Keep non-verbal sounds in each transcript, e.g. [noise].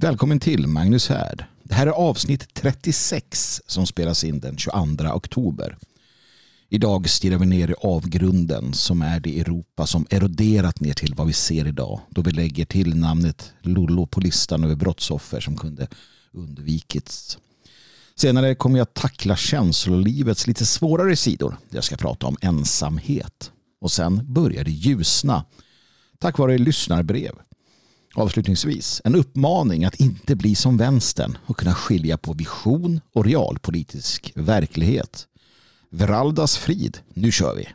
Välkommen till Magnus Härd. Det här är avsnitt 36 som spelas in den 22 oktober. Idag stirrar vi ner i avgrunden som är det Europa som eroderat ner till vad vi ser idag då vi lägger till namnet Lollo på listan över brottsoffer som kunde undvikits. Senare kommer jag tackla känslolivets lite svårare sidor. Jag ska prata om ensamhet. Och sen börjar det ljusna tack vare lyssnarbrev. Avslutningsvis en uppmaning att inte bli som vänstern och kunna skilja på vision och realpolitisk verklighet. Veraldas frid, nu kör vi!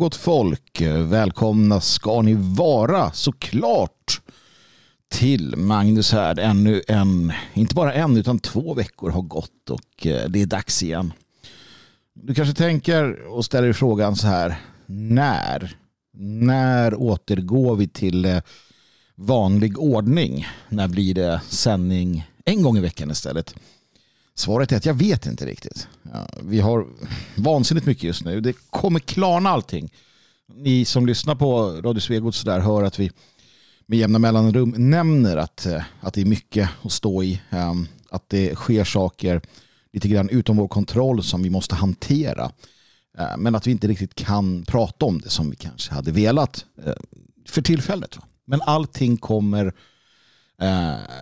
Gott folk. Välkomna ska ni vara såklart till Magnus här. Ännu en, inte bara en utan två veckor har gått och eh, det är dags igen. Du kanske tänker och ställer dig frågan så här. När? När återgår vi till eh, vanlig ordning? När blir det sändning en gång i veckan istället? Svaret är att jag vet inte riktigt. Ja, vi har vansinnigt mycket just nu. Det kommer klarna allting. Ni som lyssnar på Radio Svegot där hör att vi med jämna mellanrum nämner att, eh, att det är mycket att stå i. Ehm, att det sker saker lite grann utom vår kontroll som vi måste hantera. Eh, men att vi inte riktigt kan prata om det som vi kanske hade velat eh, för tillfället. Men allting kommer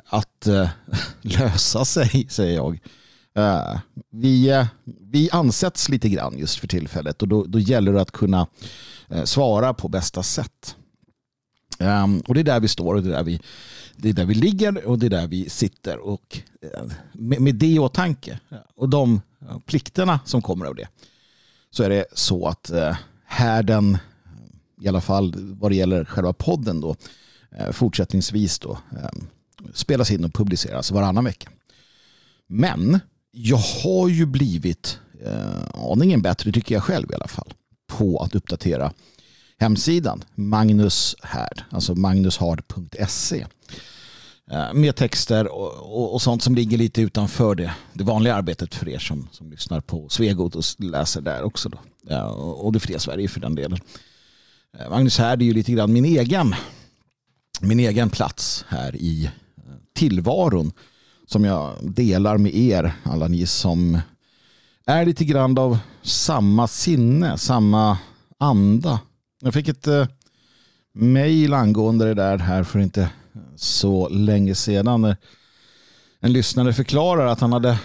att [laughs] lösa sig, säger jag. Uh, vi, uh, vi ansätts lite grann just för tillfället och då, då gäller det att kunna uh, svara på bästa sätt. Um, och det är där vi står och det är där vi, det är där vi ligger och det är där vi sitter. Och med, med det i åtanke och de plikterna som kommer av det så är det så att härden, i alla fall vad det gäller själva podden då, fortsättningsvis då ehm, spelas in och publiceras varannan vecka. Men jag har ju blivit eh, aningen bättre, tycker jag själv i alla fall, på att uppdatera hemsidan Magnus Härd, alltså magnushard.se eh, med texter och, och, och, sånt som ligger lite utanför det, det vanliga arbetet för er som, som lyssnar på Svegot och läser där också. Då. Ja, och, och det fria Sverige för den delen. Eh, Magnus här är ju lite grann min egen, min egen plats här i eh, tillvaron som jag delar med er, alla ni som är lite grann av samma sinne, samma anda. Jag fick ett eh, mejl angående det där här för inte så länge sedan. En lyssnare förklarar att han hade,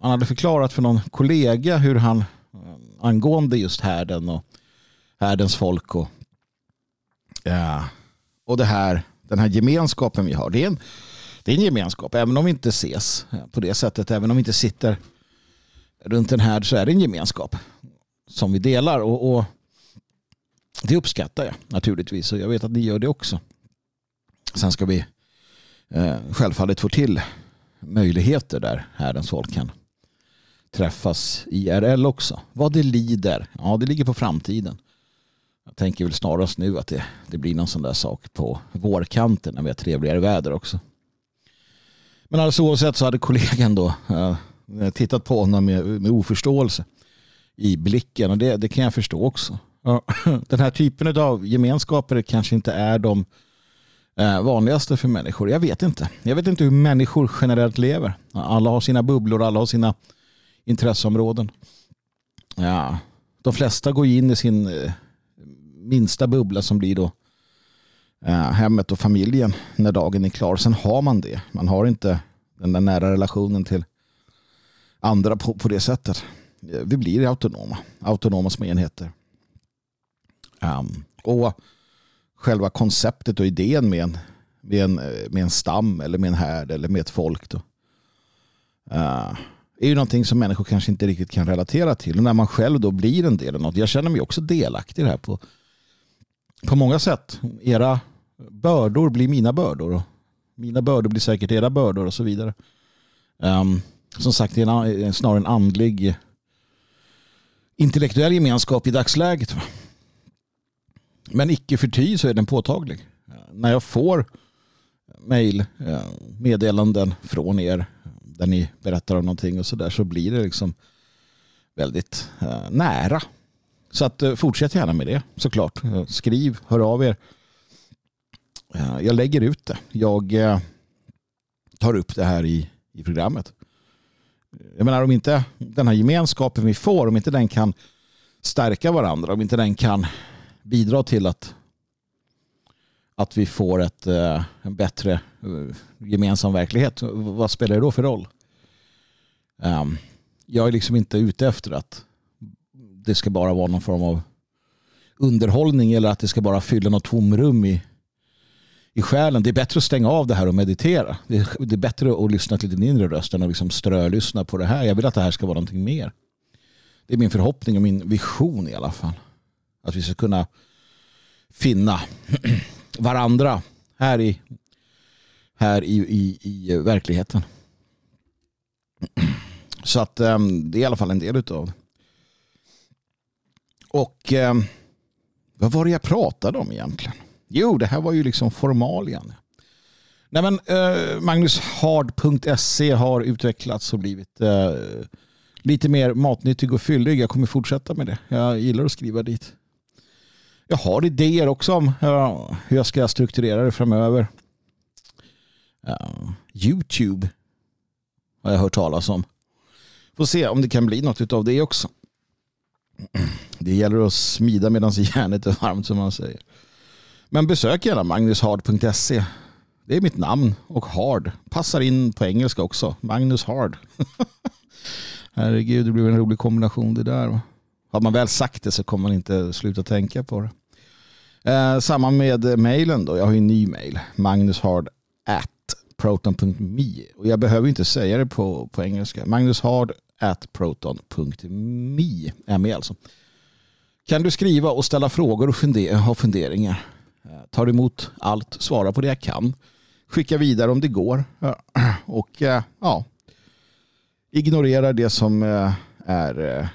han hade förklarat för någon kollega hur han eh, angående just härden och härdens folk och, ja, och det här, den här gemenskapen vi har. Det är en det är en gemenskap, även om vi inte ses på det sättet, även om vi inte sitter runt den här så är det en gemenskap som vi delar och, och det uppskattar jag naturligtvis och jag vet att ni gör det också. Sen ska vi eh, självfallet få till möjligheter där härdens folk kan träffas IRL också. Vad det lider, ja det ligger på framtiden. Jag tänker väl snarast nu att det, det blir någon sån där sak på vårkanten när vi har trevligare väder också. Men alldeles oavsett så hade kollegan då eh, tittat på honom med, med oförståelse i blicken och det, det kan jag förstå också. [laughs] Den här typen av gemenskaper kanske inte är de eh, vanligaste för människor. Jag vet inte. Jag vet inte hur människor generellt lever. Alla har sina bubblor, alla har sina intresseområden. Ja, de flesta går in i sin eh, minsta bubbla som blir då Eh, Eh, hemmet och familjen när dagen är klar. Sen har man det. Man har inte den där nära relationen till andra på, på det sättet. Eh, vi blir autonoma. Autonoma små enheter. Um, och själva konceptet och idén med en, med, en, eh, med en stam eller med en härd eller med ett folk då, uh, är ju någonting som människor kanske inte riktigt kan relatera till. Och när man själv då blir en del av något. Jag känner mig också delaktig i det här på på många sätt. Era bördor blir mina bördor. Och mina bördor blir säkert era bördor och så vidare. Um, som sagt, det är en, snarare en andlig intellektuell gemenskap i dagsläget. Men icke förty så är den påtaglig. Eh, när jag får mejl, eh, meddelanden från er där ni berättar om någonting och så där så blir det liksom väldigt eh, nära. Så att fortsätt gärna med det såklart. Skriv, hör av er. Eh, jag lägger ut det. Jag eh, tar upp det här i, i programmet. Eh, jag menar om inte den här gemenskapen vi får, om inte den kan stärka varandra, om inte den kan bidra till att, att vi får ett, en bättre gemensam verklighet, vad spelar det då för roll? Ehm, jag är liksom inte ute efter att det ska bara vara någon form av underhållning eller att det ska bara fylla något tomrum i, i själen. Det är bättre att stänga av det här och meditera. Det är, det är bättre att lyssna till din inre röst än att liksom strölyssna på det här. Jag vill att det här ska vara någonting mer. Det är min förhoppning och min vision i alla fall. Att vi ska kunna finna [clears throat] varandra här i, här i, i, i verkligheten. [clears throat] Så att um, det är i alla fall en del utav. Och um, vad var det jag pratade om egentligen? Jo, det här var ju liksom formalian. Nej, men, eh, Magnushard.se har utvecklats och blivit eh, lite mer matnyttig och fyllig. Jag kommer fortsätta med det. Jag gillar att skriva dit. Jag har idéer också om eh, hur jag ska strukturera det framöver. Eh, Youtube har jag hört talas om. Får se om det kan bli något av det också. [clears throat] Det gäller att smida medan järnet är varmt som man säger. Men besök gärna magnushard.se. Det är mitt namn och hard. Passar in på engelska också. Magnus Hard. [laughs] Herregud, det blir en rolig kombination det där. Har man väl sagt det så kommer man inte sluta tänka på det. Eh, samma med mejlen då. Jag har ju en ny mejl. Magnushard at proton.me. Och jag behöver inte säga det på, på engelska. Magnushard at proton.me. ME alltså. Kan du skriva och ställa frågor och fundera, ha funderingar. Tar emot allt, svarar på det jag kan. skickar vidare om det går. [clears throat] Och eh, ja, ignorerar det som eh, är eh,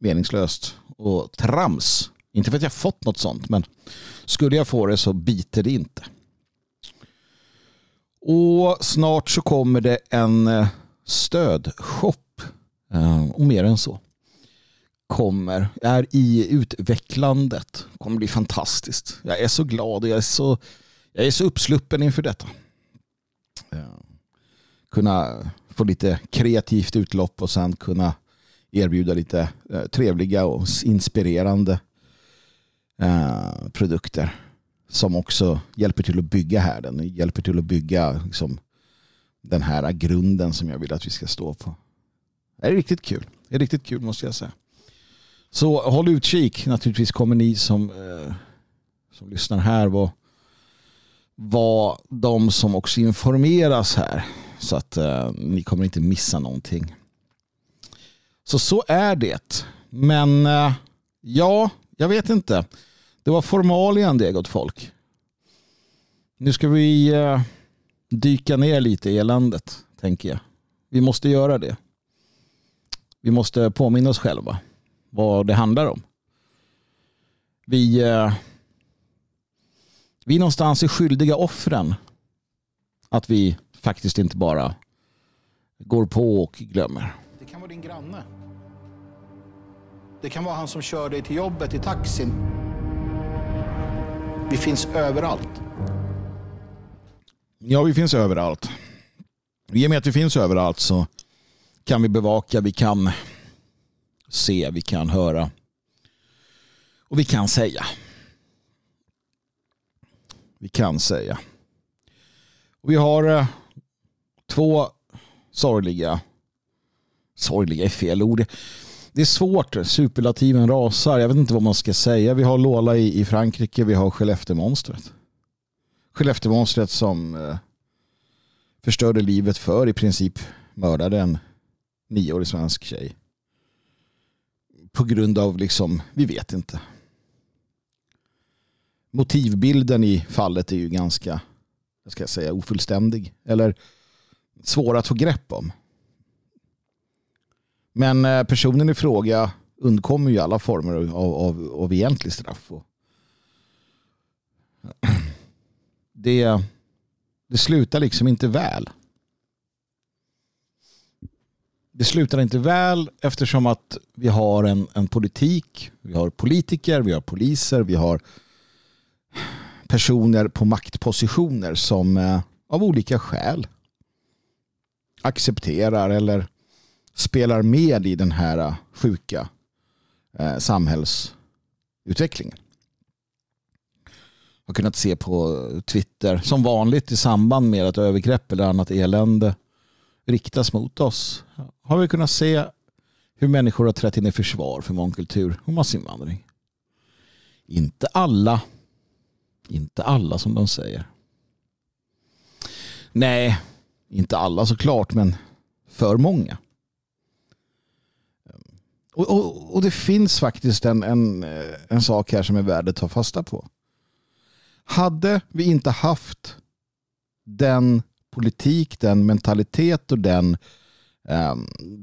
meningslöst och trams. Inte för att jag fått något sånt, men skulle jag få det så biter det inte. Och snart så kommer det en stödshop och mer än så. Kommer, är i utvecklandet. Kommer bli fantastiskt. Jag är så glad och jag är så, jag är så uppsluppen inför detta. Eh, kunna få lite kreativt utlopp och sen kunna erbjuda lite eh, trevliga och inspirerande eh, produkter som också hjälper till att bygga härden. Hjälper till att bygga liksom, den här grunden som jag vill att vi ska stå på. Det är riktigt kul. Det är riktigt kul måste jag säga. Så håll utkik. Naturligtvis kommer ni som, eh, som lyssnar här vara var de som också informeras här. Så att eh, ni kommer inte missa någonting. Så så är det. Men eh, ja, jag vet inte. Det var formalien det gott folk. Nu ska vi eh, dyka ner lite i eländet tänker jag. Vi måste göra det. Vi måste påminna oss själva vad det handlar om. Vi, eh, vi någonstans är skyldiga offren att vi faktiskt inte bara går på och glömmer. Det kan vara din granne. Det kan vara han som kör dig till jobbet i taxin. Vi finns överallt. Ja, vi finns överallt. I och med att vi finns överallt så kan vi bevaka, vi kan se, vi kan höra och vi kan säga. Vi kan säga. Och vi har eh, två sorgliga, sorgliga är fel ord. Det är svårt, superlativen rasar. Jag vet inte vad man ska säga. Vi har Lola i, i Frankrike, vi har Skellefteåmonstret. Skellefteåmonstret som eh, förstörde livet för i princip mördade en nioårig svensk tjej. På grund av liksom, vi vet inte. motivbilden i fallet är ju ganska jag ska säga, ofullständig eller svår att få grepp om. Men eh, personen i fråga undkommer ju alla former av, av, av egentlig straff. [clears throat] Det, det slutar liksom inte väl. Det slutar inte väl eftersom att vi har en, en politik, vi har politiker, vi har poliser, vi har personer på maktpositioner som eh, av olika skäl accepterar eller spelar med i den här eh, sjuka eh, samhällsutvecklingen. Jag har kunnat se på Twitter som vanligt i samband med att övergrepp eller annat elände riktas mot oss har vi kunnat se hur människor har trätt in i försvar för mångkultur och massinvandring. Inte alla. Inte alla som de säger. Nej, inte alla såklart, men för många. Och, och, och det finns faktiskt en, en, en sak här som är värd att ta fasta på. Hade vi inte haft den politik, den mentalitet och den, eh,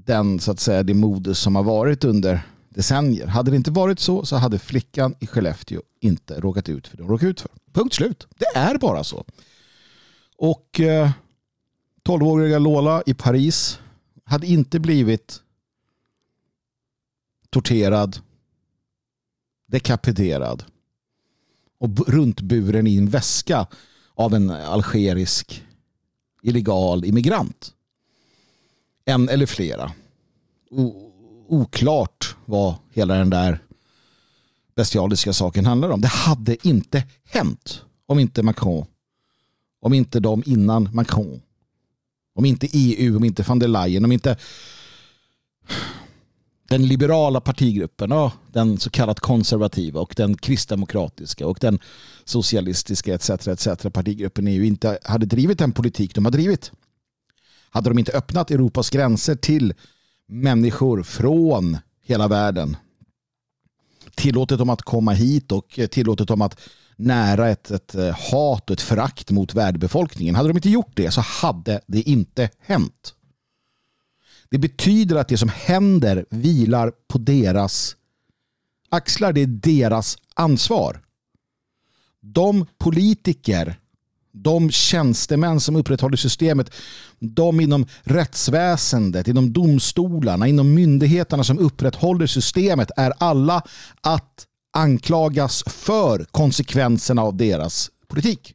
den så att säga, det modus som har varit under decennier. Hade det inte varit så så hade flickan i Skellefteå inte råkat ut för det hon råkat ut för. Punkt slut. Det är bara så. Och eh, 12-åriga Lola i Paris hade inte blivit torterad, dekapiterad och runtburen i en väska av en algerisk illegal immigrant. En eller flera. O oklart vad hela den där bestialiska saken handlar om. Det hade inte hänt om inte Macron, om inte de innan Macron, om inte EU, om inte van der Leyen, om inte den liberala partigruppen och den så kallat konservativa och den kristdemokratiska och den socialistiska etc. etc. partigruppen EU inte hade drivit den politik de har drivit. Hade de inte öppnat Europas gränser till människor från hela världen tillåtit dem att komma hit och tillåtit dem att nära ett, ett eh, hat och ett förakt mot världbefolkningen. Hade de inte gjort det så hade det inte hänt. Det betyder att det som händer vilar på deras axlar. Det är deras ansvar. De politiker, de tjänstemän som upprätthåller systemet, de inom rättsväsendet, inom domstolarna, inom myndigheterna som upprätthåller systemet är alla att anklagas för konsekvenserna av deras politik.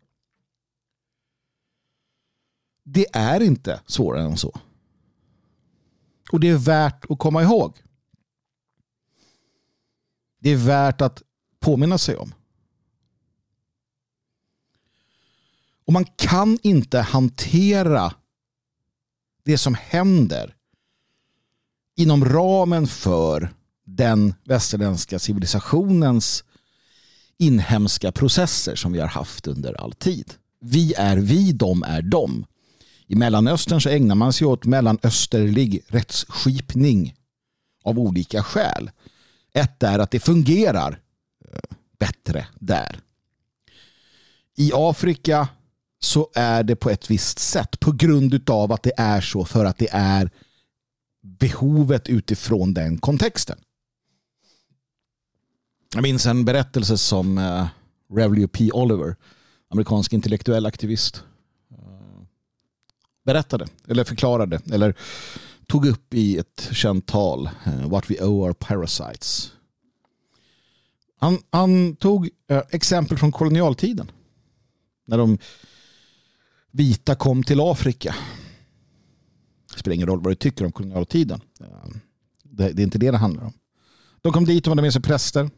Det är inte svårare än så. Och det är värt att komma ihåg. Det är värt att påminna sig om. Och man kan inte hantera det som händer inom ramen för den västerländska civilisationens inhemska processer som vi har haft under all tid. Vi är vi, de är de. I Mellanöstern så ägnar man sig åt mellanösterlig rättsskipning av olika skäl. Ett är att det fungerar eh, bättre där. I Afrika så är det på ett visst sätt på grund av att det är så för att det är behovet utifrån den kontexten. Jag minns en berättelse som eh, uh, Revelio P. Oliver, amerikansk intellektuell aktivist, berättade eller förklarade eller tog upp i ett känt tal eh, What we owe our parasites. Han, han tog eh, exempel från kolonialtiden. När de vita kom till Afrika. Det spelar ingen roll vad du tycker om kolonialtiden. Eh, det, det är inte det det handlar om. De kom dit och hade med sig präster.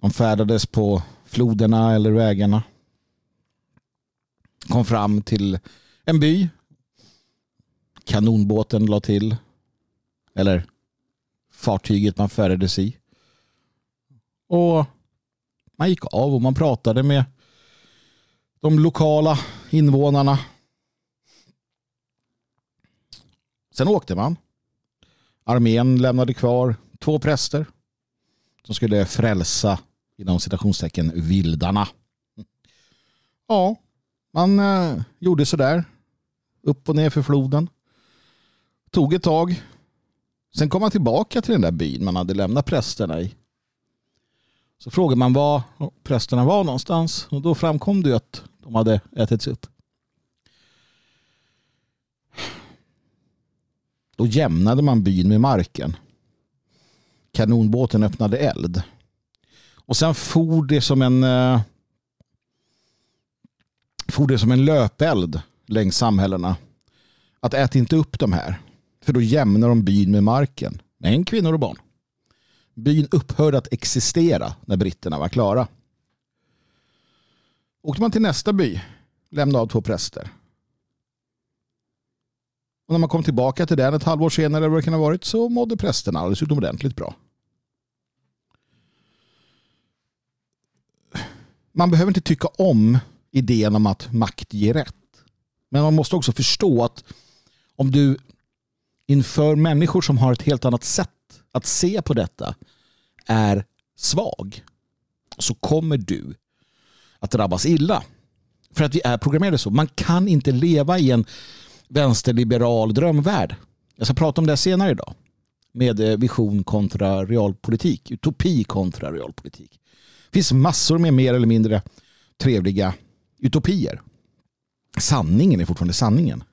De färdades på floderna eller vägarna. Kom fram till en by. Kanonbåten la till. Eller fartyget man färdades i. Och man gick av och man pratade med de lokala invånarna. Sen åkte man. Armén lämnade kvar två präster som skulle frälsa inom citationstecken vildarna. Ja, man eh, gjorde sådär. Upp och ner för floden. Tog ett tag. Sen kom man tillbaka till den där byn man hade lämnat prästerna i. Så frågade man var prästerna var någonstans och då framkom det att de hade ätits upp. Då jämnade man byn med marken. Kanonbåten öppnade eld. Och sen for det som en eh, for det som en löpeld längs samhällena. Att ät inte upp de här. För då jämnar de byn med marken. Män, kvinnor och barn. Byn upphörde att existera när britterna var klara. Åkte man till nästa by, lämnade av två präster. Och när man kom tillbaka till den ett halvår senare eller vad det kan ha varit så mådde prästerna alldeles utomordentligt bra. Man behöver inte tycka om idén om att makt ger rätt. Men man måste också förstå att om du inför människor som har ett helt annat sätt att se på detta är svag så kommer du att drabbas illa. För att vi är programmerade så. Man kan inte leva i en vänsterliberal drömvärld. Jag ska prata om det senare idag. Med eh, vision kontra realpolitik. Utopi kontra realpolitik. Det finns massor med mer eller mindre trevliga utopier. Sanningen är fortfarande sanningen.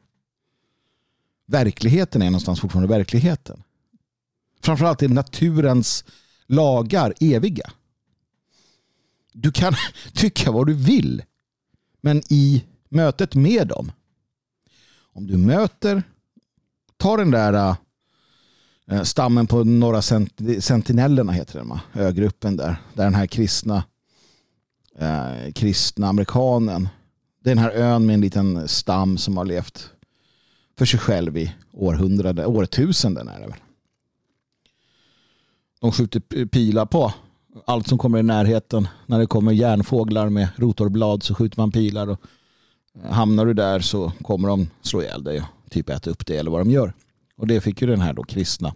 Verkligheten är någonstans fortfarande verkligheten. Framförallt är naturens lagar eviga. Du kan [laughs] tycka vad du vill. Men i mötet med dem. Om du möter, ta den där äh, stammen på några sentinellerna heter den, ögruppen där. Där den här kristna, äh, kristna amerikanen. Den här ön med en liten stam som har levt för sig själv i århundraden, årtusenden är det väl. De skjuter pilar på allt som kommer i närheten. När det kommer järnfåglar med rotorblad så skjuter man pilar. Och hamnar du där så kommer de slå ihjäl dig och typ äta upp det eller vad de gör. Och det fick ju den här då kristna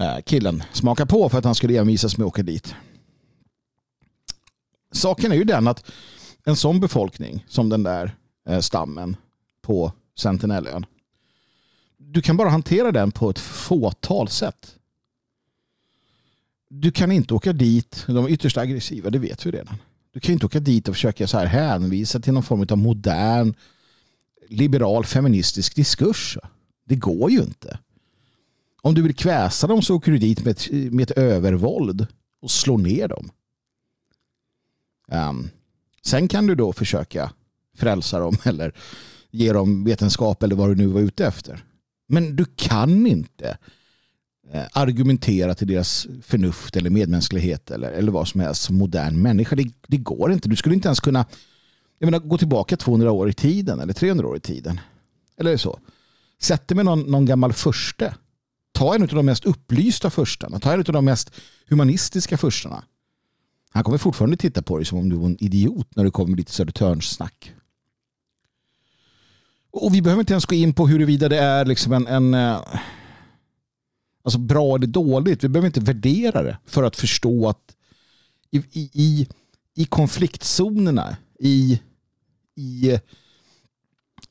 eh, killen smaka på för att han skulle envisas med att åka dit. Saken är ju den att en sån befolkning som den där eh, stammen på Sentinellön. Du kan bara hantera den på ett fåtal sätt. Du kan inte åka dit, de är ytterst aggressiva, det vet vi redan. Du kan inte åka dit och försöka så här hänvisa till någon form av modern liberal feministisk diskurs. Det går ju inte. Om du vill kväsa dem så åker du dit med ett, med ett övervåld och slår ner dem. Um, sen kan du då försöka frälsa dem [laughs] eller ge dem vetenskap eller vad du nu var ute efter. Men du kan inte eh, argumentera till deras förnuft eller medmänsklighet eller, eller vad som helst som modern människa. Det, det går inte. Du skulle inte ens kunna jag menar, gå tillbaka 200 år i tiden eller 300 år i tiden. Eller så. Sätt dig med någon, någon gammal förste. Ta en av de mest upplysta förstarna. Ta en av de mest humanistiska förstarna. Han kommer fortfarande titta på dig som om du var en idiot när du kommer med ditt Södertörnssnack. Och vi behöver inte ens gå in på huruvida det är liksom en, en eh, alltså bra eller dåligt. Vi behöver inte värdera det för att förstå att i, i, i konfliktzonerna, i, i eh,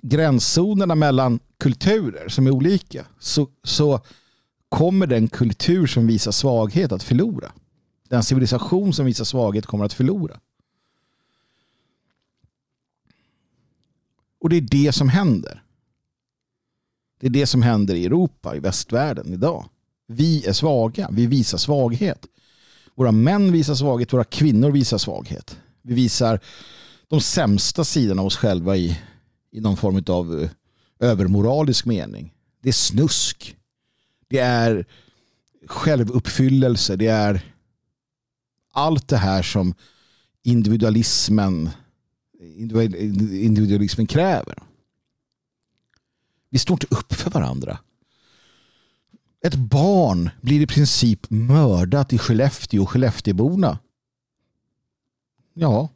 gränszonerna mellan kulturer som är olika så, så kommer den kultur som visar svaghet att förlora. Den civilisation som visar svaghet kommer att förlora. Och det är det som händer. Det är det som händer i Europa, i västvärlden idag. Vi är svaga, vi visar svaghet. Våra män visar svaghet, våra kvinnor visar svaghet. Vi visar de sämsta sidorna av oss själva i, i någon form av eh, övermoralisk mening. Det är snusk. Det är självuppfyllelse. Det är allt det här som individualismen individualismen kräver. Vi står inte upp för varandra. Ett barn blir i princip mördat i Skellefteå och Skellefteåborna. Ja,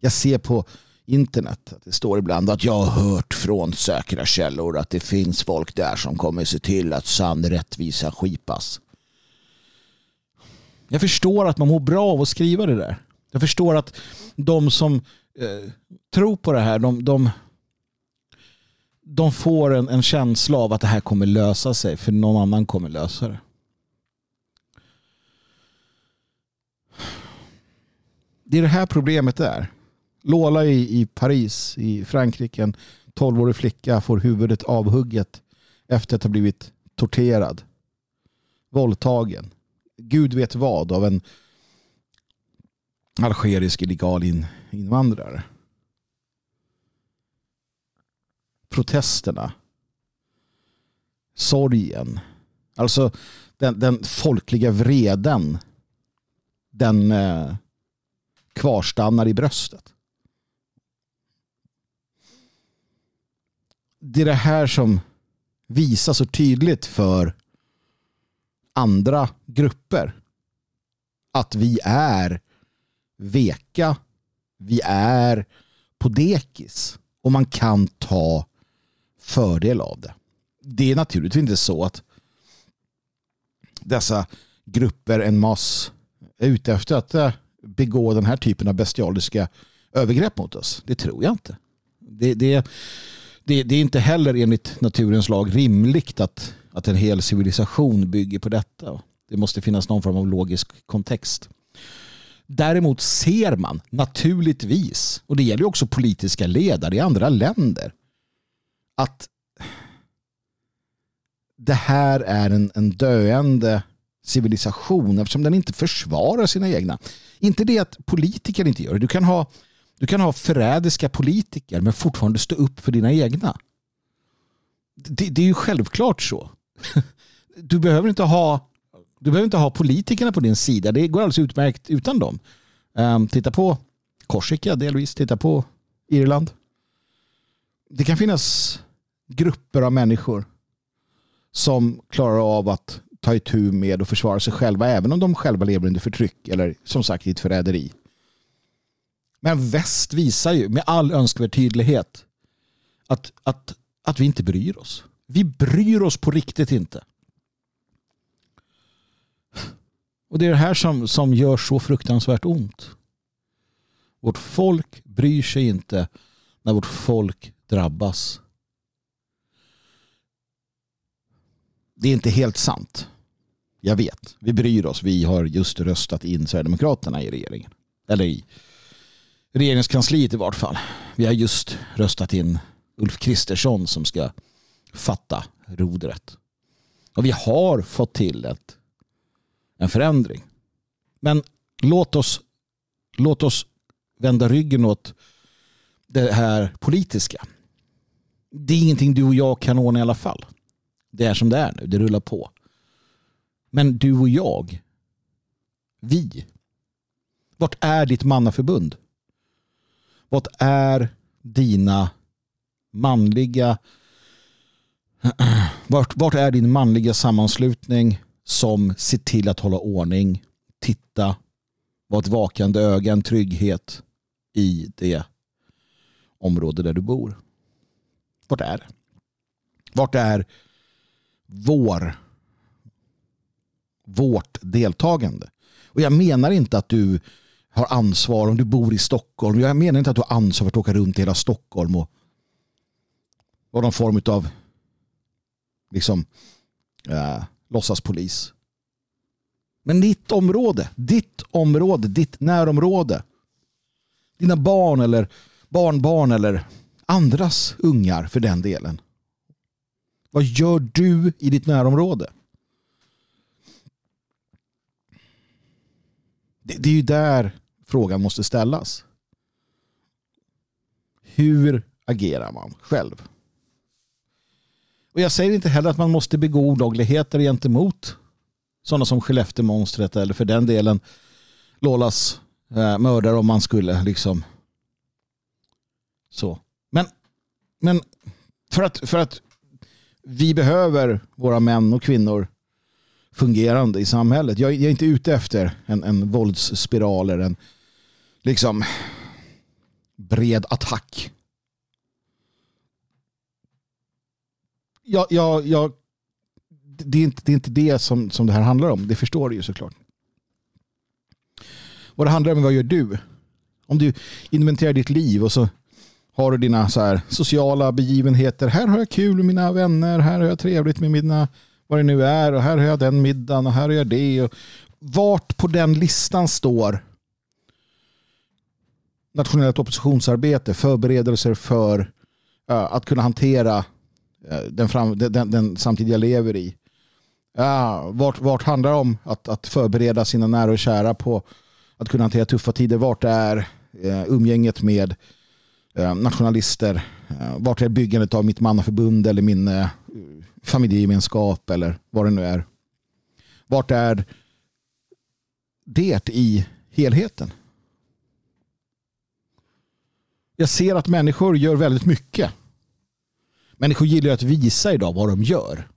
jag ser på internet att det står ibland att jag har hört från säkra källor att det finns folk där som kommer se till att sann rättvisa skipas. Jag förstår att man mår bra av att skriva det där. Jag förstår att de som eh, tror på det här, de, de, de får en, en, känsla av att det här kommer lösa sig för någon annan kommer lösa det. Det är det här problemet är. Lola i, i Paris i Frankrike, en 12-årig flicka får huvudet avhugget efter att ha blivit torterad, våldtagen, gud vet vad av en algerisk illegal in, invandrare. Protesterna. Sorgen. Alltså den, den folkliga vreden. Den eh, kvarstannar i bröstet. Det är det här som visar så tydligt för andra grupper att vi är veka, vi är på dekis och man kan ta fördel av det. Det är naturligtvis inte så att dessa grupper en mass är ute efter att eh, begå den här typen av bestialiska övergrepp mot oss. Det tror jag inte. Det, det, det, det är inte heller enligt naturens lag rimligt att, att en hel civilisation bygger på detta. Det måste finnas någon form av logisk kontext. Däremot ser man naturligtvis, och det gäller också politiska ledare i andra länder, att det här är en, en döende civilisation eftersom den inte försvarar sina egna. Inte det att politiker inte gör det. Du kan ha, du kan ha förrädiska politiker men fortfarande stå upp för dina egna. Det, det är ju självklart så. [laughs] Du behöver inte ha du behöver inte ha politikerna på din sida. Det går alldeles utmärkt utan dem. Um, titta på Korsika delvis. Titta på Irland. Det kan finnas grupper av människor som klarar av att ta itu med och försvara sig själva även om de själva lever under förtryck eller som sagt i ett förräderi. Men väst visar ju med all önskvärd tydlighet att, att, att vi inte bryr oss. Vi bryr oss på riktigt inte. Och det är det här som, som gör så fruktansvärt ont. Vårt folk bryr sig inte när vårt folk drabbas. Det är inte helt sant. Jag vet. Vi bryr oss. Vi har just röstat in Sverigedemokraterna i regeringen. Eller i regeringskansliet i vart fall. Vi har just röstat in Ulf Kristersson som ska fatta rodret. Och vi har fått till ett en förändring. Men låt oss, låt oss vända ryggen åt det här politiska. Det är ingenting du och jag kan ordna i alla fall. Det är som det är nu, det rullar på. Men du och jag, vi, vart är ditt mannaförbund? Vart är dina manliga [clears throat] vart, vart är din manliga sammanslutning som ser till att hålla ordning, titta, vara ett vakande öga, en trygghet i det område där du bor. Vart är det? Vart är vår vårt deltagande? Och jag menar inte att du har ansvar om du bor i Stockholm. Jag menar inte att du har ansvar för att åka runt i hela Stockholm och vara någon form av liksom äh, låtsaspolis. Men ditt område, ditt område, ditt närområde. Dina barn eller barnbarn eller andras ungar för den delen. Vad gör du i ditt närområde? Det, det är ju där frågan måste ställas. Hur agerar man själv? Och jag säger inte heller att man måste begå olagligheter gentemot sådana som Skellefteå-monstret eller för den delen Lolas eh, mördare om man skulle liksom så. Men, men för, att, för att vi behöver våra män och kvinnor fungerande i samhället. Jag, jag är inte ute efter en, en våldsspiral eller en liksom bred attack jag, jag, jag, det, är inte, det är inte det som, som det här handlar om. Det förstår du ju såklart. Vad det handlar om är vad gör du? Om du inventerar ditt liv och så har du dina så här sociala begivenheter. Här har jag kul med mina vänner, här har jag trevligt med mina vad det nu är och här har jag den middagen och här har jag det. Och vart på den listan står nationellt oppositionsarbete, förberedelser för eh, att kunna hantera Eh, den, fram, den, den samtid jag lever i. Uh, vart, vart handlar det om att, att förbereda sina nära och kära på att kunna hantera tuffa tider? Vart är eh, umgänget med eh, nationalister? vart är byggandet av mitt mannaförbund eller min familjegemenskap eller vad det nu är. Vart är det i helheten? Jag ser att människor gör väldigt mycket. Människor gillar att visa idag vad de gör.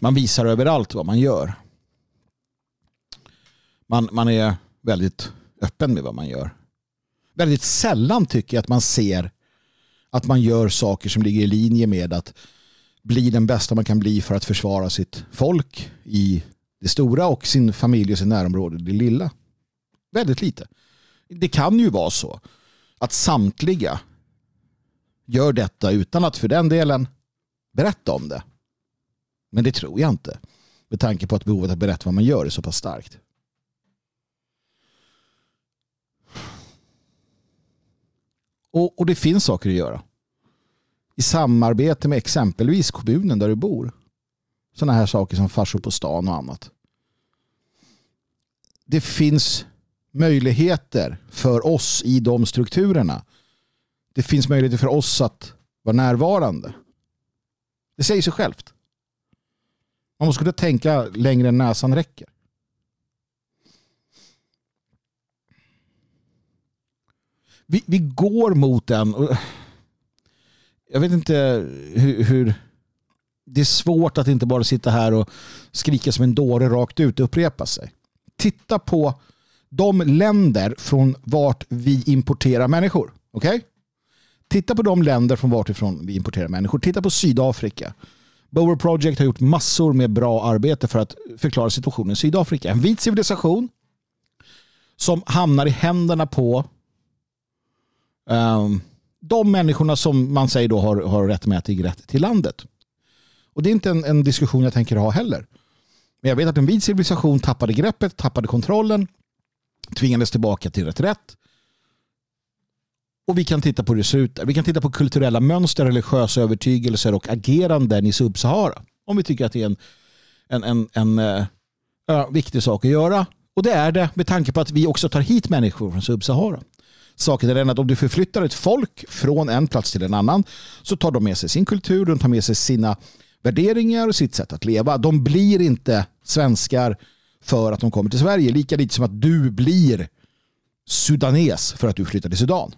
Man visar överallt vad man gör. Man, man är väldigt öppen med vad man gör. Väldigt sällan tycker jag att man ser att man gör saker som ligger i linje med att bli den bästa man kan bli för att försvara sitt folk i det stora och sin familj och sin närområde i det lilla. Väldigt lite. Det kan ju vara så att samtliga gör detta utan att för den delen berätta om det. Men det tror jag inte. Med tanke på att behovet att berätta vad man gör är så pass starkt. Och, och det finns saker att göra i samarbete med exempelvis kommunen där du bor. Sådana här saker som farsor på stan och annat. Det finns möjligheter för oss i de strukturerna. Det finns möjligheter för oss att vara närvarande. Det säger sig självt. Man måste kunna tänka längre än näsan räcker. Vi, vi går mot en jag vet inte hur, hur, det är svårt att inte bara sitta här och skrika som en dåre rakt ut och upprepa sig. Titta på de länder från vart vi importerar människor. Okej? Okay? Titta på de länder från vartifrån vi importerar människor. Titta på Sydafrika. Bower Project har gjort massor med bra arbete för att förklara situationen i Sydafrika. En vit civilisation som hamnar i händerna på um, de människorna som man säger då har, har rättmätig rätt till landet. Och det är inte en, en, diskussion jag tänker ha heller. Men jag vet att en vit civilisation tappade greppet, tappade kontrollen, tvingades tillbaka till rätt rätt. Och vi kan titta på hur det ser ut där. Vi kan titta på kulturella mönster, religiösa övertygelser och ageranden i Subsahara. Om vi tycker att det är en, en, en, en äh, viktig sak att göra. Och det är det med tanke på att vi också tar hit människor från Subsahara. Saken är den att om du förflyttar ett folk från en plats till en annan så tar de med sig sin kultur, de tar med sig sina värderingar och sitt sätt att leva. De blir inte svenskar för att de kommer till Sverige. Lika lite som att du blir sudanes för att du flyttar till Sudan.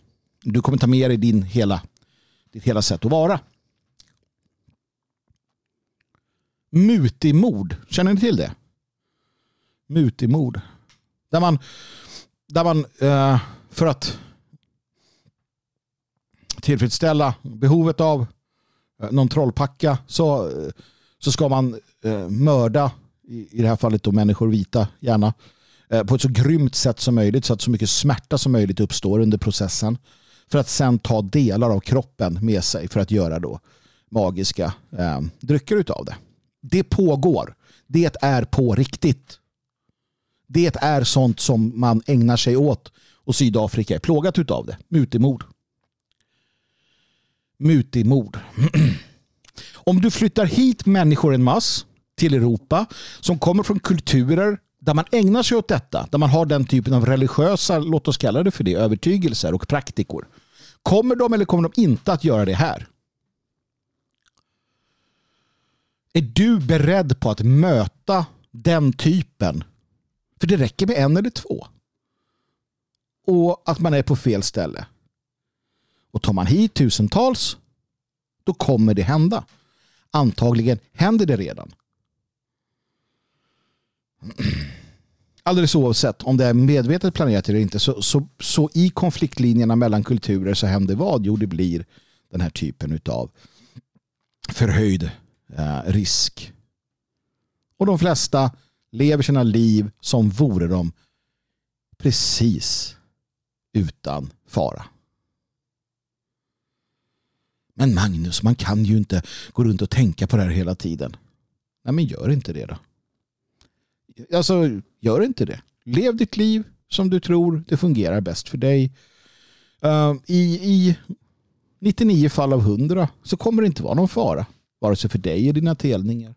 Du kommer ta med dig din hela, ditt hela sätt att vara. Mutimord, känner ni till det? Mutimord. Där man, där man eh, för att tillfredsställa behovet av eh, någon trollpacka så, eh, så ska man mörda, i, det här fallet då människor vita gärna, på ett så grymt sätt som möjligt så att så mycket smärta som möjligt uppstår under processen för att sen ta delar av kroppen med sig för att göra då magiska eh, drycker utav det. Det pågår. Det är på riktigt. Det är sånt som man ägnar sig åt och Sydafrika är plågat utav det. Mutemord. Mutimord. [clears throat] Om du flyttar hit människor en mass till Europa som kommer från kulturer där man ägnar sig åt detta, där man har den typen av religiösa, låt oss kalla det för det, övertygelser och praktikor. Kommer de eller kommer de inte att göra det här? Är du beredd på att möta den typen? För det räcker med en eller två och att man är på fel ställe. Och tar man hit tusentals då kommer det hända. Antagligen händer det redan. Alldeles oavsett om det är medvetet planerat eller inte så, så, så i konfliktlinjerna mellan kulturer så händer vad? Jo, det blir den här typen av förhöjd eh, risk. Och de flesta lever sina liv som vore de precis utan fara. Men Magnus, man kan ju inte gå runt och tänka på det här hela tiden. Nej, men gör inte det då. Alltså, gör inte det. Lev ditt liv som du tror det fungerar bäst för dig. Eh, I, I 99 fall av 100 så kommer det inte vara någon fara. Vare sig för dig och dina telningar.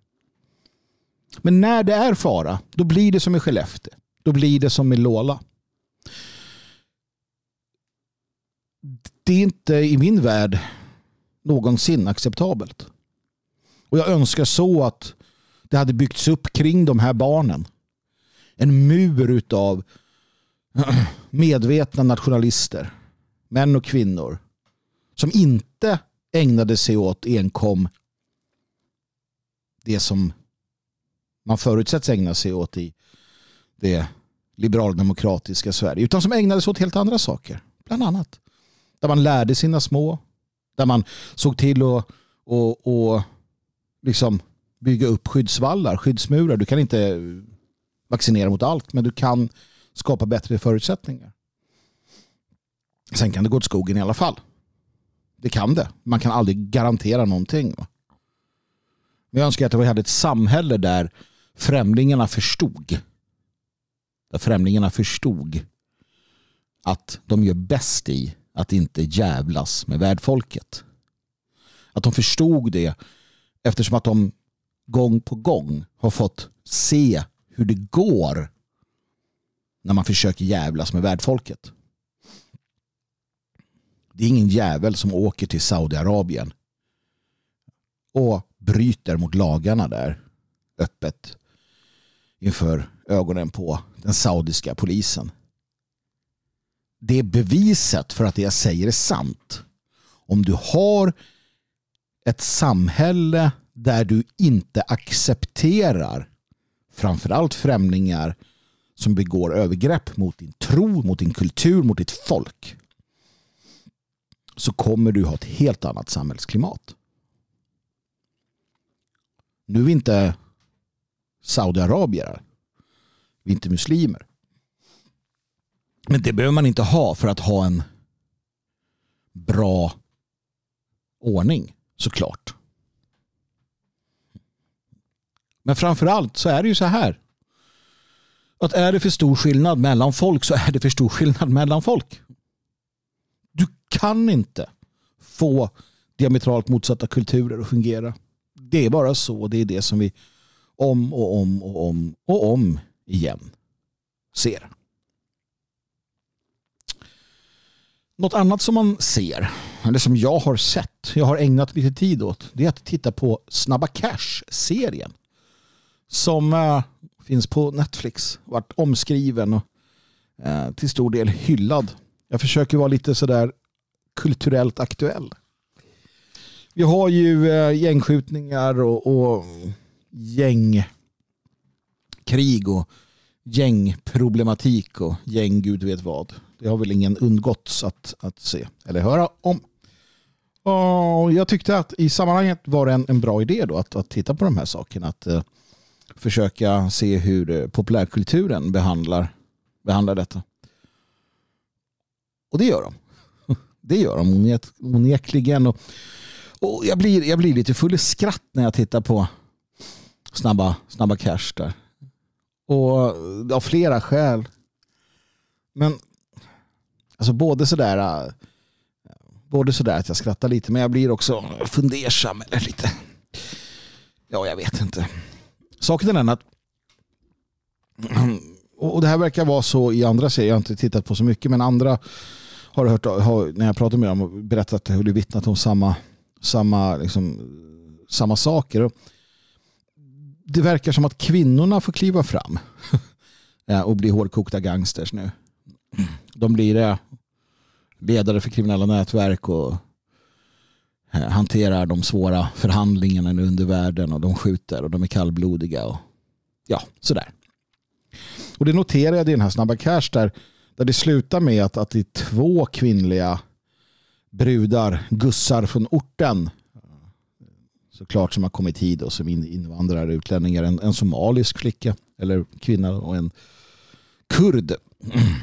Men när det är fara, då blir det som i Skellefteå. Då blir det som i Lola. Det är inte i min värld någonsin acceptabelt. Och jag önskar så att det hade byggts upp kring de här barnen. En mur av [clears throat] medvetna nationalister. Män och kvinnor. Som inte ägnade sig åt enkom det som man förutsätts ägna sig åt i det liberaldemokratiska Sverige. Utan som ägnade sig åt helt andra saker. Bland annat. Där man lärde sina små. Där man såg till att och, och liksom bygga upp skyddsvallar, skyddsmurar. Du kan inte vaccinera mot allt men du kan skapa bättre förutsättningar. Sen kan det gå åt skogen i alla fall. Det kan det. Man kan aldrig garantera någonting. Men jag önskar att vi hade ett samhälle där främlingarna förstod. Där främlingarna förstod att de gör bäst i att inte jävlas med värdfolket. Att de förstod det eftersom att de gång på gång har fått se hur det går när man försöker jävlas med värdfolket. Det är ingen jävel som åker till Saudiarabien och bryter mot lagarna där öppet inför ögonen på den saudiska polisen. Det är beviset för att det jag säger är sant. Om du har ett samhälle där du inte accepterar framförallt främlingar som begår övergrepp mot din tro, mot din kultur, mot ditt folk så kommer du ha ett helt annat samhällsklimat. Nu är vi inte Saudiarabier. Vi är inte muslimer. Men det behöver man inte ha för att ha en bra ordning såklart. Men framförallt så är det ju så här. Att är det för stor skillnad mellan folk så är det för stor skillnad mellan folk. Du kan inte få diametralt motsatta kulturer att fungera. Det är bara så. Det är det som vi om och om och om och om igen ser. Något annat som man ser, eller som jag har sett, jag har ägnat lite tid åt, det är att titta på Snabba Cash-serien. Som äh, finns på Netflix, Vart omskriven och äh, till stor del hyllad. Jag försöker vara lite sådär kulturellt aktuell. Vi har ju äh, gängskjutningar och, och gängkrig och gängproblematik och gäng gud vet vad. Det har väl ingen undgått att, att se eller höra om. Och jag tyckte att i sammanhanget var det en, en bra idé då att, att titta på de här sakerna. Att eh, försöka se hur populärkulturen behandlar, behandlar detta. Och det gör de. [laughs] Det gör de onekligen. Och, och jag, blir, jag blir lite full i skratt när jag tittar på snabba, snabba cash där. Och av flera skäl. Men alltså både sådär både sådär att jag skrattar lite men jag blir också fundersam eller lite ja jag vet inte. Saken är den att [clears throat] och det här verkar vara så i andra serier, jag har inte tittat på så mycket men andra har hört, har, när jag pratat med dem berättat hur de vittnat om samma, samma, liksom, samma saker det verkar som att kvinnorna får kliva fram [laughs] och bli hårdkokta gangsters nu. De blir det. ledare för kriminella nätverk och Eh, hanterar de svåra förhandlingarna i undervärlden och de skjuter och de är kallblodiga och ja, sådär. Och det noterade jag i den här Snabba Cash där, där det slutar med att, att det är två kvinnliga brudar, gussar från orten såklart som har kommit hit och som invandrare, utlänningar. En, en somalisk flicka eller kvinna och en kurd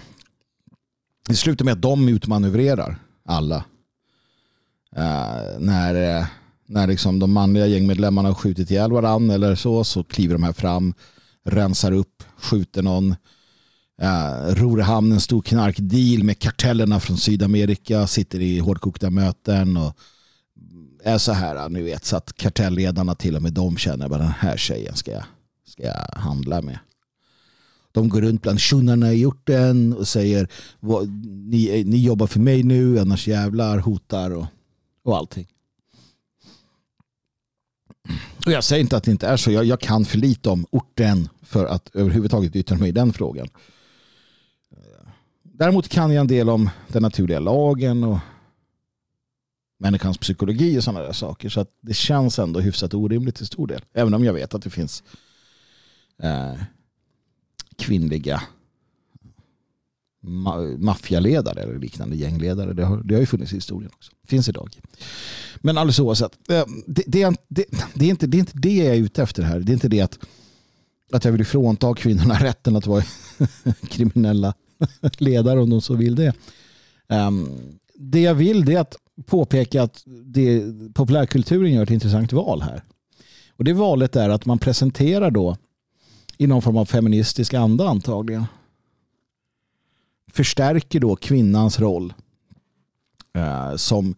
[clears throat] det slutar med att de utmanövrerar alla. Uh, när eh, när liksom de manliga gängmedlemmarna har skjutit ihjäl varandra eller så, så kliver de här fram, rensar upp, skjuter någon. Eh, uh, ror i hamn en stor knarkdeal med kartellerna från Sydamerika, sitter i hårdkokta möten och är så här, nu vet, så att kartellledarna till och med de känner bara den här tjejen ska jag, ska jag handla med. De går runt bland tjunnarna i orten och säger ni, ni jobbar för mig nu, annars jävlar, hotar och, och allting. Och jag säger inte att det inte är så. Jag, jag kan för lite om orten för att överhuvudtaget yttra mig i den frågan. Däremot kan jag en del om den naturliga lagen och människans psykologi och sådana där saker. Så att det känns ändå hyfsat orimligt till stor del. Även om jag vet att det finns eh, kvinnliga ma maffialedare eller liknande gängledare. Det har, det har ju funnits i historien också. Finns idag. Men alldeles oavsett. Eh, det, det, det, det, är inte, det är inte det jag är ute efter här. Det är inte det att, att jag vill frånta kvinnorna rätten att vara [laughs] kriminella ledare om de så vill det. Ehm, det jag vill är att påpeka att det, populärkulturen gör ett intressant val här. Och det valet är att man presenterar då i någon form av feministisk anda antagligen förstärker då kvinnans roll eh, som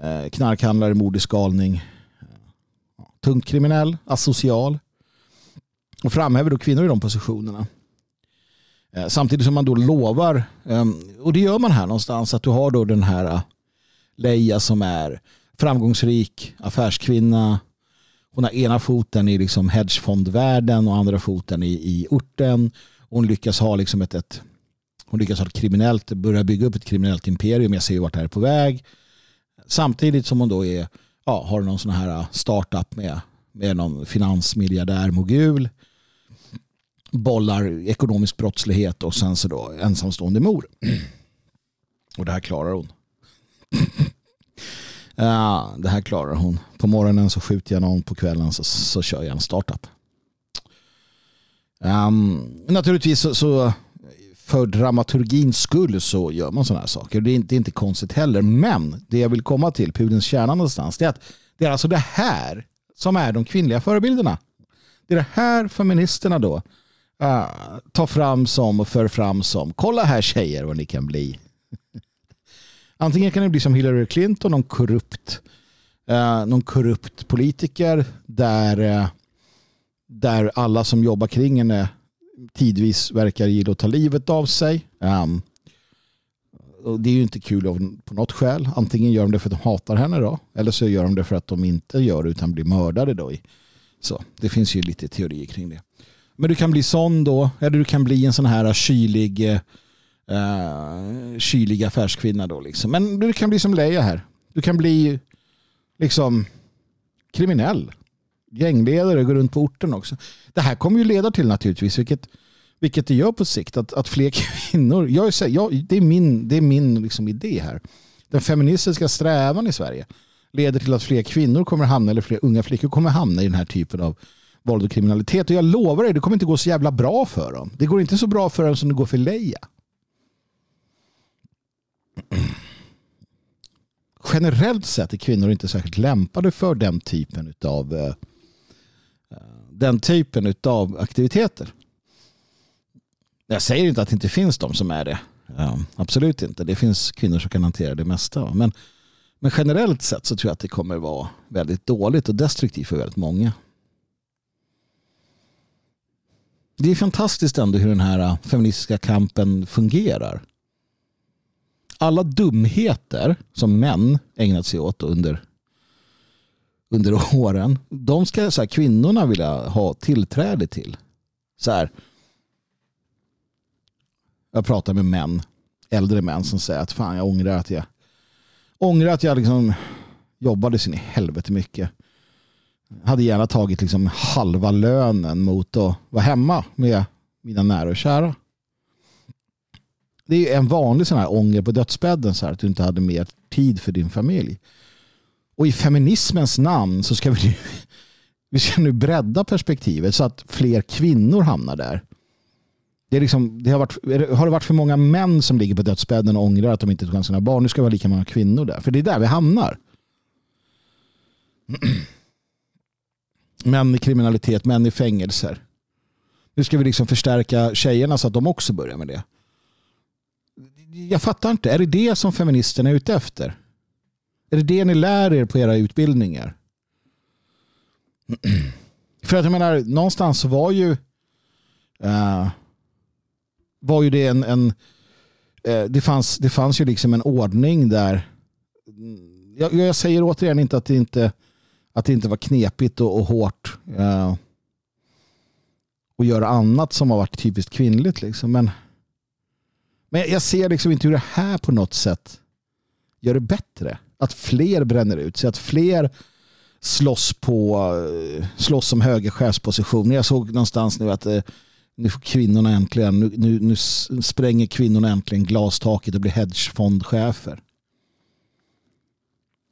eh, knarkhandlare, mordisk galning, eh, tungt kriminell, asocial och framhäver då kvinnor i de positionerna. Eh, samtidigt som man då lovar, ehm, och det gör man här någonstans, att du har då den här eh, Leia som är framgångsrik affärskvinna. Hon har ena foten i liksom hedgefondvärlden och andra foten i, i orten. Hon lyckas ha liksom ett, ett hon lyckas ha ett kriminellt, börja bygga upp ett kriminellt imperium. Jag ser ju vart det här är på väg. Samtidigt som hon då är, ja, har någon sån här äh, startup med, med någon finansmiljardär mogul. Bollar ekonomisk brottslighet och sen så då ensamstående mor. [clears throat] Och det här klarar hon. [clears throat] Ja, det här klarar hon. På morgonen så skjuter jag någon, på kvällen så, så kör jag en startup. Um, naturligtvis så, så för dramaturgins skull så gör man sådana här saker. Det är, inte, det är inte konstigt heller. Men det jag vill komma till, pudelns kärna någonstans, det är att det är alltså det här som är de kvinnliga förebilderna. Det är det här feministerna då uh, tar fram som och för fram som. Kolla här tjejer vad ni kan bli. [laughs] Antingen kan ni bli som Hillary Clinton, någon korrupt, uh, någon korrupt politiker där, uh, där alla som jobbar kring henne tidvis verkar gilla att ta livet av sig. Um, och det är ju inte kul på något skäl. Antingen gör de det för att de hatar henne då. Eller så gör de det för att de inte gör det utan blir mördade då. Så det finns ju lite teorier kring det. Men du kan bli sån då. Eller du kan bli en sån här kylig, uh, kylig affärskvinna då. Liksom. Men du kan bli som Leia här. Du kan bli liksom kriminell gängledare går runt på orten också. Det här kommer ju leda till naturligtvis, vilket, vilket det gör på sikt, att, att fler [laughs] kvinnor, jag, är, jag, det är min, det är min liksom idé här. Den feministiska strävan i Sverige leder till att fler kvinnor kommer hamna, eller fler unga flickor kommer hamna i den här typen av våld och kriminalitet. Och jag lovar dig, det kommer inte gå så jävla bra för dem. Det går inte så bra för dem som det går för Leia. Generellt sett är kvinnor inte särskilt lämpade för den typen av den typen av aktiviteter. Jag säger inte att det inte finns de som är det. Ja, absolut inte. Det finns kvinnor som kan hantera det mesta. Men, men generellt sett så tror jag att det kommer vara väldigt dåligt och destruktivt för väldigt många. Det är fantastiskt ändå hur den här äh, feministiska kampen fungerar. Alla dumheter som män ägnat sig åt under under [laughs] åren. De ska så här, kvinnorna vilja ha tillträde till. Så här. Jag pratar med män, äldre män som säger att fan jag ångrar att jag ångrar att jag liksom jobbade sin i helvete mycket. Hade gärna tagit liksom halva lönen mot att vara hemma med mina nära och kära. Det är en vanlig sån här ånger på dödsbädden så här, att du inte hade mer tid för din familj. Och i feminismens namn så ska vi, [laughs] vi ska nu bredda perspektivet så att fler kvinnor hamnar där. Det, är liksom, det har, varit, har det varit för många män som ligger på dödsbädden och ångrar att de inte tog hand sina barn? Nu ska det vara lika många kvinnor där. För det är där vi hamnar. [clears throat] Män i kriminalitet, män i fängelser. Nu ska vi liksom förstärka tjejerna så att de också börjar med det. Jag fattar inte. Är det det som feministerna är ute efter? Är det det ni lär er på era utbildningar? [clears throat] För att jag menar, någonstans var ju uh, var ju det en, en uh, det, fanns, det fanns ju liksom en ordning där jag, jag säger återigen inte att det inte att det inte var knepigt och, och hårt eh, uh, och göra annat som har varit typiskt kvinnligt liksom. men, men jag ser liksom inte hur det här på något sätt gör det bättre att fler bränner ut sig, att fler slåss på slåss om höga chefspositioner. Jag såg någonstans nu att eh, nu får kvinnorna äntligen, nu, nu, nu spränger kvinnorna äntligen glastaket och blir hedgefondchefer.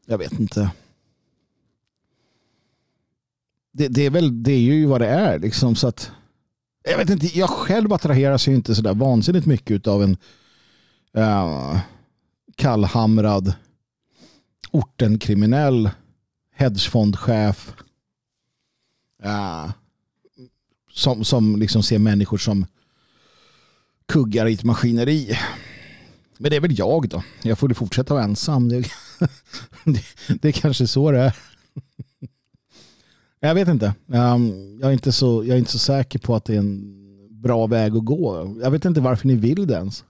Jag vet inte. Det, det, är väl, det är ju vad det är. Liksom, så att, jag vet inte, jag själv attraheras ju inte sådär vansinnigt mycket av en uh, kallhamrad ortenkriminell hedgefondchef uh, som, som liksom ser människor som kuggar i ett maskineri. Men det är väl jag då. Jag får fortsätta vara ensam. Det, [laughs] det, det är kanske så det är. Jag vet inte. Um, jag, är inte så, jag är inte så säker på att det är en bra väg att gå. Jag vet inte varför ni vill det ens.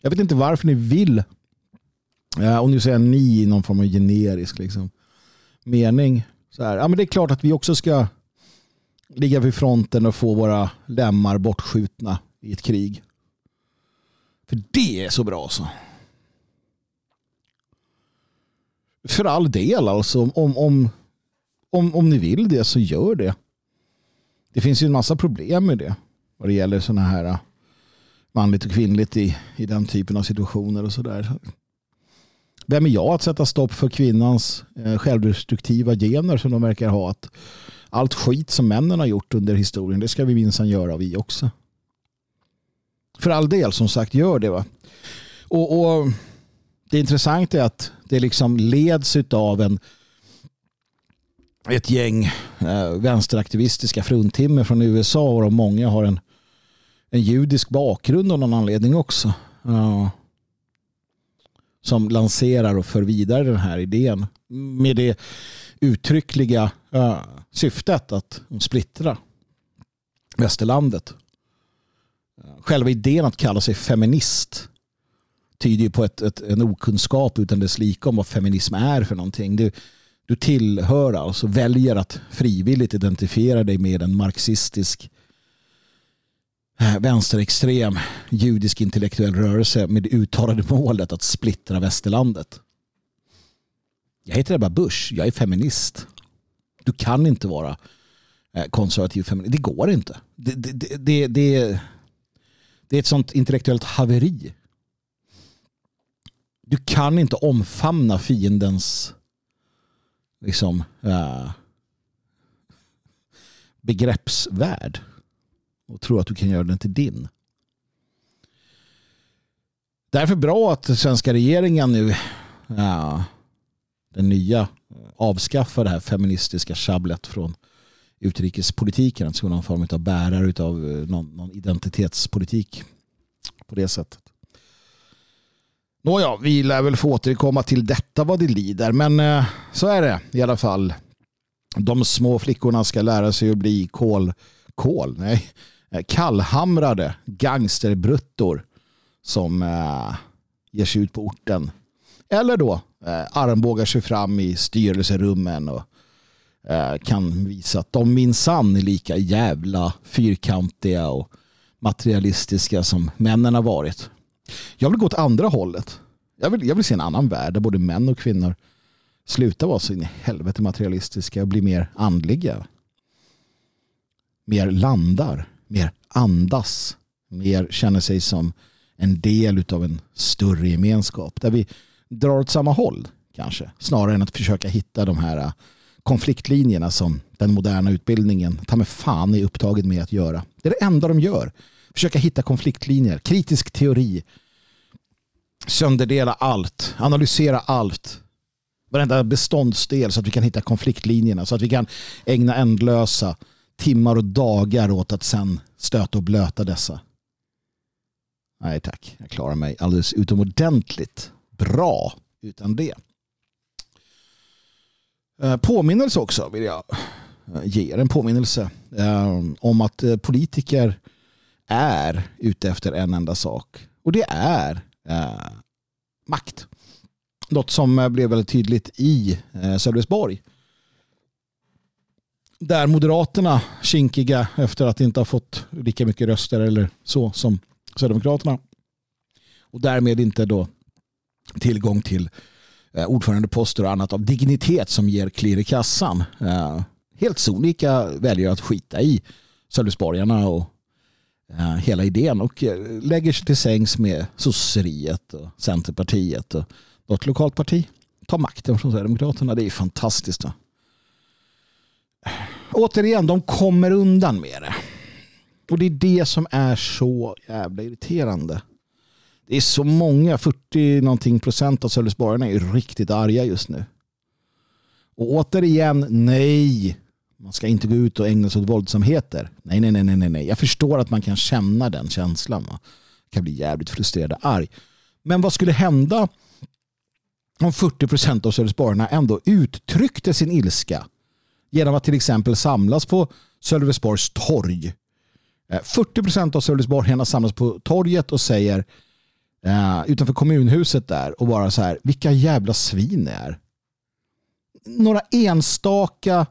Jag vet inte varför ni vill Eh, och nu säger jag ni i någon form av generisk liksom, mening. Så här, ja, men det är klart att vi också ska ligga vid fronten och få våra lemmar bortskjutna i ett krig. För det är så bra så. För all del alltså. Om, om, om, om ni vill det så gör det. Det finns ju en massa problem med det. Vad det gäller sådana här eh, manligt och kvinnligt i, i den typen av situationer och sådär. Vem är jag att sätta stopp för kvinnans eh, självdestruktiva gener som de verkar ha? Att allt skit som männen har gjort under historien, det ska vi minsann göra vi också. För all del, som sagt, gör det. va. Och, och Det intressanta är att det liksom leds av en ett gäng eh, vänsteraktivistiska fruntimmer från USA och många har en, en judisk bakgrund av någon anledning också. Ja som lanserar och för vidare den här idén med det uttryckliga uh, syftet att splittra västerlandet. Eh, själva idén att kalla sig feminist tyder ju på ett, ett, en okunskap utan dess lika om vad feminism är för någonting. Du, du tillhör alltså, väljer att frivilligt identifiera dig med en marxistisk vänsterextrem judisk intellektuell rörelse med det uttalade målet att splittra västerlandet. Jag heter Ebba Busch, jag är feminist. Du kan inte vara eh, konservativ feminist. Det går inte. Det, det, det, det, det är ett sånt intellektuellt haveri. Du kan inte omfamna fiendens liksom, äh, begreppsvärld och tror att du kan göra den till din. Därför bra att svenska regeringen nu, ja, den nya, avskaffar det här feministiska schabblet från utrikespolitiken. Att någon form av bärare av eh, någon, någon identitetspolitik på det sättet. Nåja, vi lär väl få återkomma till detta vad det lider. Men eh, så är det i alla fall. De små flickorna ska lära sig att bli kol, kol, nej, Eh, kallhamrade gangsterbruttor som eh, ger sig ut på orten. Eller då eh, armbågar sig fram i styrelserummen och eh, kan visa att de minsann är lika jävla fyrkantiga och materialistiska som männen har varit. Jag vill gå åt andra hållet. Jag vill, jag vill se en annan värld där både män och kvinnor slutar vara så in i helvete materialistiska och blir mer andliga. Mer landar mer andas, mer känner sig som en del av en större gemenskap där vi drar åt samma håll kanske snarare än att försöka hitta de här äh, konfliktlinjerna som den moderna utbildningen tar med fan är upptagen med att göra. Det är det enda de gör. försöka hitta konfliktlinjer, kritisk teori, sönderdela allt, analysera allt, varenda beståndsdel så att vi kan hitta konfliktlinjerna, så att vi kan ägna ändlösa timmar och dagar åt att sen stöta och blöta dessa. Nej tack, jag klarar mig alldeles utomordentligt bra utan det. Eh, påminnelse också vill jag eh, ge er en påminnelse eh, om att politiker är ute efter en enda sak och det är makt. Något som blev väldigt tydligt i Sölvesborg. Där Moderaterna, kinkiga efter att inte ha fått lika mycket röster eller så som Sverigedemokraterna. Och därmed inte då tillgång till eh, ordförandeposter och annat av dignitet som ger klirr i kassan. Eh, helt sonika väljer att skita i Sölvesborgarna och eh, hela idén och lägger sig till sängs med sosseriet och Centerpartiet och något lokalt parti. Ta makten från Sverigedemokraterna. Det är fantastiskt. Återigen, de kommer undan med det. Och det är det som är så jävla irriterande. Det är så många, 40 någonting procent av Sölvesborgarna är riktigt arga just nu. Och återigen, nej. Man ska inte gå ut och ägna sig åt våldsamheter. Nej, nej, nej, nej, nej. Jag förstår att man kan känna den känslan. Man kan bli jävligt frustrerad och arg. Men vad skulle hända om 40 procent av Sölvesborgarna ändå uttryckte sin ilska genom att till exempel samlas på Sölvesborgs torg 40 eh, procent av Sölvesborgarna samlas på torget och säger eh, utanför kommunhuset där och bara så här, vilka jävla svin det är. Några enstaka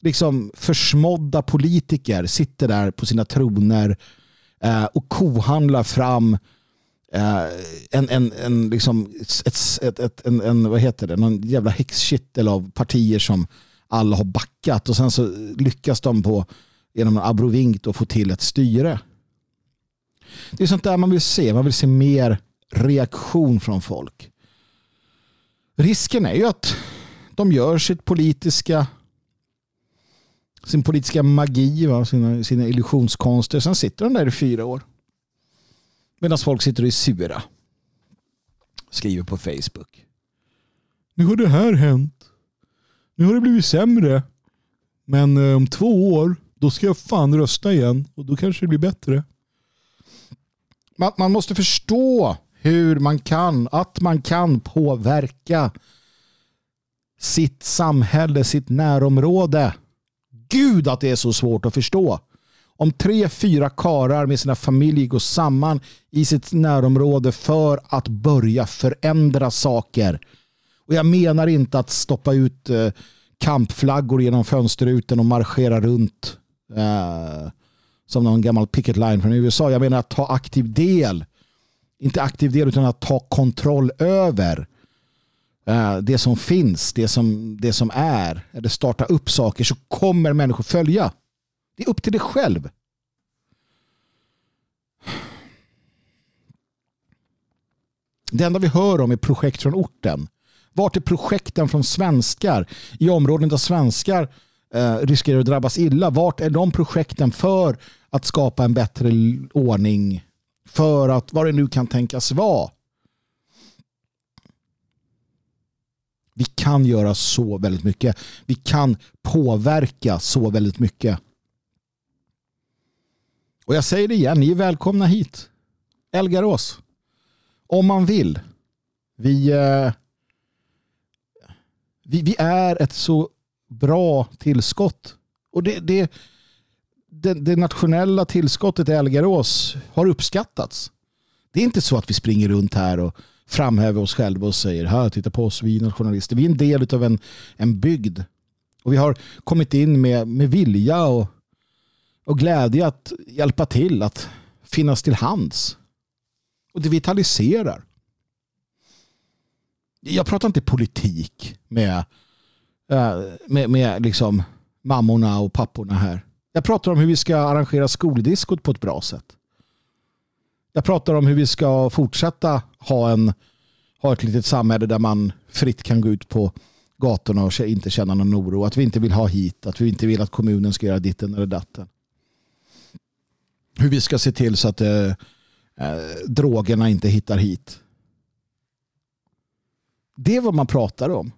liksom försmådda politiker sitter där på sina troner eh, och kohandlar fram eh, en, en, en, liksom, ett, ett, ett, en, en, vad heter det, någon jävla häxkittel av partier som alla har backat och sen så lyckas de på genom en abrovink och få till ett styre. Det är sånt där man vill se. Man vill se mer reaktion från folk. Risken är ju att de gör sitt politiska sin politiska magi, va? Sina, sina illusionskonster. Sen sitter de där i fyra år. Medan folk sitter och är sura. Skriver på Facebook. Nu har det här hänt. Nu har det blivit sämre. Men eh, om två år då ska jag fan rösta igen och då kanske det blir bättre. Man, man måste förstå hur man kan, att man kan påverka sitt samhälle, sitt närområde. Gud att det är så svårt att förstå. Om tre, fyra karar med sina familjer går samman i sitt närområde för att börja förändra saker. Och jag menar inte att stoppa ut eh, kampflaggor genom fönsterrutan och marschera runt Eh, som någon gammal picket line från USA. Jag menar att ta aktiv del. Inte aktiv del utan att ta kontroll över eh, det som finns, det som, det som är. Eller starta upp saker så kommer människor följa. Det är upp till dig själv. Det enda vi hör om är projekt från orten. Vart är projekten från svenskar i områden där svenskar eh, riskerar att drabbas illa. Vart är de projekten för att skapa en bättre ordning? För att vad det nu kan tänkas vara. Vi kan göra så väldigt mycket. Vi kan påverka så väldigt mycket. Och jag säger det igen, ni är välkomna hit. Elgarås. Om man vill. Vi, eh, vi, vi är ett så bra tillskott. Och det, det, det, det nationella tillskottet i Elgarås har uppskattats. Det är inte så att vi springer runt här och framhäver oss själva och säger här, titta på oss, vi är nationalister. Vi är en del av en, en bygd. Och vi har kommit in med, med vilja och, och glädje att hjälpa till, att finnas till hands. Och det vitaliserar. Jag pratar inte politik med eh, med, med liksom mammorna och papporna här. Jag pratar om hur vi ska arrangera skoldiskot på ett bra sätt. Jag pratar om hur vi ska fortsätta ha, en, ha ett litet samhälle där man fritt kan gå ut på gatorna och inte känna någon oro. Att vi inte vill ha hit, att vi inte vill att kommunen ska göra ditten eller datten. hur vi ska se till så att eh, eh drogerna inte hittar hit. Det är vad man pratar om.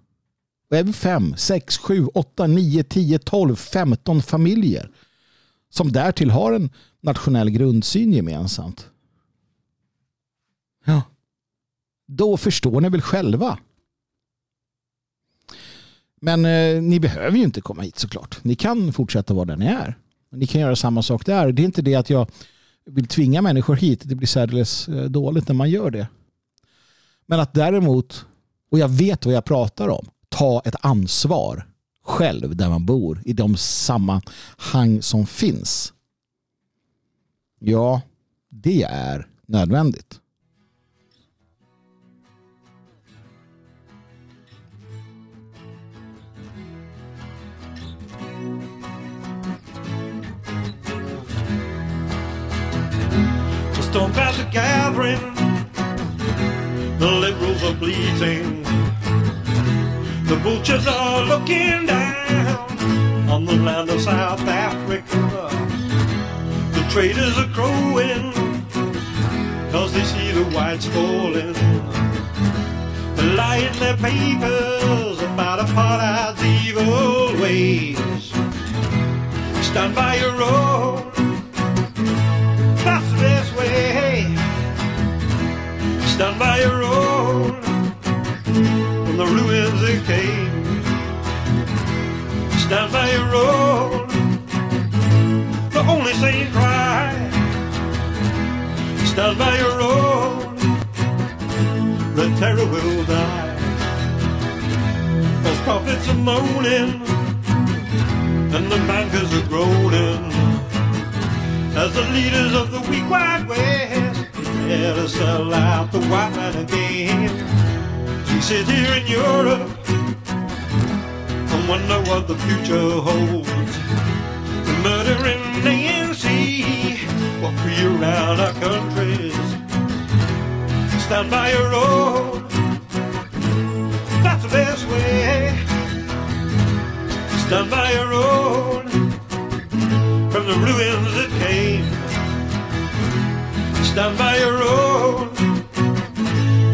Och är vi fem, sex, sju, åtta, nio, tio, tolv, femton familjer som därtill har en nationell grundsyn gemensamt. Ja. Då förstår ni väl själva. Men eh, ni behöver ju inte komma hit såklart. Ni kan fortsätta vara där ni är. Ni kan göra samma sak där. Det är inte det att jag vill tvinga människor hit. Det blir särdeles eh, dåligt när man gör det. Men att däremot, och jag vet vad jag pratar om, ta ett ansvar själv där man bor i de sammanhang som finns. Ja, det är nödvändigt. Just stormclouds are gathering, the liberals are bleating, the vultures are looking down on the land of South Africa. The traders are crowing, cause they see the whites falling. They lie in their papers about apartheid's evil ways. Stand by your own Stand by your own from the ruins it came. Stand by your own. The only sane cry. Stand by your own. The terror will die. Cause prophets are moaning and the bankers are groaning as the leaders of the weak white west prepare to sell out the white man again. We sit here in Europe and wonder what the future holds. The murdering ANC will free around our countries. Stand by your own. That's the best way. Stand by your own from the ruins that came. Stand by your own.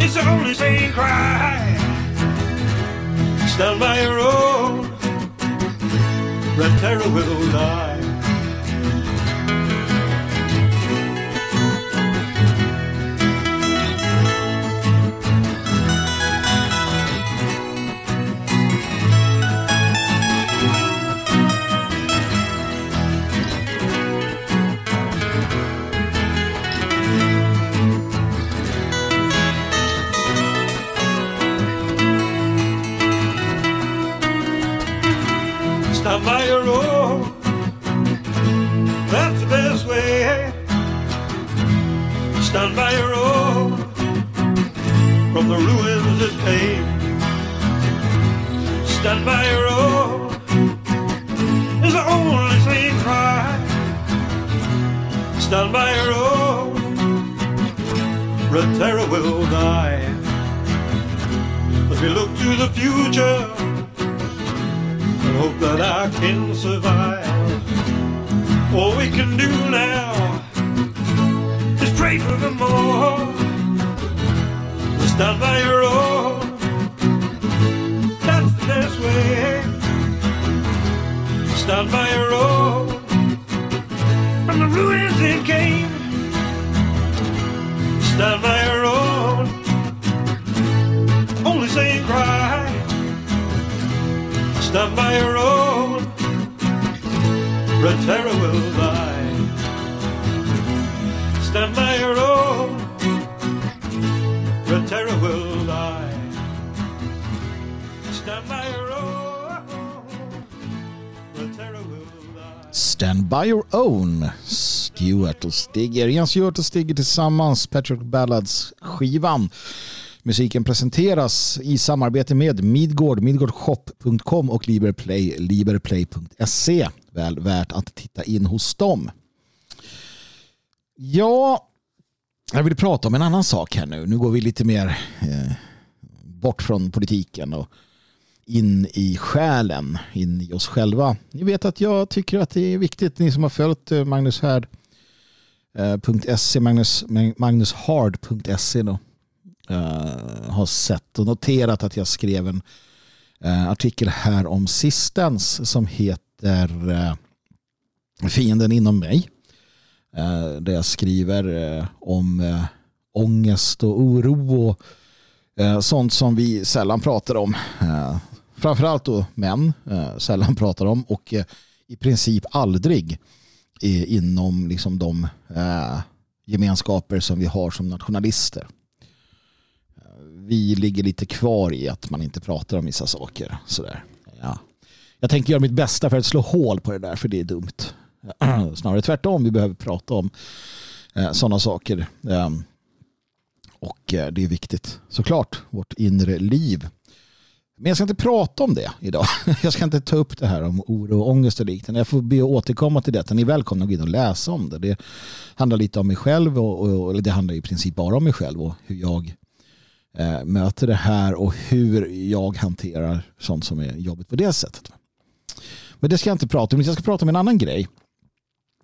It's the only sane cry. Stand by your own. Red terror will die. Stand by your own. From the ruins it came. Stand by your own. Is the only thing cry. Stand by your own. Red terror will die. As we look to the future and hope that I can survive. All we can do now is pray for the more. Stand by your own. That's the best way. Stand by your own. From the ruins it came. Stand by your own. Only saying cry. Stand by your own. Red terror will die. Oh, Stand by oh, your own. Red terror will die. Stand by your own. Red terror will. Stand by your own. Stewart och Stigger. Jens Stewart och Stigger tillsammans. Patrick Ballads skivan. Musiken presenteras i samarbete med Midgård, midgårdshop.com och Liberplay, liberplay.se. Väl värt att titta in hos dem. Ja, jag vill prata om en annan sak här nu. Nu går vi lite mer eh, bort från politiken och in i själen, in i oss själva. Ni vet att jag tycker att det är viktigt, ni som har följt eh, Magnus Härd eh, .se, Magnus, magnushard.se då, eh, har sett och noterat att jag skrev en eh, artikel här om sistens som heter eh, Fienden inom mig. Eh, där jag skriver eh, om eh, ångest och oro och sånt som vi sällan pratar om. Framförallt då män sällan pratar om och i princip aldrig inom liksom de gemenskaper som vi har som nationalister. Vi ligger lite kvar i att man inte pratar om vissa saker. Sådär. Ja. Jag tänker göra mitt bästa för att slå hål på det där för det är dumt. [clears throat] Snarare tvärtom, vi behöver prata om eh, sådana saker. Ehm, och eh, det är viktigt såklart, vårt inre liv. Men jag ska inte prata om det idag. [laughs] Jag ska inte ta upp det här om oro och ångest och liknande. Jag får be att återkomma till detta. Ni är välkomna att gå in och läsa om det. Det handlar lite om mig själv och, och eller det handlar i princip bara om mig själv och hur jag eh, möter det här och hur jag hanterar sånt som är jobbigt på det sättet. Men det ska jag inte prata om. Jag ska prata om en annan grej.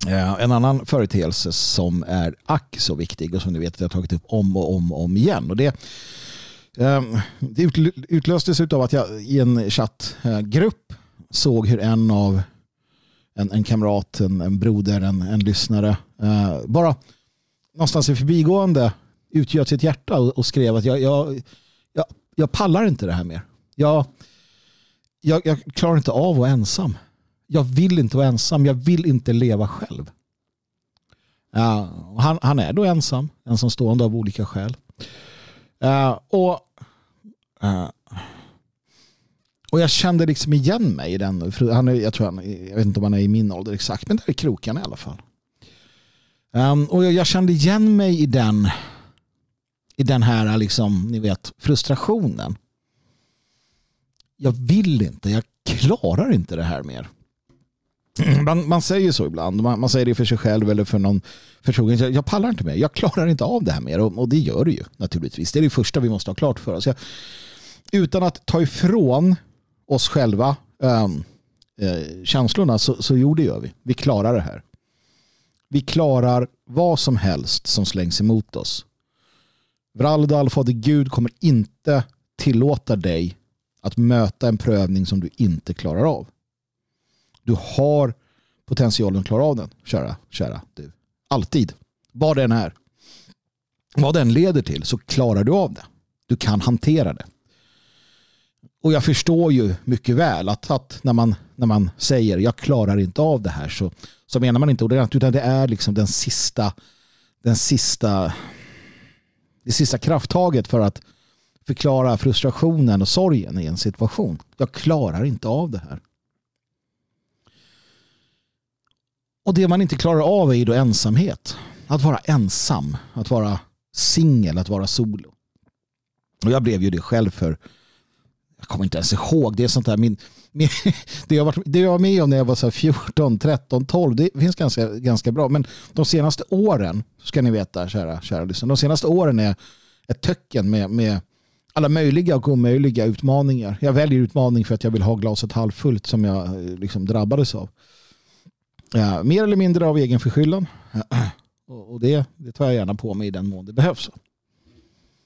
Eh, en annan företeelse som är ack så viktig och som ni vet att jag har tagit upp om och om och om igen. Och det ehm, det utlöstes av att jag i en chattgrupp såg hur en av en, en kamrat, en, en broder, en, en lyssnare eh, bara någonstans i förbigående utgöt sitt hjärta och, och skrev att jag, jag, jag, jag, pallar inte det här mer. Jag, jag, jag klarar inte av att vara ensam. Jag vill inte vara ensam. Jag vill inte leva själv. Uh, han, han är då ensam, ensamstående av olika skäl. Uh, och, uh, och jag kände liksom igen mig i den. Han är, jag, tror han, jag vet inte om han är i min ålder exakt, men där är krokarna i alla fall. Um, och jag, jag, kände igen mig i den i den här liksom, ni vet, frustrationen. Jag vill inte, jag klarar inte det här mer. Mm. Man, man säger så ibland, man, man, säger det för sig själv eller för någon förtrogen. Jag pallar inte mer, jag klarar inte av det här mer och, och, det gör du ju naturligtvis. Det är det första vi måste ha klart för oss. Jag, utan att ta ifrån oss själva um, äh, känslorna så, så jo, det gör vi. Vi klarar det här. Vi klarar vad som helst som slängs emot oss. Vraldal, Fader Gud kommer inte tillåta dig att möta en prövning som du inte klarar av. Du har potentialen att klara av den, kära, kära du. Alltid. Vad den är. Vad den leder till så klarar du av det. Du kan hantera det. Och jag förstår ju mycket väl att, att när, man, när man säger jag klarar inte av det här så, så menar man inte ordagrant utan det är liksom den sista den sista det sista krafttaget för att förklara frustrationen och sorgen i en situation. Jag klarar inte av det här. Och det man inte klarar av är ju då ensamhet. Att vara ensam, att vara singel, att vara solo. Och jag blev ju det själv för, jag kommer inte ens ihåg, det är sånt där, min, min, [laughs] det, jag var, det jag var med om när jag var så 14, 13, 12, det finns ganska, ganska bra. Men de senaste åren, ska ni veta kära, kära lyssnare, de senaste åren är ett töcken med, med alla möjliga och omöjliga utmaningar. Jag väljer utmaning för att jag vill ha glaset halvfullt som jag eh, liksom drabbades av. Ja, mer eller mindre av egen förskyllan. [clears throat] Och det, det tar jag gärna på mig i den mån det behövs.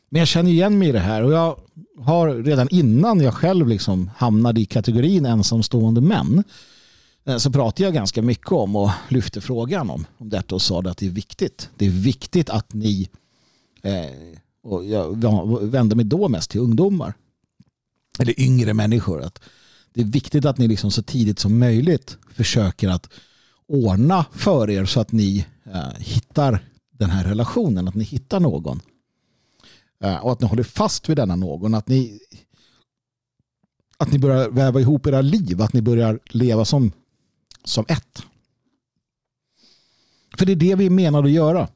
Men jag känner igen mig i det här och jag har redan innan jag själv liksom hamnade i kategorin ensamstående män eh, så pratade jag ganska mycket om och lyfte frågan om, om detta och sa att det är viktigt. Det är viktigt att ni, eh, och jag vände mig då mest till ungdomar, eller yngre människor, att det är viktigt att ni liksom så tidigt som möjligt försöker att ordna för er så att ni eh, hittar den här relationen, att ni hittar någon. Eh, och att ni håller fast vid denna någon, att ni att ni börjar väva ihop era liv, att ni börjar leva som, som ett. För det är det vi menar att göra.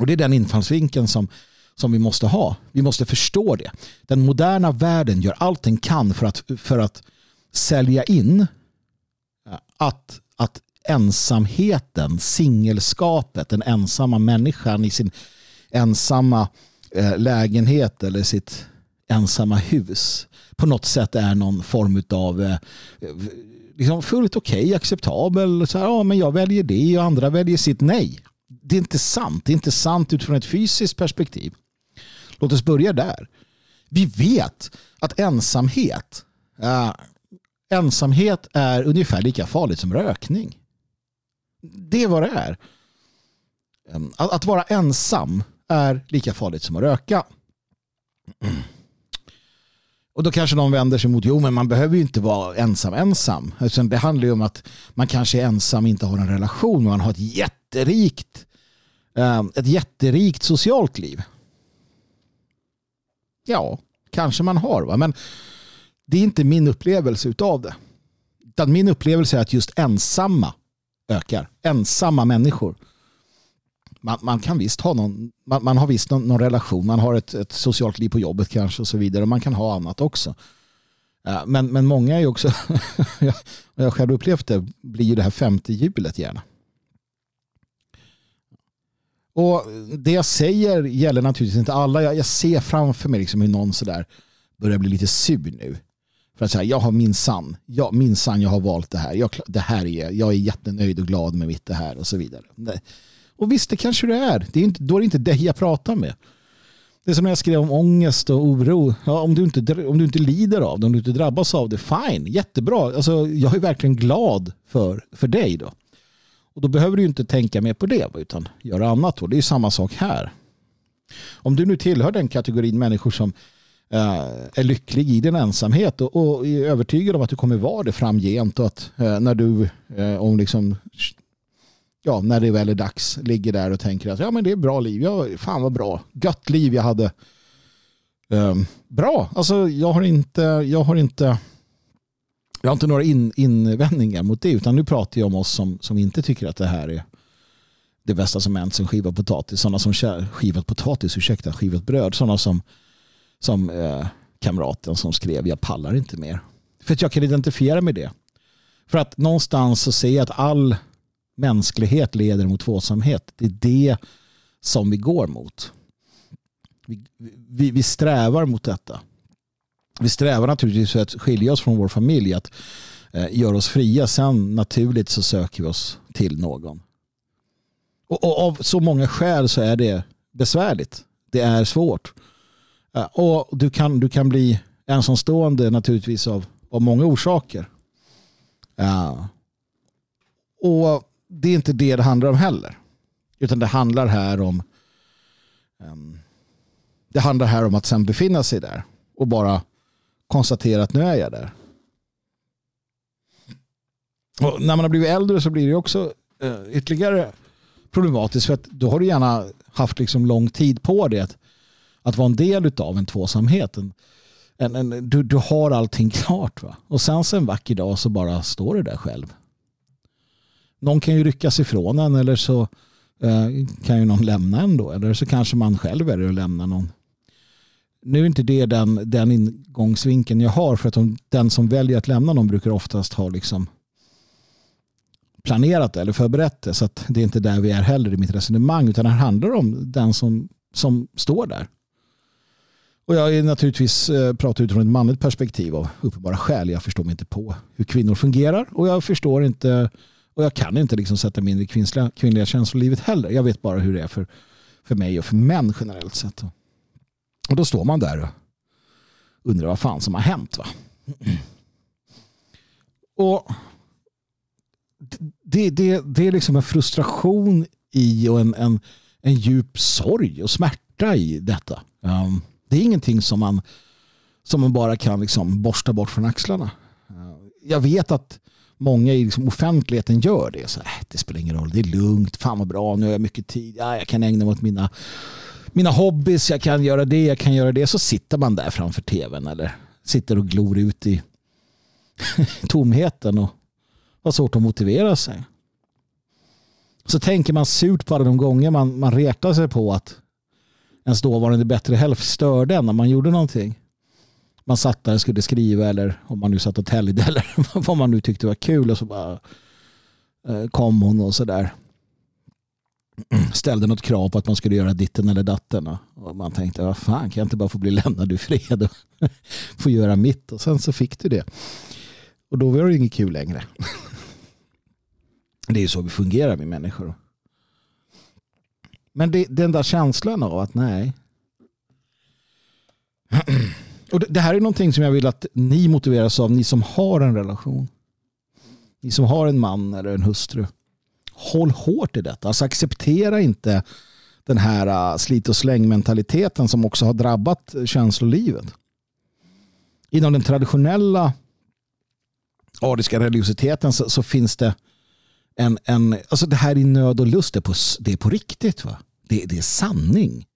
Och det är den infallsvinkeln som, som vi måste ha. Vi måste förstå det. Den moderna världen gör allt den kan för att, för att sälja in eh, att ensamheten, singelskapet, den ensamma människan i sin ensamma eh, lägenhet eller sitt ensamma hus på något sätt är någon form av eh, liksom fullt okej, okay, acceptabel. Så här, ja, men jag väljer det och andra väljer sitt nej. det är inte sant. Det är inte sant utifrån ett fysiskt perspektiv. Låt oss börja där. Vi vet att ensamhet, äh, ensamhet är ungefär lika farligt som rökning. Det är vad det är. Att, att vara ensam är lika farligt som att röka. [clears throat] Och då kanske någon vänder sig mot, jo men man behöver ju inte vara ensam ensam. Alltså, det handlar ju om att man kanske är ensam, inte har en relation, man har ett jätterikt, ehm, ett jätterikt socialt liv. Ja, kanske man har. Va? Men det är inte min upplevelse av det. Utan min upplevelse är att just ensamma ökar. Ensamma människor. Man, man kan visst ha någon, man, man har visst någon, någon, relation, man har ett, ett, socialt liv på jobbet kanske och så vidare. Och man kan ha annat också. Men, men många är ju också, [laughs] jag har själv upplevt det, blir ju det här femte hjulet gärna. Och det jag säger gäller naturligtvis inte alla. Jag, jag ser framför mig liksom hur någon sådär börjar bli lite sur nu. För att säga, jag har min sann, jag, min sann, jag har valt det här. Jag, det här är, jag är jättenöjd och glad med mitt det här och så vidare. Och visst, det kanske det är. Det är inte, då är det inte dig jag pratar med. Det är som när jag skrev om ångest och oro. Ja, om, du inte, om du inte lider av det, om du inte drabbas av det, fine, jättebra. Alltså, jag är verkligen glad för, för dig då. Och då behöver du inte tänka mer på det utan göra annat. Då. det är samma sak här. Om du nu tillhör den kategorin människor som Eh, är lycklig i din ensamhet och, och, är övertygad om att du kommer vara det framgent och att eh, när du eh, om liksom ja, när det väl är dags ligger där och tänker att ja men det är bra liv, ja, fan vad bra, gött liv jag hade. Um, bra, alltså jag har inte, jag har inte jag har inte några in, invändningar mot det utan nu pratar jag om oss som, som inte tycker att det här är det bästa som hänt sen skivat potatis. Sådana som skivat potatis, ursäkta, skivat bröd. Sådana som, som eh, kamraten som skrev jag pallar inte mer. För att jag kan identifiera med det. För att någonstans så ser jag att all mänsklighet leder mot tvåsamhet. Det är det som vi går mot. Vi, vi, vi strävar mot detta vi strävar naturligtvis för att skilja oss från vår familj, att eh, göra oss fria. Sen naturligt så söker vi oss till någon. Och, och, av så många skäl så är det besvärligt. Det är svårt. Och du kan, du kan bli ensamstående naturligtvis av, av många orsaker. Eh, och det är inte det det handlar om heller. Utan det handlar här om um, det handlar här om att sen befinna sig där och bara konstatera att nu är jag där. Och när man har blivit äldre så blir det också uh, ytterligare problematiskt för att då har du gärna haft liksom lång tid på dig att, att vara en del av en tvåsamhet. En, en, en, du, du har allting klart. Va? Och sen så en vacker dag så bara står du där själv. Någon kan ju ryckas ifrån en eller så eh, kan ju någon lämna en då. Eller så kanske man själv är det och lämnar någon nu är inte det den, den ingångsvinkeln jag har för att de, den som väljer att lämna någon brukar oftast ha liksom planerat eller förberett det. Så att det är inte där vi är heller i mitt resonemang utan det handlar om den som, som står där. Och jag är naturligtvis eh, pratar utifrån ett manligt perspektiv av uppenbara skäl. Jag förstår mig inte på hur kvinnor fungerar och jag förstår inte och jag kan inte liksom sätta mig in i kvinnliga, kvinnliga känslolivet heller. Jag vet bara hur det är för, för mig och för män generellt sett. Och då står man där och undrar vad fan som har hänt. Va? Och det, det, det är liksom en frustration i och en, en, en djup sorg och smärta i detta. Um, det är ingenting som man, som man bara kan liksom borsta bort från axlarna. Jag vet att många i liksom offentligheten gör det. Så, äh, det spelar ingen roll, det är lugnt, fan vad bra, nu har jag mycket tid, ja, jag kan ägna mig åt mina mina hobbys, jag kan göra det, jag kan göra det. Så sitter man där framför tvn eller sitter och glor ut i [laughs] tomheten och har svårt att motivera sig. Så tänker man surt på alla de gånger man, man retar sig på att ens dåvarande bättre hälft störde en när man gjorde någonting. Man satt där och skulle skriva eller om man nu satt och täljde [laughs] eller vad man nu tyckte var kul och så bara eh, kom hon och sådär. [clears throat] ställde något krav på att man skulle göra ditten eller datten. Och man tänkte, vad fan, kan jag inte bara få bli lämnad i fred och [laughs] få göra mitt? Och sen så fick du det. Och då var det inget kul längre. [laughs] Det är ju så vi fungerar med människor. Men det, den där känslan av att nej. Och det, det här är någonting som jag vill att ni motiveras av, ni som har en relation. Ni som har en man eller en hustru. Håll hårt i detta. Alltså acceptera inte den här äh, slit och släng mentaliteten som också har drabbat känslolivet. Inom den traditionella ariska religiositeten så, så, finns det en, en, alltså det här i nöd och lust, det är på, det är på riktigt. Va? Det, det är sanning.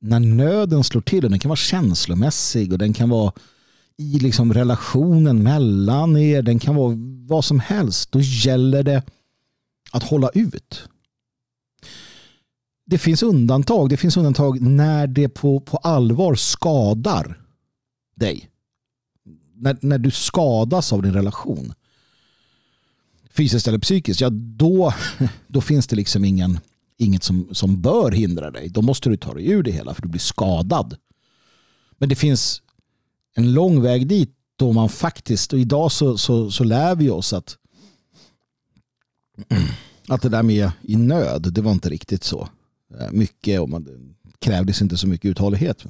När nöden slår till, och den kan vara känslomässig och den kan vara i liksom relationen mellan er, den kan vara vad som helst. Då gäller det att hålla ut. Det finns undantag. Det finns undantag när det på, på allvar skadar dig. När, när du skadas av din relation. Fysiskt eller psykiskt, ja då, [laughs] då finns det liksom ingen, inget som, som bör hindra dig. Då måste du ta dig ur det hela för du blir skadad. Men det finns en lång väg dit då man faktiskt, och idag så, så, så lär vi oss att [clears throat] att det där med i nöd, det var inte riktigt så eh, mycket och man krävdes inte så mycket uthållighet.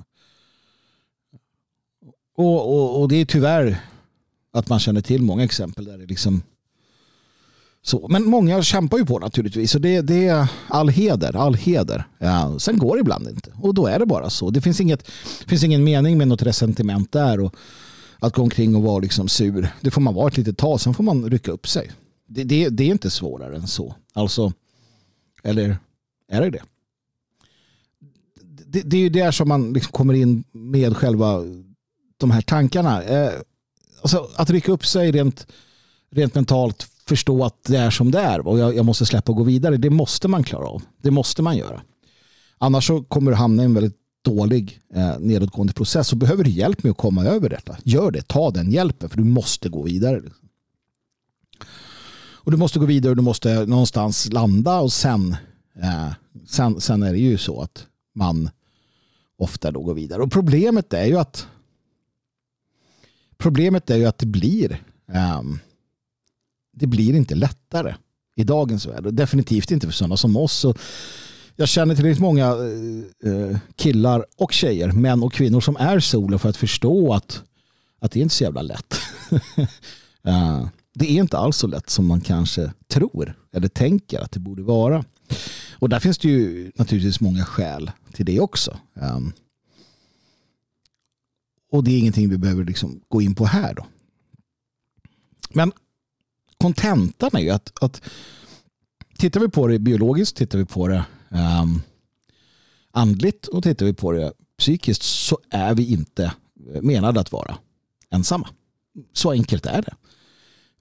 Och, och, och, det är tyvärr att man känner till många exempel där det liksom så. Men många kämpar ju på naturligtvis och det, det är all heder, all heder. Ja, sen går det ibland inte och då är det bara så. Det finns, inget, finns ingen mening med något resentiment där och att gå omkring och vara liksom sur. Det får man vara ett litet tag, sen får man rycka upp sig. Det, det, det är inte svårare än så. Alltså, eller är det det? Det, det är ju där som man liksom kommer in med själva de här tankarna. Eh, alltså, att rycka upp sig rent, rent mentalt, förstå att det är som det är och jag, jag, måste släppa och gå vidare. Det måste man klara av. Det måste man göra. Annars så kommer du hamna i en väldigt dålig eh, nedåtgående process och behöver du hjälp med att komma över detta. Gör det, ta den hjälpen för du måste gå vidare. Och du måste gå vidare och du måste någonstans landa och sen, eh, sen, sen är det ju så att man ofta då går vidare. Och problemet är ju att problemet är ju att det blir um, det blir inte lättare i dagens värld. Och definitivt inte för sådana som oss. Jag känner tillräckligt många eh, eh, killar och tjejer, män och kvinnor som är solo för att förstå att, att det är inte så jävla lätt. [laughs] Eh, det är inte alls så lätt som man kanske tror eller tänker att det borde vara. Och där finns det ju naturligtvis många skäl till det också. Och det är ingenting vi behöver liksom gå in på här då. Men kontentan är ju att, att tittar vi på det biologiskt, tittar vi på det um, andligt och tittar vi på det psykiskt så är vi inte eh, menade att vara ensamma. Så enkelt är det.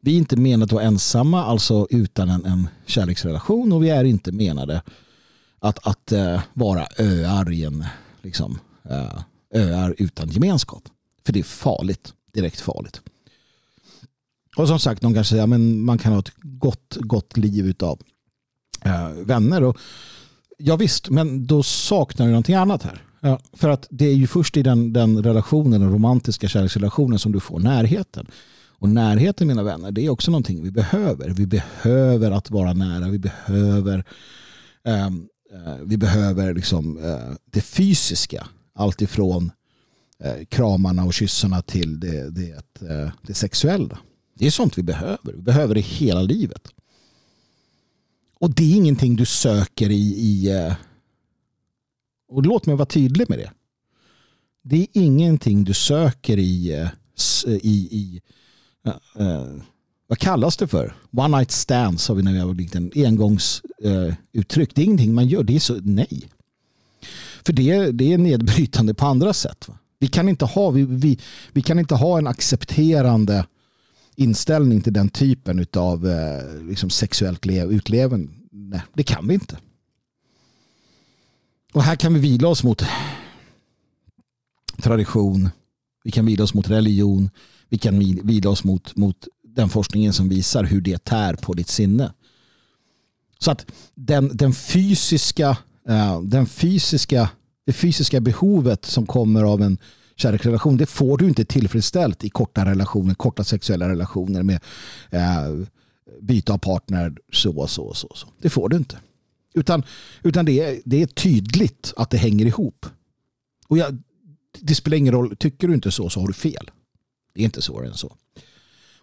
Vi är inte menade att vara ensamma, alltså utan en, en kärleksrelation och vi är inte menade att, att uh, vara öar i en liksom, uh, öar utan gemenskap. För det är farligt, direkt farligt. Och som sagt, de kanske säger att man kan ha ett gott, gott liv av uh, vänner. Och, ja visst, men då saknar du någonting annat här. Ja, för att det är ju först i den, den relationen, den romantiska kärleksrelationen som du får närheten. Och närheten mina vänner, det är också någonting vi behöver. Vi behöver att vara nära. Vi behöver, eh, vi behöver liksom, eh, det fysiska. Allt ifrån eh, kramarna och kyssarna till det, det, eh, det sexuella. Det är sånt vi behöver. Vi behöver det hela livet. Och det är ingenting du söker i, i eh, och låt mig vara tydlig med det. Det är ingenting du söker i, eh, i, i uh, vad kallas det för? One night stands har vi när vi har en engångsuttryck. Uh, det är ingenting man gör. Det är så nej. För det, det är nedbrytande på andra sätt. Va? Vi, kan inte ha, vi, vi, vi kan inte ha en accepterande inställning till den typen av eh, liksom sexuellt utlevande. Nej, det kan vi inte. Och här kan vi vila oss mot tradition. Vi kan vila oss mot religion. Vi kan vila oss mot, mot den forskningen som visar hur det tär på ditt sinne. Så att den, den fysiska, eh, den fysiska, det fysiska behovet som kommer av en kärleksrelation, det får du inte tillfredsställt i korta relationer, korta sexuella relationer med eh, byte av partner så och så och så. Det får du inte. Utan, utan det, är, det är tydligt att det hänger ihop. Och jag, det spelar ingen roll, tycker du inte så så har du fel. Det är inte svårare än så.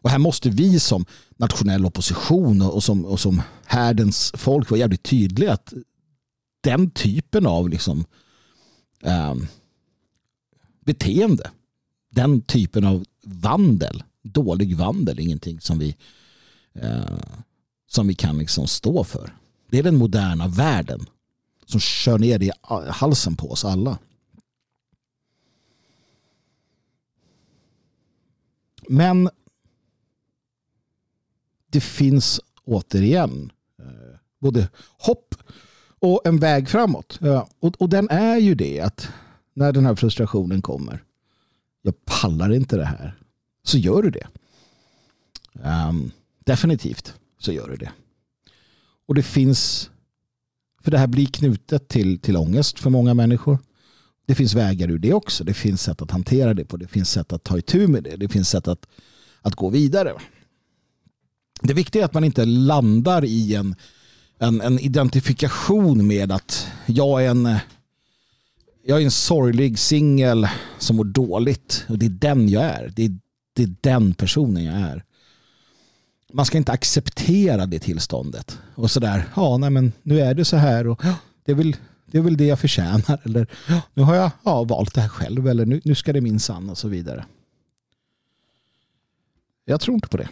Och här måste vi som nationell opposition och som, och som härdens folk vara jävligt tydliga att den typen av liksom, um, beteende, den typen av vandel, dålig vandel, ingenting som vi, eh, som vi kan liksom stå för. Det är den moderna världen som kör ner i halsen på oss alla. Men det finns återigen eh, både hopp och en väg framåt. Eh, och, och den är ju det att när den här frustrationen kommer, jag pallar inte det här, så gör du det. Um, definitivt så gör du det. Och det finns, för det här blir knutet till, till ångest för många människor. Det finns vägar ur det också. Det finns sätt att hantera det på. Det finns sätt att ta itu med det. Det finns sätt att, att gå vidare. Det viktiga är att man inte landar i en, en, en identifikation med att jag är en jag är en sorglig singel som mår dåligt och det är den jag är. Det är, det är den personen jag är. Man ska inte acceptera det tillståndet. Och sådär, ja nej men nu är det så här och det är väl det, är väl det jag förtjänar. Eller nu har jag ja, valt det här själv eller nu, nu ska det minsann och så vidare. Jag tror inte på det.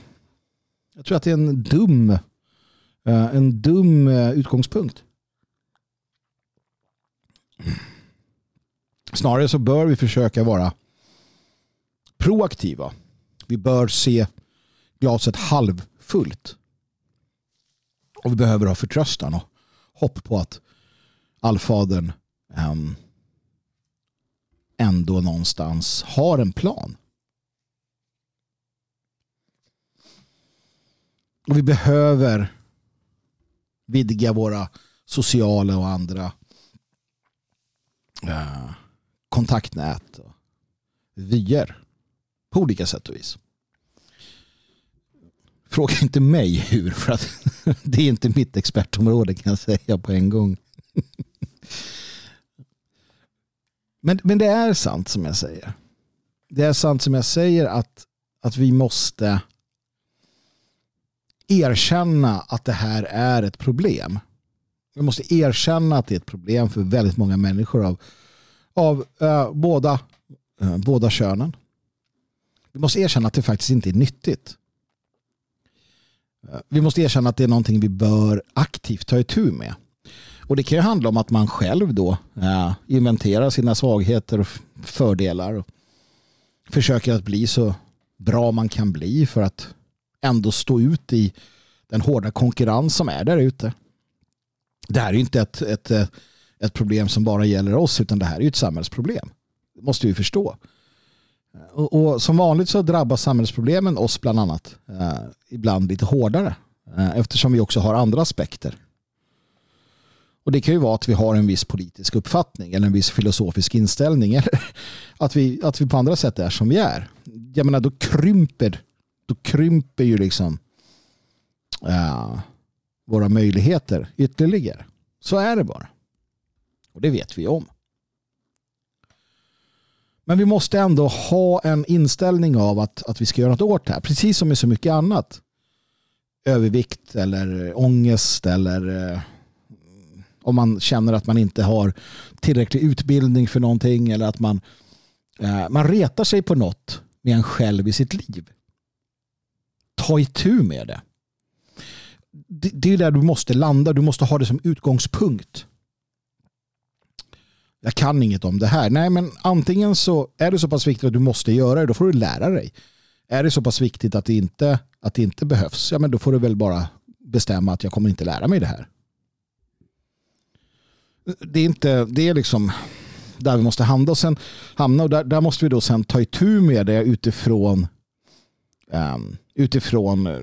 Jag tror att det är en dum, eh, en dum eh, utgångspunkt. Snarare så bör vi försöka vara proaktiva. Vi bör se glaset halvfullt. Och vi behöver ha förtröstan och hopp på att allfadern um, ändå någonstans har en plan. Och vi behöver vidga våra sociala och andra uh, kontaktnät och vyer på olika sätt och vis. Fråga inte mig hur för att [laughs] det är inte mitt expertområde kan jag säga på en gång. Men, men det är sant som jag säger. Det är sant som jag säger att, att vi måste erkänna att det här är ett problem. Vi måste erkänna att det är ett problem för väldigt många människor av, av eh, båda, eh, båda könen. Vi måste erkänna att det faktiskt inte är nyttigt. Eh, vi måste erkänna att det är någonting vi bör aktivt ta itu med. Och det kan ju handla om att man själv då eh, inventerar sina svagheter och fördelar och försöker att bli så bra man kan bli för att ändå stå ut i den hårda konkurrens som är där ute. Det här är ju inte ett, ett, eh, ett problem som bara gäller oss utan det här är ju ett samhällsproblem. Det måste vi förstå. Och, och som vanligt så drabbar samhällsproblemen oss bland annat eh, ibland lite hårdare eh, eftersom vi också har andra aspekter. Och det kan ju vara att vi har en viss politisk uppfattning eller en viss filosofisk inställning [laughs] eller att vi, att vi på andra sätt är som vi är. Jag menar då krymper då krymper ju liksom uh, våra möjligheter ytterligare. Så är det bara. Och det vet vi om. Men vi måste ändå ha en inställning av att, att vi ska göra något åt det här. Precis som med så mycket annat. Övervikt eller eh, ångest eller eh, om man känner att man inte har tillräcklig utbildning för någonting eller att man, eh, man retar sig på något med en själv i sitt liv ta itu med det. Det är där du måste landa. Du måste ha det som utgångspunkt. Jag kan inget om det här. Nej, men antingen så är det så pass viktigt att du måste göra det. Då får du lära dig. Är det så pass viktigt att det inte, att det inte behövs. Ja, men då får du väl bara bestämma att jag kommer inte lära mig det här. Det är inte, det är liksom där vi måste hamna och sen hamna och där, där måste vi då sen ta itu med det utifrån um, utifrån eh,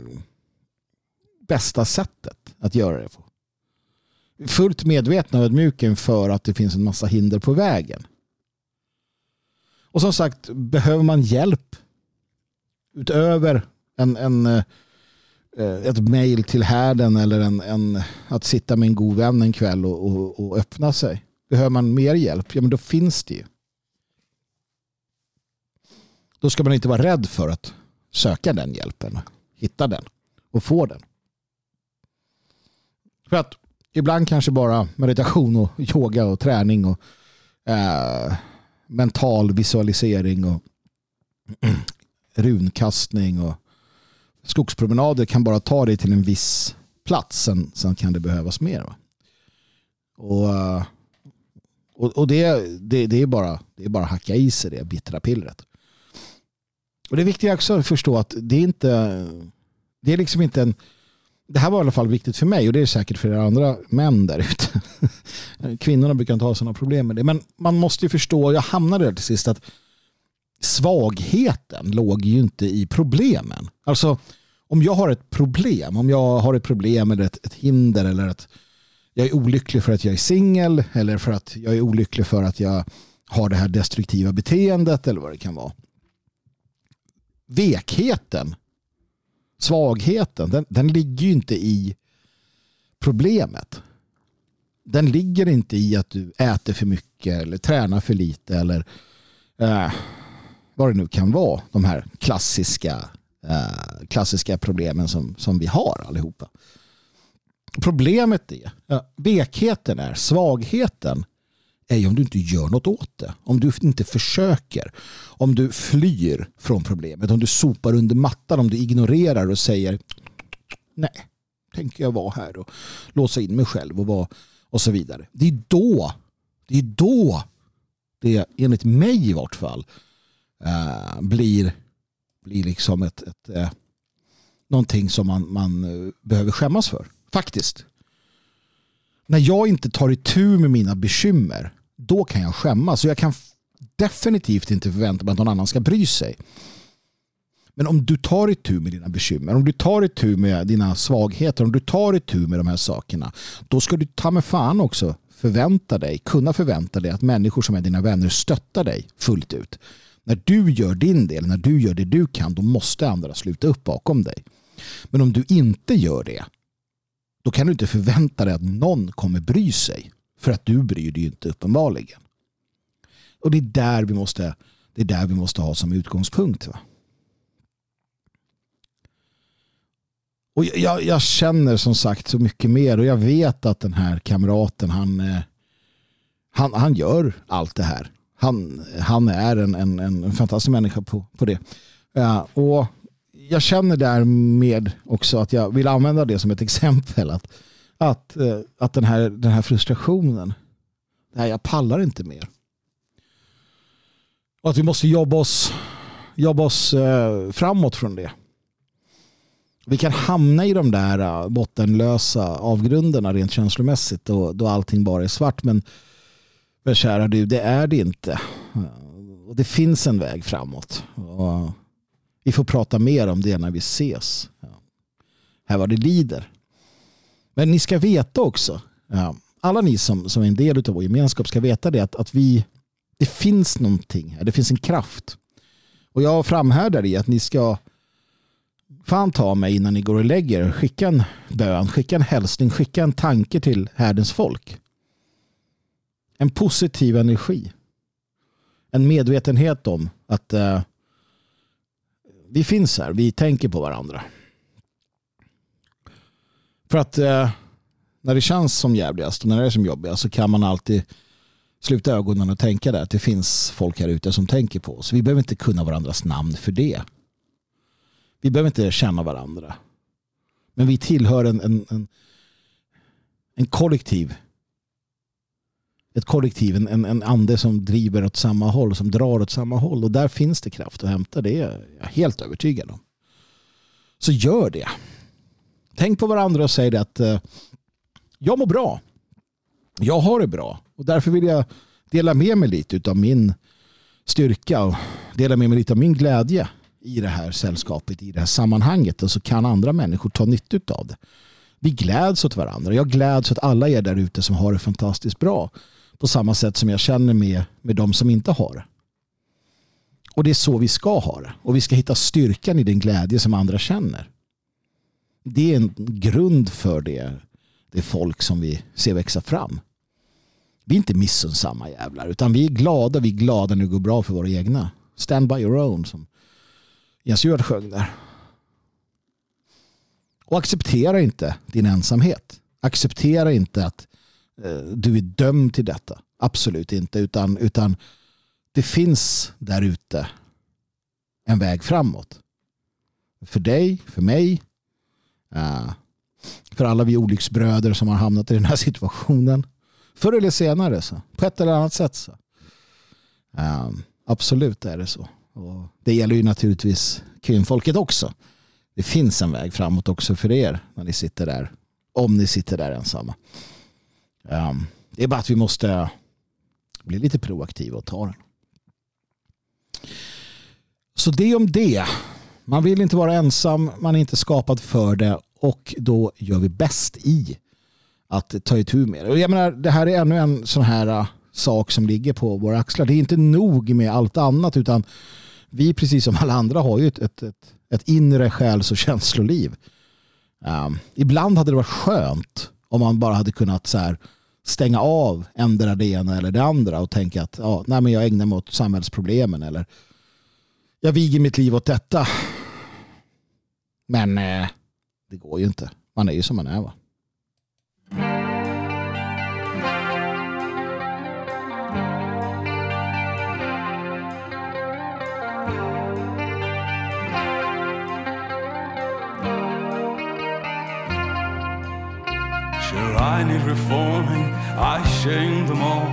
bästa sättet att göra det på. Fullt medvetna och ödmjuka inför att det finns en massa hinder på vägen. Och som sagt, behöver man hjälp utöver en, en, eh, ett mejl till härden eller en, en, att sitta med en god vän en kväll och, och, och öppna sig. Behöver man mer hjälp, ja men då finns det ju. Då ska man inte vara rädd för att söka den hjälpen, hitta den och få den. För att ibland kanske bara meditation och yoga och träning och eh, mental visualisering och [clears throat] runkastning och skogspromenader kan bara ta dig till en viss plats. Sen, sen kan det behövas mer. Va? Och, eh, och, och det, det, det, är bara, det är bara att hacka i sig det bittra pillret. Och det är viktigt också att förstå att det är inte det är liksom inte en det här var i alla fall viktigt för mig och det är säkert för andra män där ute. [laughs] Kvinnorna brukar inte ha sådana problem med det. Men man måste ju förstå, jag hamnade där till sist, att svagheten låg ju inte i problemen. Alltså om jag har ett problem, om jag har ett problem eller ett, ett hinder eller att jag är olycklig för att jag är singel eller för att jag är olycklig för att jag har det här destruktiva beteendet eller vad det kan vara. Vekheten svagheten, den, den ligger ju inte i problemet. Den ligger inte i att du äter för mycket eller tränar för lite eller eh, vad det nu kan vara. De här klassiska, eh, klassiska problemen som, som vi har allihopa. Problemet är, ja, vekheten är, svagheten är ju om du inte gör något åt det. Om du inte försöker. Om du flyr från problemet. Om du sopar under mattan. Om du ignorerar och säger nej, tänker jag vara här och låsa in mig själv och, vara, och så vidare. Det är då det är då det enligt mig i vart fall äh, blir, blir liksom ett, ett äh, någonting som man, man eh, behöver skämmas för. Faktiskt. När jag inte tar itu med mina bekymmer då kan jag skämmas. Och jag kan definitivt inte förvänta mig att någon annan ska bry sig. Men om du tar itu med dina bekymmer, om du tar itu med dina svagheter, om du tar itu med de här sakerna, då ska du ta med fan också förvänta dig, kunna förvänta dig att människor som är dina vänner stöttar dig fullt ut. När du gör din del, när du gör det du kan, då måste andra sluta upp bakom dig. Men om du inte gör det, då kan du inte förvänta dig att någon kommer bry sig. För att du bryr dig inte uppenbarligen. Och det är där vi måste, det är där vi måste ha som utgångspunkt. Va? Och jag, jag, känner som sagt så mycket mer och jag vet att den här kamraten han, eh, han, han gör allt det här. Han, han är en, en, en fantastisk människa på, på det. Ja, och jag känner därmed också att jag vill använda det som ett [laughs] exempel. att att, eh, att den, här, den här frustrationen, nej jag pallar inte mer. Och att vi måste jobba oss, jobba oss eh, framåt från det. Vi kan hamna i de där eh, bottenlösa avgrunderna rent känslomässigt då, då allting bara är svart. Men, men kära du, det är det inte. Och det finns en väg framåt. Och vi får prata mer om det när vi ses. Här var det lider. Men ni ska veta också, alla ni som, som är en del av vår gemenskap ska veta det att, att vi, det finns någonting här, det finns en kraft. Och jag framhärdar i att ni ska fan ta mig innan ni går och lägger. Skicka en bön, skicka en hälsning, skicka en tanke till härdens folk. En positiv energi. En medvetenhet om att uh, vi finns här, vi tänker på varandra. För att eh, när det känns som jävligast och när det är som jobbigast så kan man alltid sluta ögonen och tänka där att det finns folk här ute som tänker på oss. Vi behöver inte kunna varandras namn för det. Vi behöver inte känna varandra. Men vi tillhör en, en, en, en kollektiv. Ett kollektiv, en, en ande som driver åt samma håll, som drar åt samma håll. Och där finns det kraft att hämta. Det är jag helt övertygad om. Så gör det. Tänk på varandra och säg det att eh, jag mår bra. Jag har det bra. Och därför vill jag dela med mig lite av min styrka och dela med mig lite av min glädje i det här sällskapet, i det här sammanhanget. Och så kan andra människor ta nytta av det. Vi gläds åt varandra. Jag gläds åt alla er där ute som har det fantastiskt bra. På samma sätt som jag känner med, med de som inte har det. Och det är så vi ska ha det. Och vi ska hitta styrkan i den glädje som andra känner. Det är en grund för det, det folk som vi ser växa fram. Vi är inte missunnsamma jävlar utan vi är glada. Vi är glada när det går bra för våra egna. Stand by your own som Jens Hjort sjöng där. Och acceptera inte din ensamhet. Acceptera inte att eh, du är dömd till detta. Absolut inte. Utan, utan det finns där ute en väg framåt. För dig, för mig, Eh, för alla vi olycksbröder som har hamnat i den här [laughs] situationen. Förr eller senare, så. på ett eller annat sätt. Så. Eh, absolut är det så. Och det gäller ju naturligtvis kvinnfolket också. Det finns en väg framåt också för er när ni sitter där. Om ni sitter där ensamma. Eh, det är bara att vi måste bli lite proaktiva och ta den. Så det om det. Man vill inte vara ensam, man är inte skapad för det och då gör vi bäst i att ta itu med det. Och jag menar, det här är ännu en sån här äh, sak som ligger på våra axlar. Det är inte nog med allt annat utan vi precis som alla andra har ju ett, ett, ett, ett inre själs och känsloliv. Um, ibland hade det varit skönt om man bara hade kunnat så här, stänga av ändra det ena eller det andra och tänka att ja, nej, men jag ägnar mig åt samhällsproblemen eller jag viger mitt liv åt detta. Men eh, det går ju inte. Man är ju som man är va. Sure, I need reforming, I shame them all.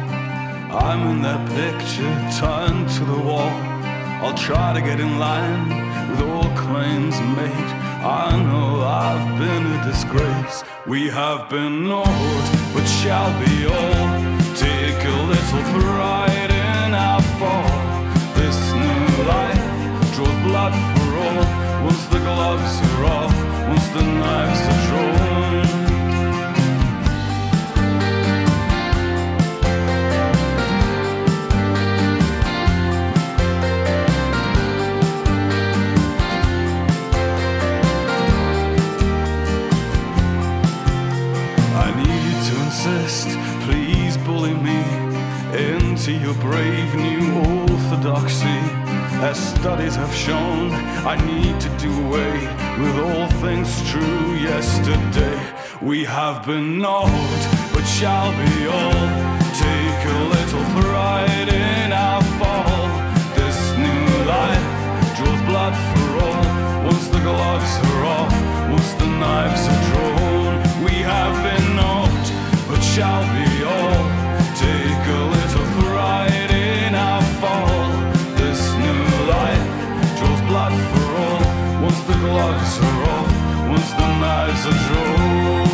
I'm in that picture, turned to the wall. I'll try to get in line with all claims made. I know I've been a disgrace. We have been old, but shall be all. Take a little pride in our fall. This new life draws blood for all. Once the gloves are off, once the knives are drawn. Please bully me into your brave new orthodoxy. As studies have shown, I need to do away with all things true yesterday. We have been old, but shall be old. Take a little pride in our fall. This new life draws blood for all. Once the gloves are off, once the knives are drawn, we have been old, shall be all. Take a little pride in our fall. This new life draws blood for all. Once the gloves are off, once the knives are drawn.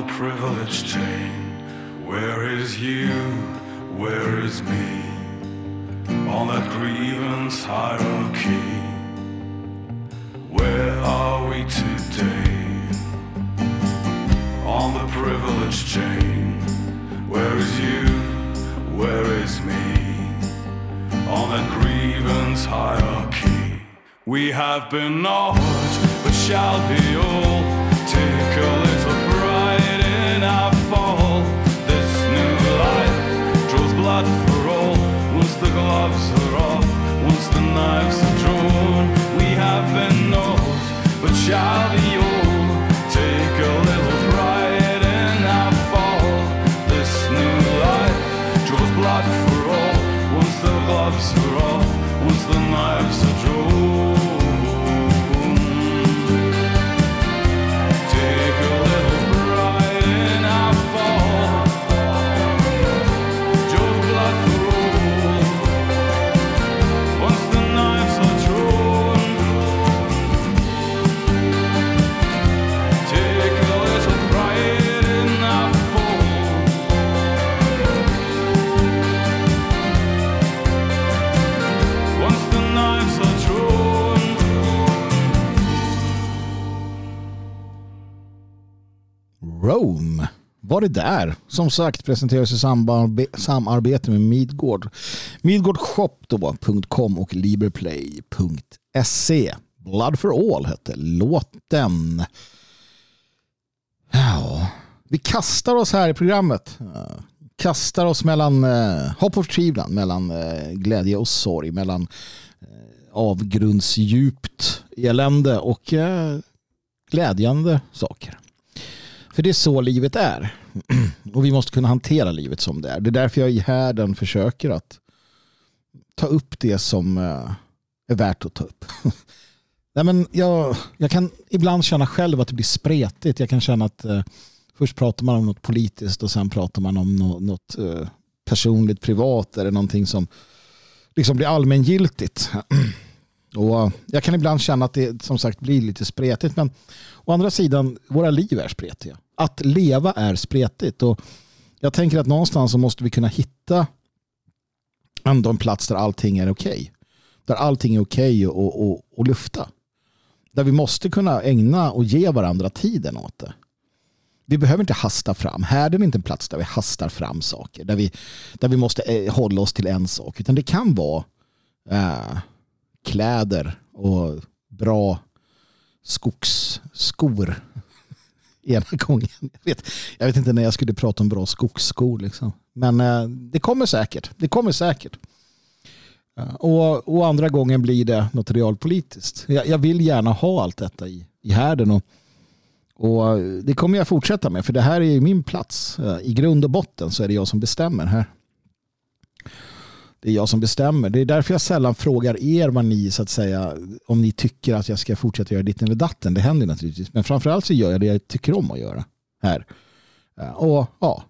The privilege chain. Where is you? Where is me? On that grievance hierarchy. Where are we today? On the privilege chain. Where is you? Where is me? On that grievance hierarchy. We have been old, but shall be all. Knives drawn, we have been old, but shall be all. Rome var det där. Som sagt presenteras i samarbete med Midgård. Midgårdshop.com och liberplay.se. Blood for all hette låten. Ja, vi kastar oss här i programmet. Eh, kastar oss mellan eh, hopp och förtvivlan, mellan eh, glädje och sorg, mellan eh, avgrundsdjupt elände och eh, glädjande saker. För det är så livet är. [clears throat] Och vi måste kunna hantera livet som det är. Det är därför jag i härden försöker att ta upp det som eh, är värt att ta upp. [laughs] Nej, men jag, jag kan ibland känna själv att det blir spretigt. Jag kan känna att eh, först pratar man om något politiskt och sen pratar man om något, något eh, personligt, privat eller någonting som liksom blir allmängiltigt. [clears throat] Och eh, jag kan ibland känna att det som sagt blir lite spretigt. Men å andra sidan, våra liv är spretiga. Att leva är spretigt. Och jag tänker att någonstans så måste vi kunna hitta ändå en plats där allting är okej. Okay. Där allting är okej okay att och, och lufta. Där vi måste kunna ägna och ge varandra tiden åt det. Vi behöver inte hasta fram. Här är det inte en plats där vi hastar fram saker. Där vi, där vi måste eh, hålla oss till en sak. Utan det kan vara äh, kläder och bra skogsskor ena [laughs] gången. Jag vet, jag vet inte när jag skulle prata om bra skogsskor. Liksom. Men eh, det kommer säkert. Det kommer säkert. Eh, och, och, andra gången blir det något realpolitiskt. Jag, jag vill gärna ha allt detta i, i härden. Och, och eh, det kommer jag fortsätta med. För det här är min plats. Eh, I grund och botten så är det jag som bestämmer här. Det är jag som bestämmer. Det är därför jag sällan frågar er vad ni så att säga om ni tycker att jag ska fortsätta göra ditten eller datten. Det händer naturligtvis. Men framförallt så gör jag det jag tycker om att göra här. Eh, och ja,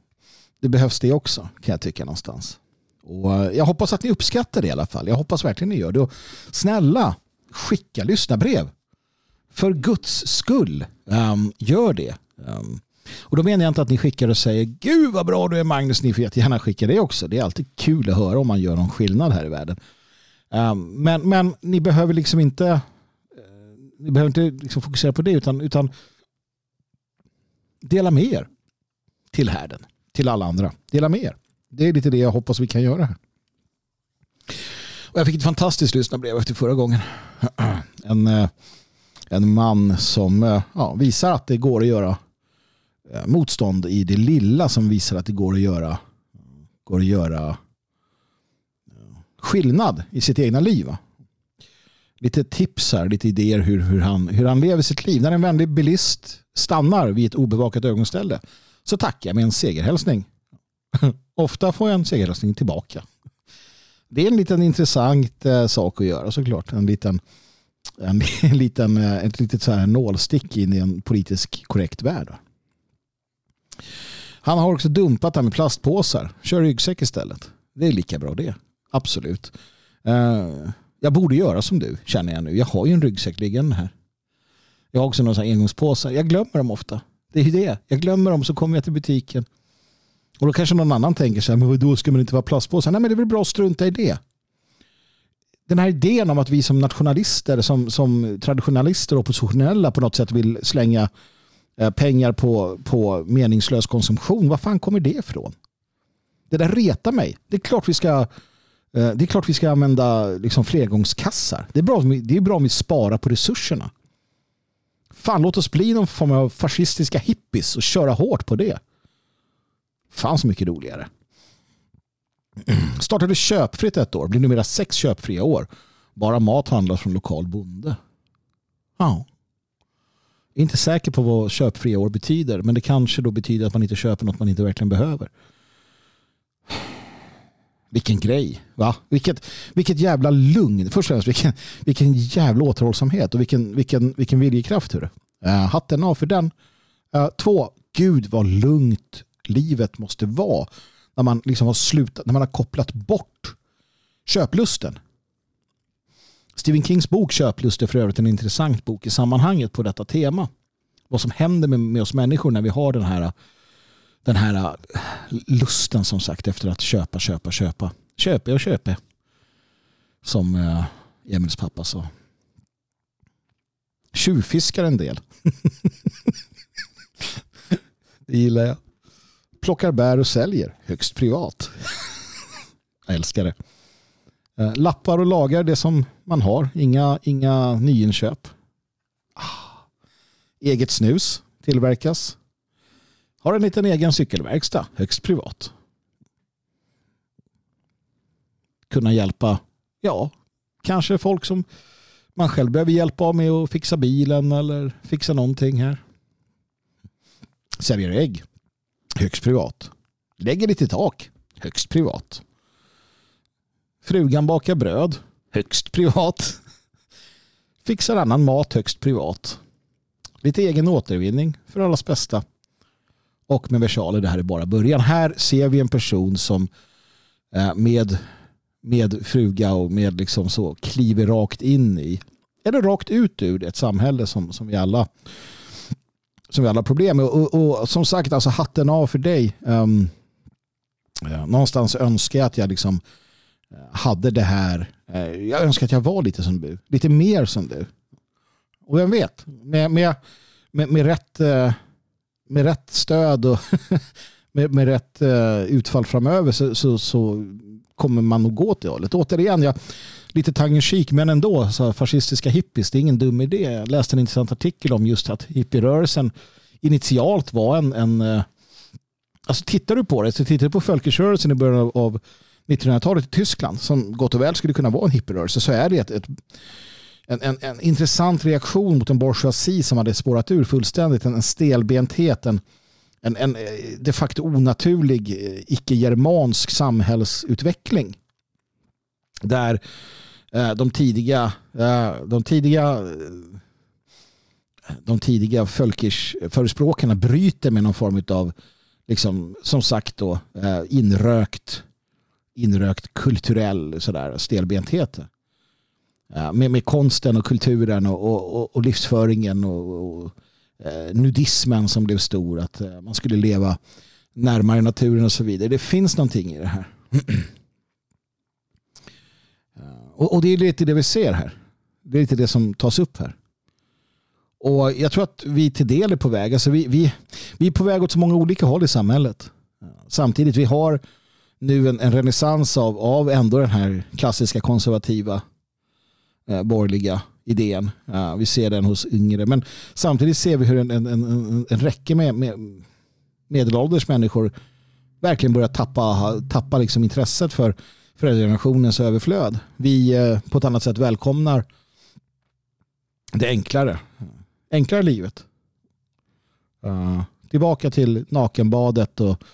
det behövs det också kan jag tycka någonstans. Och eh, jag hoppas att ni uppskattar det i alla fall. Jag hoppas verkligen ni gör det. Och snälla, skicka lyssnarbrev. För Guds skull, um, gör det. Um, och då menar jag inte att ni skickar och säger Gud vad bra du är Magnus, ni får jättegärna skicka det också. Det är alltid kul att höra om man gör någon skillnad här i världen. Ehm, men, men ni behöver liksom inte eh, ni behöver inte liksom fokusera på det utan, utan dela med er till härden, till alla andra. Dela med er. Det är lite det jag hoppas vi kan göra här. Och jag fick ett fantastiskt lyssnarbrev efter förra gången. [clears throat] En, eh, en man som eh, ja, visar att det går att göra Eh, motstånd i det lilla som visar att det går att göra, går att göra eh, skillnad i sitt egna liv. Lite tips här, lite idéer hur, hur, han, hur han lever sitt liv. När en vänlig bilist stannar vid ett obevakat ögonställe så tackar jag med en segerhälsning. [laughs] Ofta får jag en segerhälsning tillbaka. Det är en liten intressant eh, sak att göra såklart. En liten, en, en [laughs] liten, eh, ett litet så här nålstick in i en politisk korrekt värld. Han har också dumpat det här med plastpåsar. Kör ryggsäck istället. Det är lika bra det. Absolut. Eh, jag borde göra som du känner jag nu. Jag har ju en ryggsäck liggande här. Jag har också några engångspåsar. Jag glömmer dem ofta. Det är ju det. Jag glömmer dem så kommer jag till butiken. Och då kanske någon annan tänker så här, men då ska man inte vara plastpåsar? Nej men det är väl bra att strunta i det. Den här idén om att vi som nationalister, som, som traditionalister och oppositionella på något sätt vill slänga Eh, pengar på, på meningslös konsumtion. Var fan kommer det ifrån? Det där retar mig. Det är klart vi ska, eh, det är klart vi ska använda liksom flergångskassar. Det är, bra, det är bra om vi sparar på resurserna. Fan, låt oss bli någon form av fascistiska hippies och köra hårt på det. Fan så mycket roligare. Startade köpfritt ett år. Blir numera sex köpfria år. Bara mat handlas från lokal bonde. Ja är inte säker på vad köpfria år betyder. Men det kanske då betyder att man inte köper något man inte verkligen behöver. Vilken grej. Va? Vilket, vilket jävla lugn. Först och främst, vilken, vilken jävla återhållsamhet och vilken, vilken, vilken viljekraft. Hur. Uh, eh, hatten av för den. Uh, två, gud vad lugnt livet måste vara. När man liksom har slutat, när man har kopplat bort köplusten. Stephen Kings bok Köplust är för övrigt en intressant bok i sammanhanget på detta tema. Vad som händer med, med oss människor när vi har den här, den här lusten som sagt efter att köpa, köpa, köpa. Köpe och köpe. Som eh, Emils pappa sa. Tjuvfiskar en del. [laughs] Det gillar jag. Plockar bär och säljer. Högst privat. [laughs] jag älskar det. Eh, lappar och lagar det som man har. Inga, inga nyinköp. Ah. Eget snus tillverkas. Har en liten egen cykelverkstad. Högst privat. Kunna hjälpa, ja, kanske folk som man själv behöver hjälp av med att fixa bilen eller fixa någonting här. Säljer ägg. Högst privat. Lägger lite tak. Högst privat. Frugan bakar bröd. Högst privat. Fixar annan mat högst privat. Lite egen återvinning för allas bästa. Och med versaler, det här är bara början. Här ser vi en person som eh, med, med fruga och med liksom så kliver rakt in i, eller rakt ut ur ett samhälle som, som vi alla som vi alla har problem med. Och, och, och, som sagt, alltså hatten av för dig. Um, ja, någonstans önskar jag att jag liksom eh, Eh, hade det här. Eh, jag önskar att jag var lite som du. Lite mer som du. Och vem vet, med, med, med, med rätt, eh, med rätt stöd och [laughs] med, med rätt utfall framöver så, så, så kommer man nog gå åt det hållet. Återigen, jag, lite tangentjik men ändå så fascistiska hippies, det är ingen dum idé. Jag läste en intressant artikel om just att hippierörelsen initialt var en, en alltså tittar du på det, så tittar du på folkrörelsen i början av 1900-talet i Tyskland som gott och väl skulle kunna vara en hippierörelse så är det ett, ett en, en, en, intressant reaktion mot en bourgeoisie som hade spårat ur fullständigt. En, en stelbenthet, en, en, en eh, de facto onaturlig eh, icke-germansk samhällsutveckling. Där eh, de tidiga, eh, de tidiga eh, de tidiga förespråkarna bryter med någon form av liksom, som sagt då, inrökt, inrökt kulturell sådär, stelbenthet. Med, med konsten och kulturen och, och, och livsföringen och, och eh, nudismen som blev stor. Att eh, man skulle leva närmare naturen och så vidare. Det finns någonting i det här. [clears throat] Och, och, det är lite det vi ser här. Det är lite det som tas upp här. Och jag tror att vi till del är på väg. Alltså vi, vi, vi är på väg åt så många olika håll i samhället. Samtidigt vi har nu en, en renässans av, av ändå den här klassiska konservativa eh, borgerliga idén. Uh, vi ser den hos yngre. Men samtidigt ser vi hur en, en, en, en räcke med, med medelålders människor verkligen börjar tappa, tappa liksom intresset för föräldragenerationens överflöd. Vi eh, på ett annat sätt välkomnar det enklare. Enklare livet. Uh, tillbaka till nakenbadet och,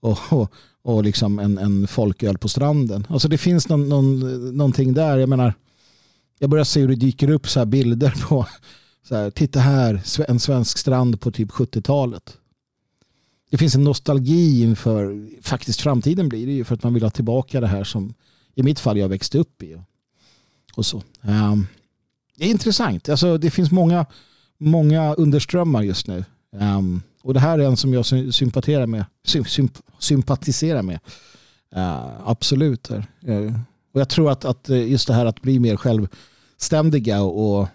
och, och, och liksom en, en folköl på stranden. Alltså det finns någon, någon, någonting där. Jag menar, jag börjar se hur det dyker upp så bilder [laughs] på så här, titta här, en svensk strand på typ 70-talet det finns en nostalgi inför faktiskt framtiden blir det ju för att man vill ha tillbaka det här som i mitt fall jag växte upp i. Och så. Um, det är intressant. Alltså, det finns många, många underströmmar just nu. Um, och det här är en som jag sympatiserar med. Symp sympatiserar med. Uh, absolut. Uh, och jag tror att, att eh, just det här att bli mer självständiga och, och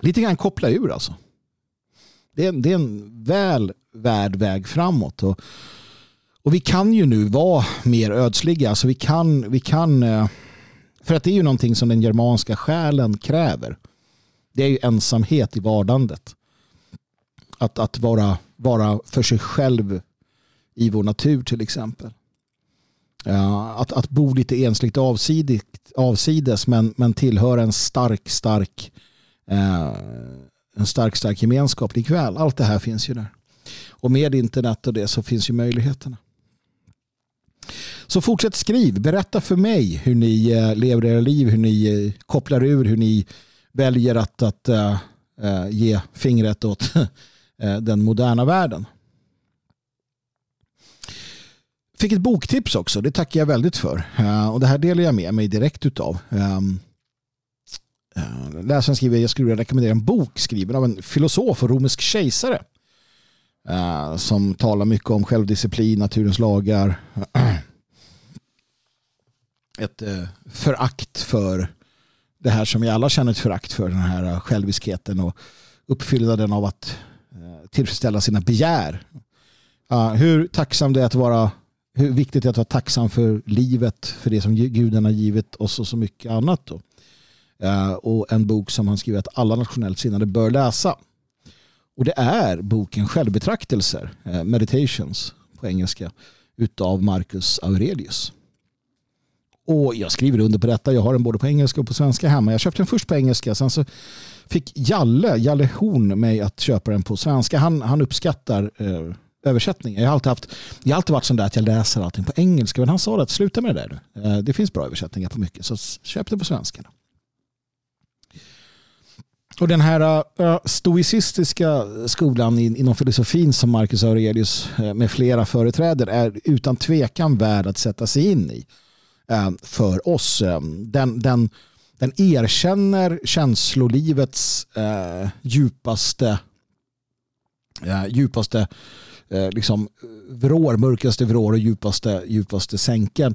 lite grann koppla ur alltså. Det är, det är en väl värd väg framåt. Och, och vi kan ju nu vara mer ödsliga. Alltså vi kan, vi kan, för att det är ju någonting som den germanska själen kräver. Det är ju ensamhet i vardandet. Att, att vara, vara för sig själv i vår natur till exempel. Att, att bo lite ensligt avsidigt, avsides men, men tillhöra en stark, stark eh, en stark, stark gemenskap likväl. Allt det här finns ju där. Och med internet och det så finns ju möjligheterna. Så fortsätt skriv. Berätta för mig hur ni eh, lever era liv, hur ni eh, kopplar ur, hur ni väljer att, att uh, ge fingret åt Eh, den moderna världen. Fick ett boktips också, det tackar jag väldigt för. Eh, och det här delar jag med mig direkt utav. Ehm, eh, läsaren skriver jag skulle rekommendera en bok skriven av en filosof och romersk kejsare som talar mycket om självdisciplin, naturens lagar. [clears throat] ett förakt för det här som vi alla känner ett förakt för, den här själviskheten och uppfyllnaden av att tillfredsställa sina begär. Uh, hur tacksam det är att vara hur viktigt det är att vara tacksam för livet, för det som guden har givit oss och så mycket annat. Då. Uh, och en bok som han skriver att alla nationellt sinnade bör läsa. Och det är boken Självbetraktelser, uh, Meditations på engelska, utav Marcus Aurelius. Och jag skriver under på detta. Jag har den både på engelska och på svenska hemma. Jag köpte den först på engelska. Sen så fick Jalle, Jalle Horn mig att köpa den på svenska. Han, han uppskattar eh, översättningar. Jag har alltid, haft, jag har alltid varit sån där att jag läser allting på engelska. Men han sa att sluta med det där. Eh, det finns bra översättningar på mycket. Så köp det på svenska. Och den här uh, stoicistiska skolan inom filosofin som Marcus Aurelius eh, med flera företräder är utan tvekan värd att sätta sig in i Eh, för oss. Eh, den, den, den erkänner känslolivets eh, djupaste, djupaste liksom, vrår, mörkaste vrår och djupaste, djupaste sänken.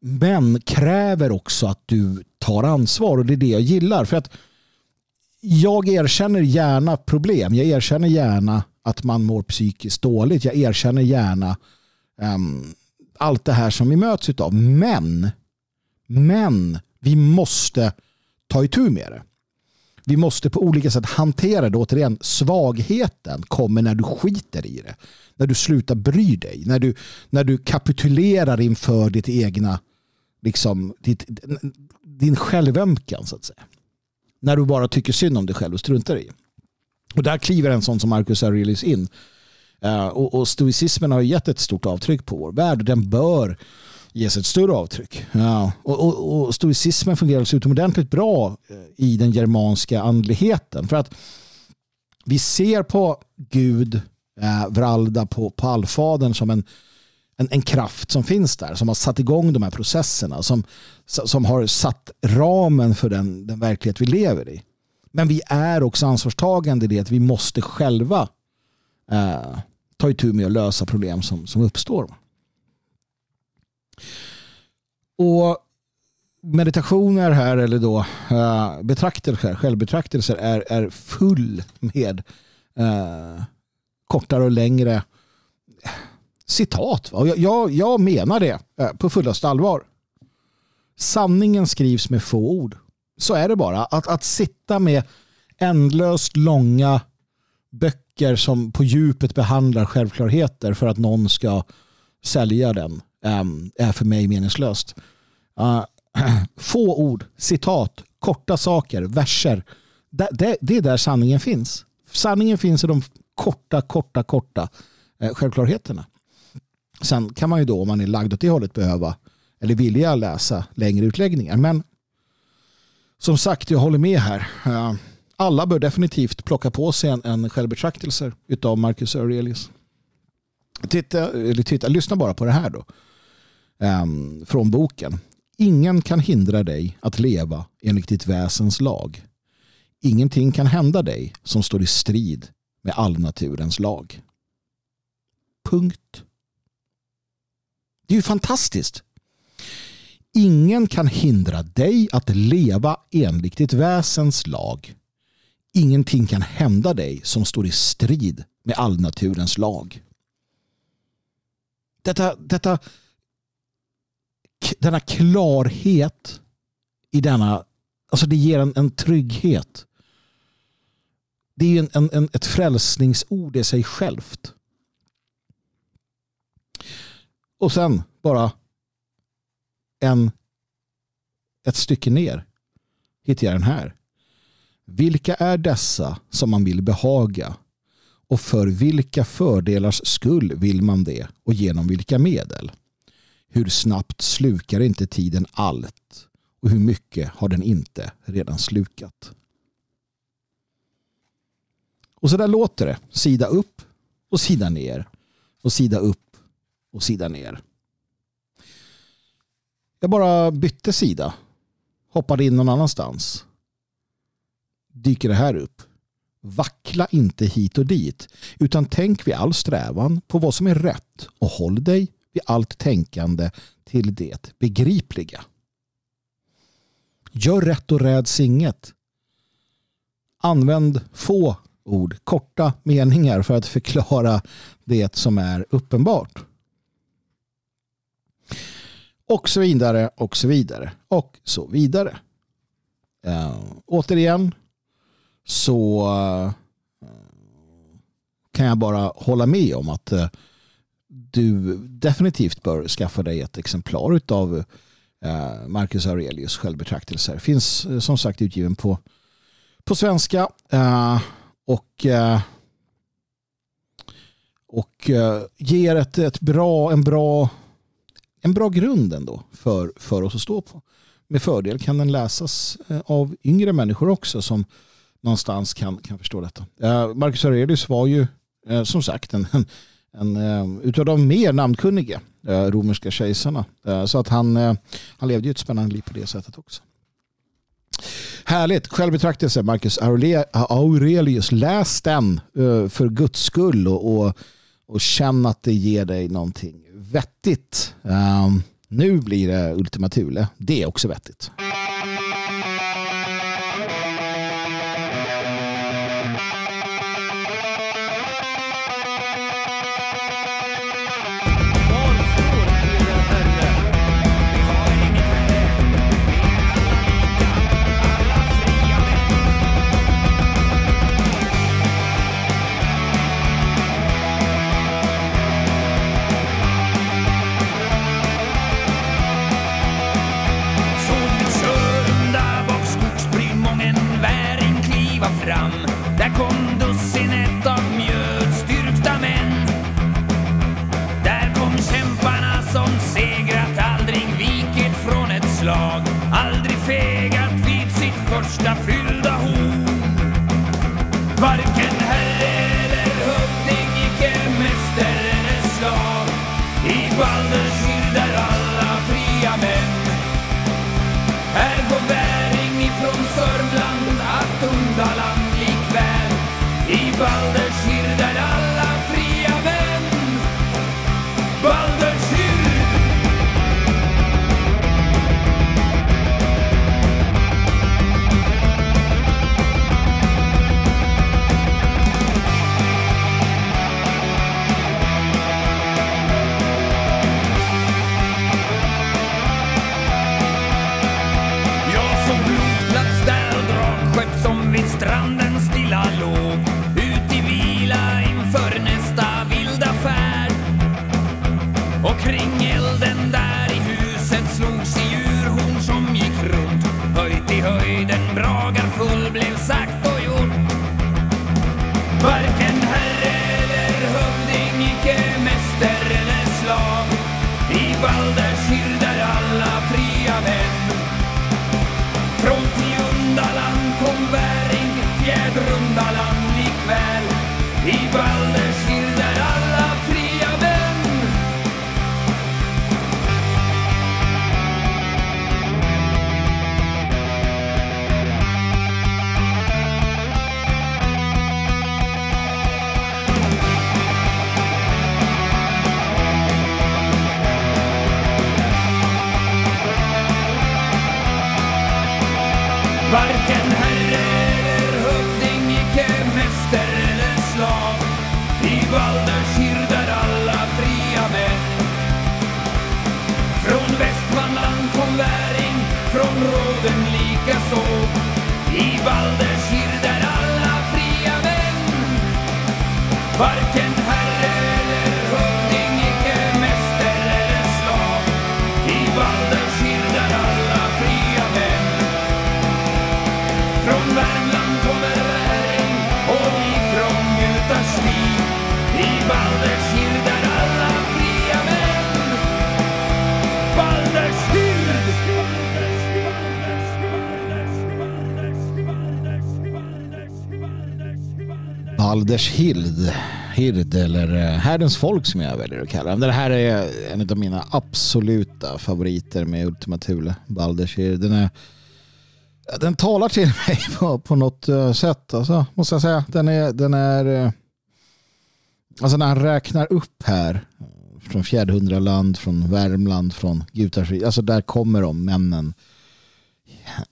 Men kräver också att du tar ansvar och det är det jag gillar. För att jag erkänner gärna problem. Jag erkänner gärna att man mår psykiskt dåligt. Jag erkänner gärna um, allt det här som vi möts av. Men, men vi måste ta itu med det. Vi måste på olika sätt hantera det. Återigen, svagheten kommer när du skiter i det. När du slutar bry dig. När du, när du kapitulerar inför ditt egna, liksom, ditt, din självömkan så att säga när du bara tycker synd om dig själv och struntar i. Och där kliver en sån som Marcus Aurelius in. Eh, och, och stoicismen har gett ett stort avtryck på vår värld. Den bör ges ett större avtryck. Ja. Och, och, och stoicismen fungerar så utomordentligt bra eh, i den germanska andligheten. För att vi ser på Gud, eh, Vralda, på, på allfadern som en en, en kraft som finns där som har satt igång de här processerna som, som har satt ramen för den, den verklighet vi lever i. Men vi är också ansvarstagande i det att vi måste själva eh, ta itu med att lösa problem som, som uppstår. Och meditationer här eller då uh, betraktelser, självbetraktelser är, är full med uh, kortare och längre eh, citat. Va? Jag, jag, jag menar det på fullaste allvar. Sanningen skrivs med få ord. Så är det bara. Att, att sitta med ändlöst långa böcker som på djupet behandlar självklarheter för att någon ska sälja den ehm, är för mig meningslöst. Ah, [clears throat] få ord, citat, korta saker, verser. Det, är där sanningen finns. Sanningen finns i de korta, korta, korta eh, självklarheterna. Sen kan man ju då om man är lagd åt det hållet behöva eller vilja läsa längre utläggningar. Men som sagt, jag håller med här. Ehm, alla bör definitivt plocka på sig en, en självbetraktelse av Marcus Aurelius. Titta, eller titta, lyssna bara på det här då. Um, från boken. Ingen kan hindra dig att leva enligt ditt väsens lag. Ingenting kan hända dig som står i strid med all naturens lag. Punkt. Det är ju fantastiskt. Ingen kan hindra dig att leva enligt ditt väsens lag. Ingenting kan hända dig som står i strid med allnaturens lag. Detta, detta, denna klarhet i denna, alltså det ger en, en trygghet. Det är en, en, en, ett frälsningsord i sig självt. Och sen bara en, ett stycke ner hittar jag den här. Vilka är dessa som man vill behaga och för vilka fördelars skull vill man det och genom vilka medel? Hur snabbt slukar inte tiden allt och hur mycket har den inte redan slukat? Och så där låter det. Sida upp och sida ner och sida upp och sida ner. Jag bara bytte sida. Hoppade in någon annanstans. Dyker det här upp. Vackla inte hit och dit utan tänk vid all strävan på vad som är rätt och håll dig vid allt tänkande till det begripliga. Gör rätt och räds inget. Använd få ord, korta meningar för att förklara det som är uppenbart. Och så vidare och så vidare och så vidare. Äh, återigen så eh, kan jag bara hålla med om att eh, du definitivt bör skaffa dig ett exemplar av eh, Marcus Aurelius självbetraktelser. Finns som sagt utgiven på, på svenska och och ger ett, ett bra, en, bra, en bra grund ändå för, för oss att stå på med fördel kan den läsas av yngre människor också som någonstans kan, kan förstå detta. Eh, Marcus Aurelius var ju eh, som sagt en, en, en eh, utav de mer namnkunniga romerska kejsarna. Så att han, han levde ju ett spännande liv på det sättet också. Härligt. Självbetraktelse, Marcus Aurelius. Läs den för guds skull och, och, och känn att det ger dig någonting vettigt. Um, nu blir det Ultima Thule. Det är också vettigt. found Valdes, Hirdal, alla fria män. Varken Hild, Hird eller eh, Härdens folk som jag väljer att kalla den. Det här är en av mina absoluta favoriter med Ultima Thule, Balders Hird. Den, är, den talar till [laughs] mig på, på något eh, sätt, alltså, måste jag säga. Den är, den är eh, alltså när han räknar upp här från Fjärdhundraland, från Värmland, från Gutarsvik. Alltså där kommer de männen.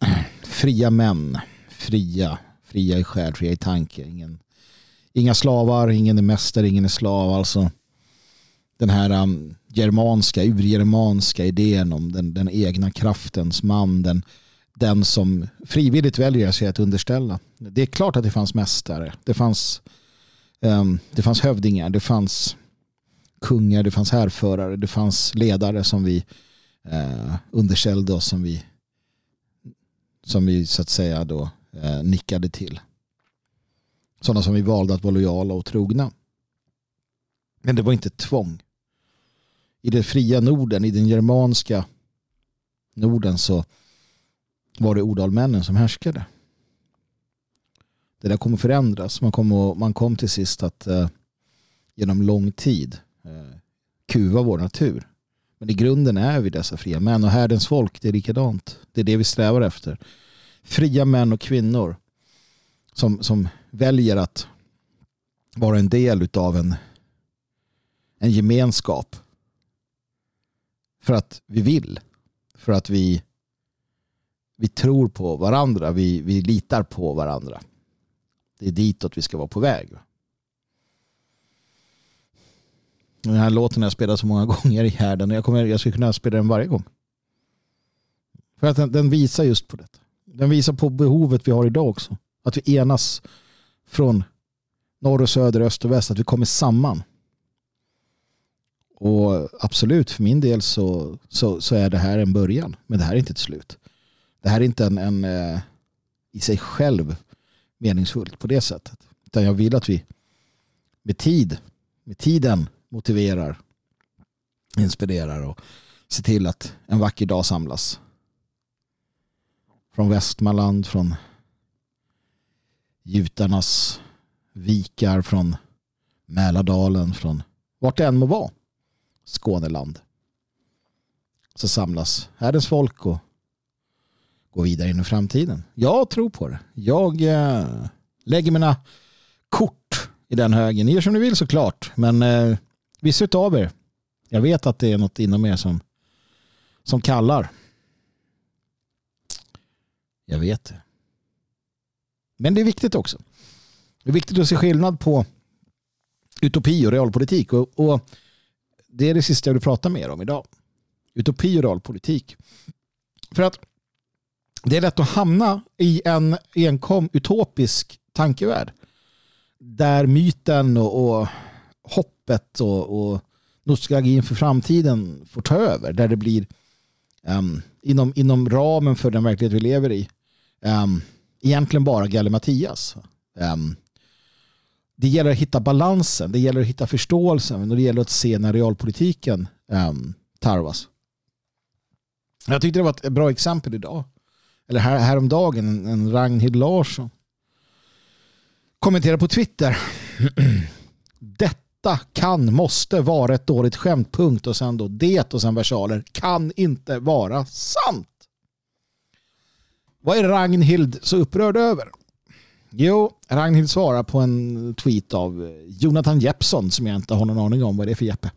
[clears throat] Fria män. Fria. Fria i själ, fria i tanke. Ingen Inga slavar, ingen är mästare, ingen är slav. Alltså den här um, germanska, urgermanska idén om den, den egna kraftens man, den, den som frivilligt väljer sig att underställa. Det är klart att det fanns mästare. Det fanns, um, det fanns hövdingar, det fanns kungar, det fanns härförare, det fanns ledare som vi uh, underställde oss, som vi, som vi så att säga då uh, nickade till. Sådana som vi valde att vara lojala och trogna. Men det var inte tvång. I det fria Norden, i den germanska Norden så var det odalmännen som härskade. Det där kommer förändras. Man kom, och, man kom till sist att eh, genom lång tid eh, kuva vår natur. Men i grunden är vi dessa fria män och härdens folk, det är likadant. Det är det vi strävar efter. Fria män och kvinnor som, som väljer att vara en del av en, en gemenskap. För att vi vill. För att vi, vi tror på varandra. Vi, vi litar på varandra. Det är ditåt vi ska vara på väg. Den här låten har jag spelat så många [laughs] gånger i härden. Jag, kommer, jag skulle kunna spela den varje gång. För att den, den visar just på detta. Den visar på behovet vi har idag också. Att vi enas från norr och söder, öst och väst. Att vi kommer samman. Och absolut, för min del så, så, så, är det här en början. Men det här är inte ett slut. Det här är inte en, en eh, i sig själv meningsfullt på det sättet. Utan jag vill att vi med tid, med tiden motiverar, inspirerar och ser till att en vacker dag samlas. Från Västmanland, från Jutarnas vikar, från Mälardalen, från vart det än må vara. Skåneland. Så samlas härdens folk och går vidare in i framtiden. Jag tror på det. Jag eh, lägger mina kort i den högen. Ni gör som ni vill såklart. Men eh, vissa av er. Jag vet att det är något inom er som, som kallar. Jag vet det. Men det är viktigt också. Det är viktigt att se skillnad på utopi och realpolitik. Och, och det är det sista jag vill prata mer om idag. Utopi och realpolitik. För att det är lätt att hamna i en enkom utopisk tankevärld. Där myten och, och hoppet och, och nostalgin för framtiden får ta över. Där det blir um, inom, inom ramen för den verklighet vi lever i um, egentligen bara Galle Mattias. Ehm, det gäller att hitta balansen, det gäller att hitta förståelsen och det gäller att se när realpolitiken ehm, tarvas. Jag tyckte det var ett bra exempel idag. Eller här, häromdagen, en, en Ragnhild Larsson kommenterar på Twitter. [clears throat] Detta kan, måste vara ett dåligt skämt. Punkt och sen då det och sen versaler. Kan inte vara sant. Vad är Ragnhild så upprörd över? Jo, Ragnhild svarar på en tweet av eh, Jonathan Jeppsson som jag inte har någon aning om vad det är för Jeppe.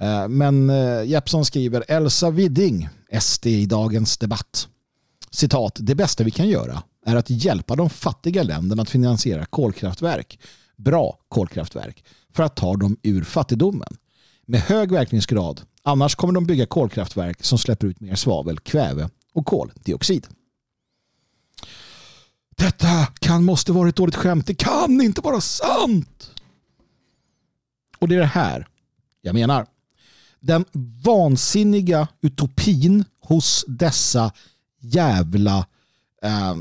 Eh, men eh, Jeppsson skriver Elsa Widding, SD i dagens debatt. Citat, det bästa vi kan göra är att hjälpa de fattiga länderna att finansiera kolkraftverk, bra kolkraftverk, för att ta dem ur fattigdomen. Med hög verkningsgrad, annars kommer de bygga kolkraftverk som släpper ut mer svavel, kväve och koldioxid. Detta kan måste vara ett dåligt skämt. Det kan inte vara sant. Och det är det här jag menar. Den vansinniga utopin hos dessa jävla eh,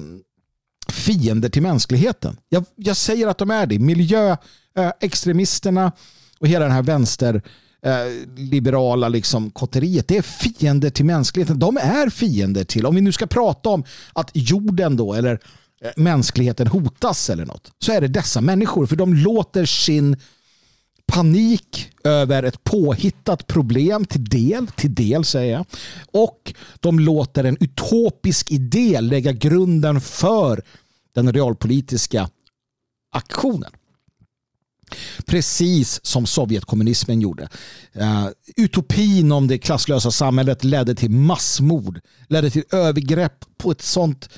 fiender till mänskligheten. Jag, jag, säger att de är det. Miljöextremisterna eh, och hela den här vänster eh, liberala liksom kotteriet. Det är fiender till mänskligheten. De är fiender till, om vi nu ska prata om att jorden då eller Eh, mänskligheten hotas eller något så är det dessa människor för de låter sin panik över ett påhittat problem till del, till del säger jag, och de låter en utopisk idé lägga grunden för den realpolitiska aktionen. Precis som Sovjetkommunismen gjorde. Uh, utopin om det klasslösa samhället ledde till massmord, ledde till övergrepp på ett sånt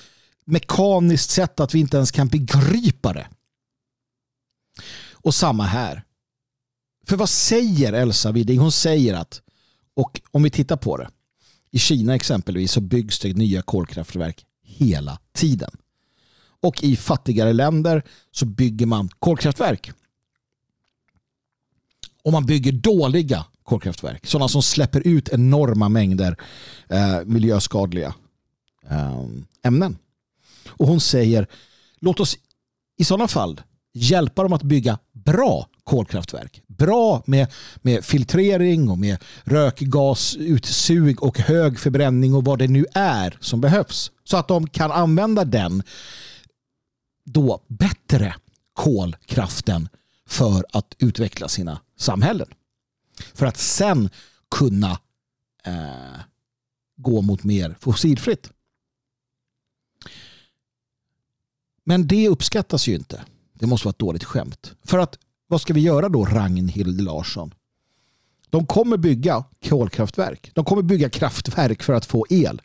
mekaniskt sätt att vi inte ens kan begripa det. Och samma här. För vad säger Elsa Widding? Hon säger att, och om vi tittar på det, i Kina exempelvis så byggs det nya kolkraftverk hela tiden. Och i fattigare länder så bygger man kolkraftverk. Och man bygger dåliga kolkraftverk. Sådana som släpper ut enorma mängder eh, miljöskadliga eh, ämnen. Och hon säger låt oss i sådana fall hjälpa dem att bygga bra kolkraftverk. Bra med, med filtrering och med rökgasutsug och hög förbränning och vad det nu är som behövs. Så att de kan använda den då bättre kolkraften för att utveckla sina samhällen. För att sen kunna eh, gå mot mer fossilfritt. Men det uppskattas ju inte. Det måste vara ett dåligt skämt. För att vad ska vi göra då Ragnhild Larsson? De kommer bygga kolkraftverk. De kommer bygga kraftverk för att få el.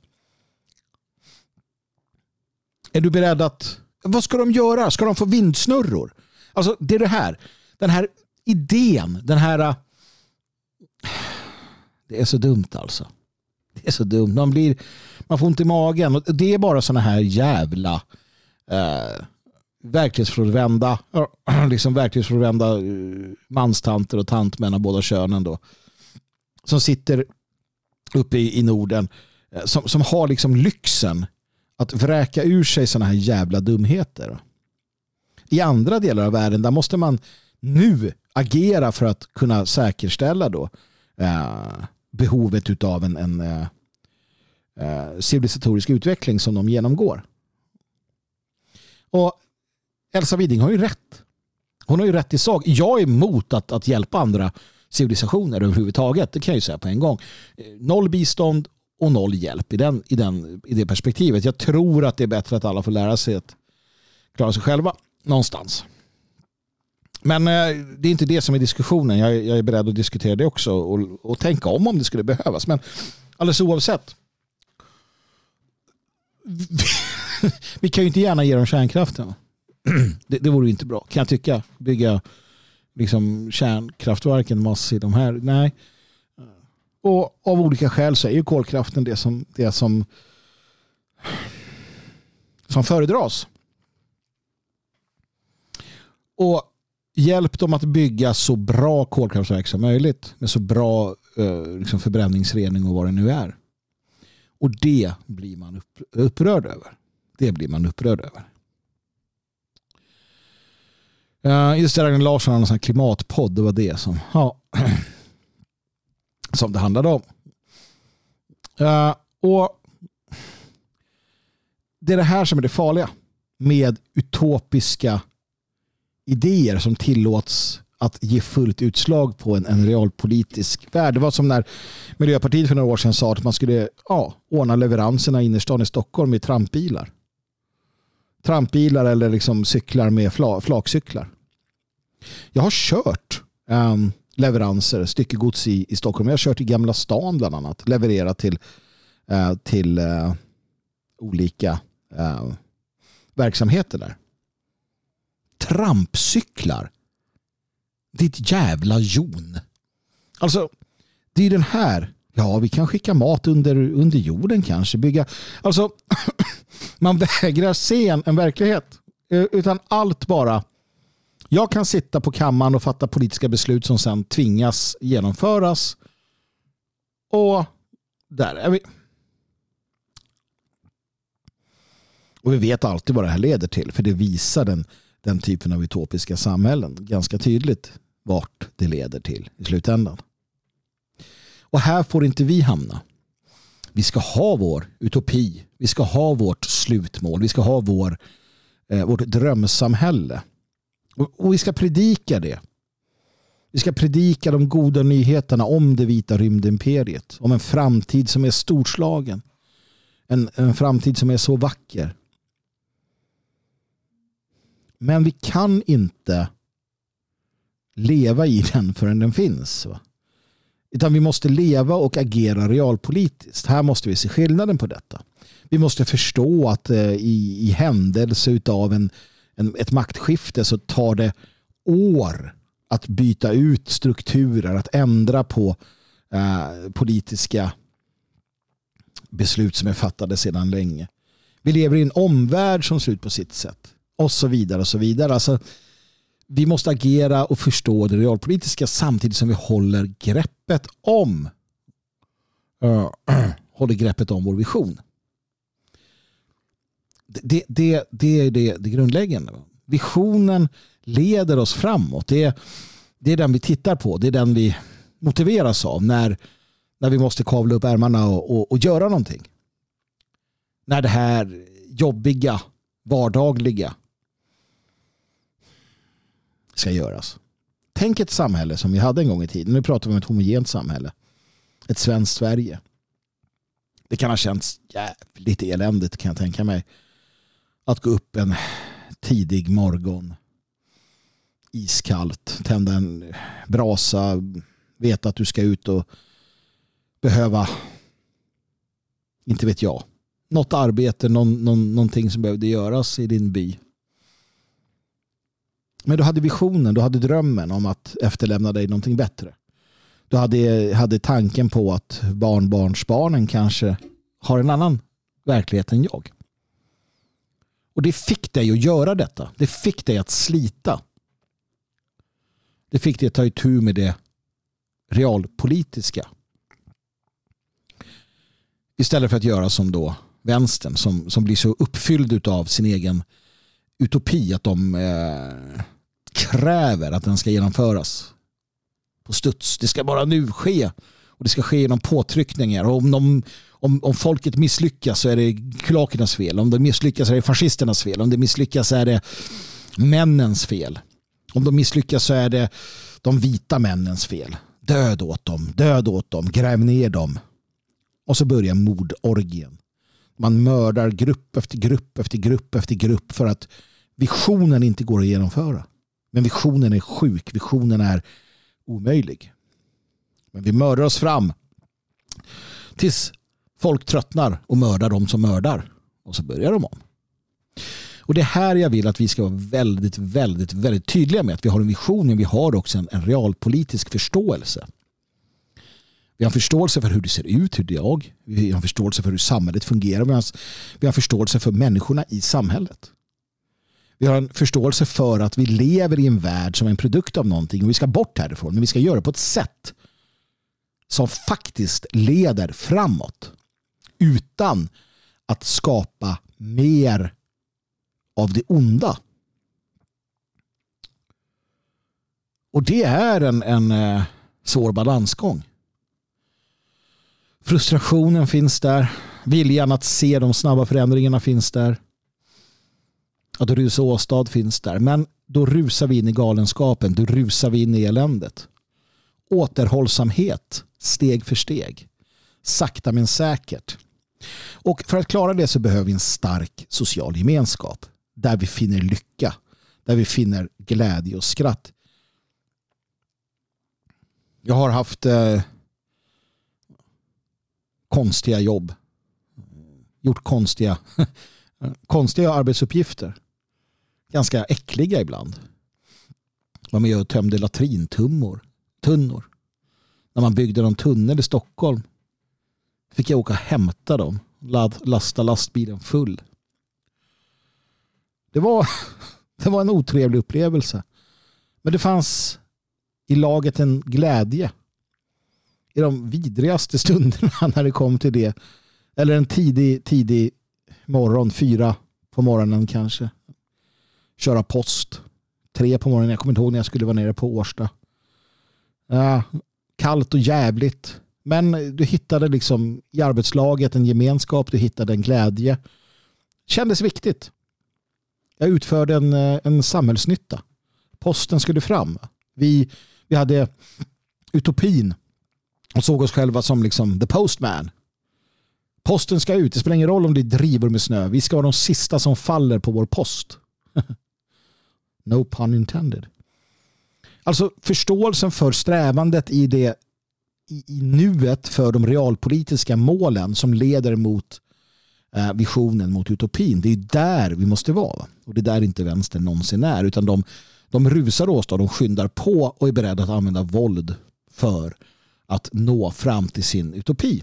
Är du beredd att... Vad ska de göra? Ska de få vindsnurror? Alltså det är det här. Den här idén. Den här... Äh, det är så dumt alltså. Det är så dumt. Man, blir, man får ont i magen. Det är bara sådana här jävla eh, verklighetsfrånvända, [clears throat] liksom verklighetsfrånvända eh, manstanter och tantmän av båda könen då. Som sitter uppe i, i Norden eh, som, som har liksom lyxen att vräka ur sig sådana här jävla dumheter. I andra delar av världen där måste man nu agera för att kunna säkerställa då eh, behovet av en, en eh, eh, civilisatorisk utveckling som de genomgår. Och Elsa Widing har ju rätt. Hon har ju rätt i sak. Jag är emot att, att hjälpa andra civilisationer överhuvudtaget. Det kan jag ju säga på en gång. Eh, noll bistånd och noll hjälp i, den, i, den, i det perspektivet. Jag tror att det är bättre att alla får lära sig att klara sig själva någonstans. Men eh, det är inte det som är diskussionen. Jag, jag är beredd att diskutera det också och, och tänka om om det skulle behövas. Men alldeles oavsett. [laughs] Vi kan ju inte gärna ge dem kärnkraften. [clears throat] det, det vore inte bra, kan jag tycka. Bygga liksom kärnkraftverken massivt. De här, nej. Och av olika skäl så är ju kolkraften det som, det som, som föredras. Och hjälp dem att bygga så bra kolkraftverk som möjligt med så bra eh, liksom förbränningsrening och vad det nu är. Och det blir man upp, upprörd över. Det blir man upprörd över. Uh, just det, Ragnar Larsson har en klimatpodd. Det var det som, ja, [clears throat] som det handlade om. Uh, och Det är det här som är det farliga med utopiska idéer som tillåts att ge fullt utslag på en, en realpolitisk värld. Det var som när Miljöpartiet för några år sedan sa att man skulle ja, ordna leveranserna i innerstan i Stockholm i trampbilar trampbilar eller liksom cyklar med flakcyklar. Jag har kört um, leveranser, styckegods i, i Stockholm. Jag har kört i Gamla stan bland annat. Levererat till, uh, till uh, olika uh, verksamheter där. Trampcyklar. Ditt jävla jon. Alltså, det är den här. Ja, vi kan skicka mat under, under jorden kanske. Bygga. Alltså, [clears throat] man vägrar se en, en verklighet. Eh, utan allt bara. Jag kan sitta på kammaren och fatta politiska beslut som sen tvingas genomföras. Och där är vi. Och vi vet alltid vad det här leder till. För det visar den, den typen av utopiska samhällen ganska tydligt vart det leder till i slutändan. Och här får inte vi hamna vi ska ha vår utopi. Vi ska ha vårt slutmål. Vi ska ha vår, eh, vårt drömsamhälle. Och, och vi ska predika det. Vi ska predika de goda nyheterna om det vita rymdimperiet. Om en framtid som är storslagen. En, en framtid som är så vacker. Men vi kan inte leva i den förrän den finns. Va? Utan vi måste leva och agera realpolitiskt. Här måste vi se skillnaden på detta. Vi måste förstå att eh, i, i händelse av en, en, ett maktskifte så tar det år att byta ut strukturer, att ändra på eh, politiska beslut som är fattade sedan länge. Vi lever i en omvärld som ser ut på sitt sätt och så vidare och så vidare. Alltså, vi måste agera och förstå det realpolitiska samtidigt som vi håller greppet om uh, [clears throat] håller greppet om vår vision. Det, det, det är det, det grundläggande. Visionen leder oss framåt. Det, det är den vi tittar på. Det är den vi motiveras av när, när vi måste kavla upp ärmarna och, och, och göra någonting. När det här jobbiga, vardagliga ska göras. Tänk ett samhälle som vi hade en gång i tiden. Nu pratar vi om ett homogent samhälle. Ett svenskt Sverige. Det kan ha känts jävligt eländigt kan jag tänka mig. Att gå upp en tidig morgon. Iskallt. Tända en brasa. Veta att du ska ut och behöva inte vet jag. Något arbete, någon, någon, någonting som behövde göras i din by. Men du hade visionen, du hade drömmen om att efterlämna dig någonting bättre. Du hade, hade tanken på att barnbarnsbarnen kanske har en annan verklighet än jag. Och det fick dig att göra detta. Det fick dig att slita. Det fick dig att ta itu med det realpolitiska. Istället för att göra som då vänstern som, som blir så uppfylld av sin egen utopi att de eh, kräver att den ska genomföras på studs. Det ska bara nu ske och det ska ske genom påtryckningar. Och om, de, om, om folket misslyckas så är det kulakernas fel. Om de misslyckas är det fascisternas fel. Om det misslyckas är det männens fel. Om de misslyckas så är det de vita männens fel. Död åt dem, död åt dem, gräv ner dem. Och så börjar mordorgien. Man mördar grupp efter grupp efter grupp efter grupp för att visionen inte går att genomföra. Men visionen är sjuk, visionen är omöjlig. Men vi mördar oss fram tills folk tröttnar och mördar de som mördar. Och så börjar de om. Och det är här jag vill att vi ska vara väldigt, väldigt, väldigt tydliga med att vi har en vision men vi har också en, en realpolitisk förståelse. Vi har förståelse för hur det ser ut, hur det är. Vi har förståelse för hur samhället fungerar. Vi har förståelse för människorna i samhället. Vi har en förståelse för att vi lever i en värld som är en produkt av någonting och vi ska bort härifrån. Men vi ska göra det på ett sätt som faktiskt leder framåt utan att skapa mer av det onda. Och det är en, en eh, svår balansgång. Frustrationen finns där. Viljan att se de snabba förändringarna finns där. Att rusa åstad finns där. Men då rusar vi in i galenskapen. Då rusar vi in i eländet. Återhållsamhet steg för steg. Sakta men säkert. Och för att klara det så behöver vi en stark social gemenskap. Där vi finner lycka. Där vi finner glädje och skratt. Jag har haft eh, konstiga jobb. Gjort konstiga, [laughs] konstiga arbetsuppgifter. Ganska äckliga ibland. Var med och tömde latrintummor. Tunnor. När man byggde någon tunnel i Stockholm fick jag åka och hämta dem. Lasta lastbilen full. Det var, [laughs] det var en otrevlig upplevelse. Men det fanns i laget en glädje i de vidrigaste stunderna [laughs] när det kom till det. Eller en tidig, tidig morgon, fyra på morgonen kanske. Köra post. Tre på morgonen, jag kommer inte ihåg när jag skulle vara nere på Årsta. Uh, kallt och jävligt. Men du hittade liksom i arbetslaget en gemenskap, du hittade en glädje. Kändes viktigt. Jag utförde en, eh, en samhällsnytta. Posten skulle fram. Vi, vi hade utopin och såg oss själva som liksom the postman. Posten ska ut. Det spelar ingen roll om det driver med snö. Vi ska vara de sista som faller på vår post. [laughs] no pun intended. Alltså förståelsen för strävandet i det i, i nuet för de realpolitiska målen som leder mot eh, visionen, mot utopin. Det är där vi måste vara. Och det är där inte vänstern någonsin är. Utan de, De rusar åstad, de skyndar på och är beredda att använda våld för att nå fram till sin utopi.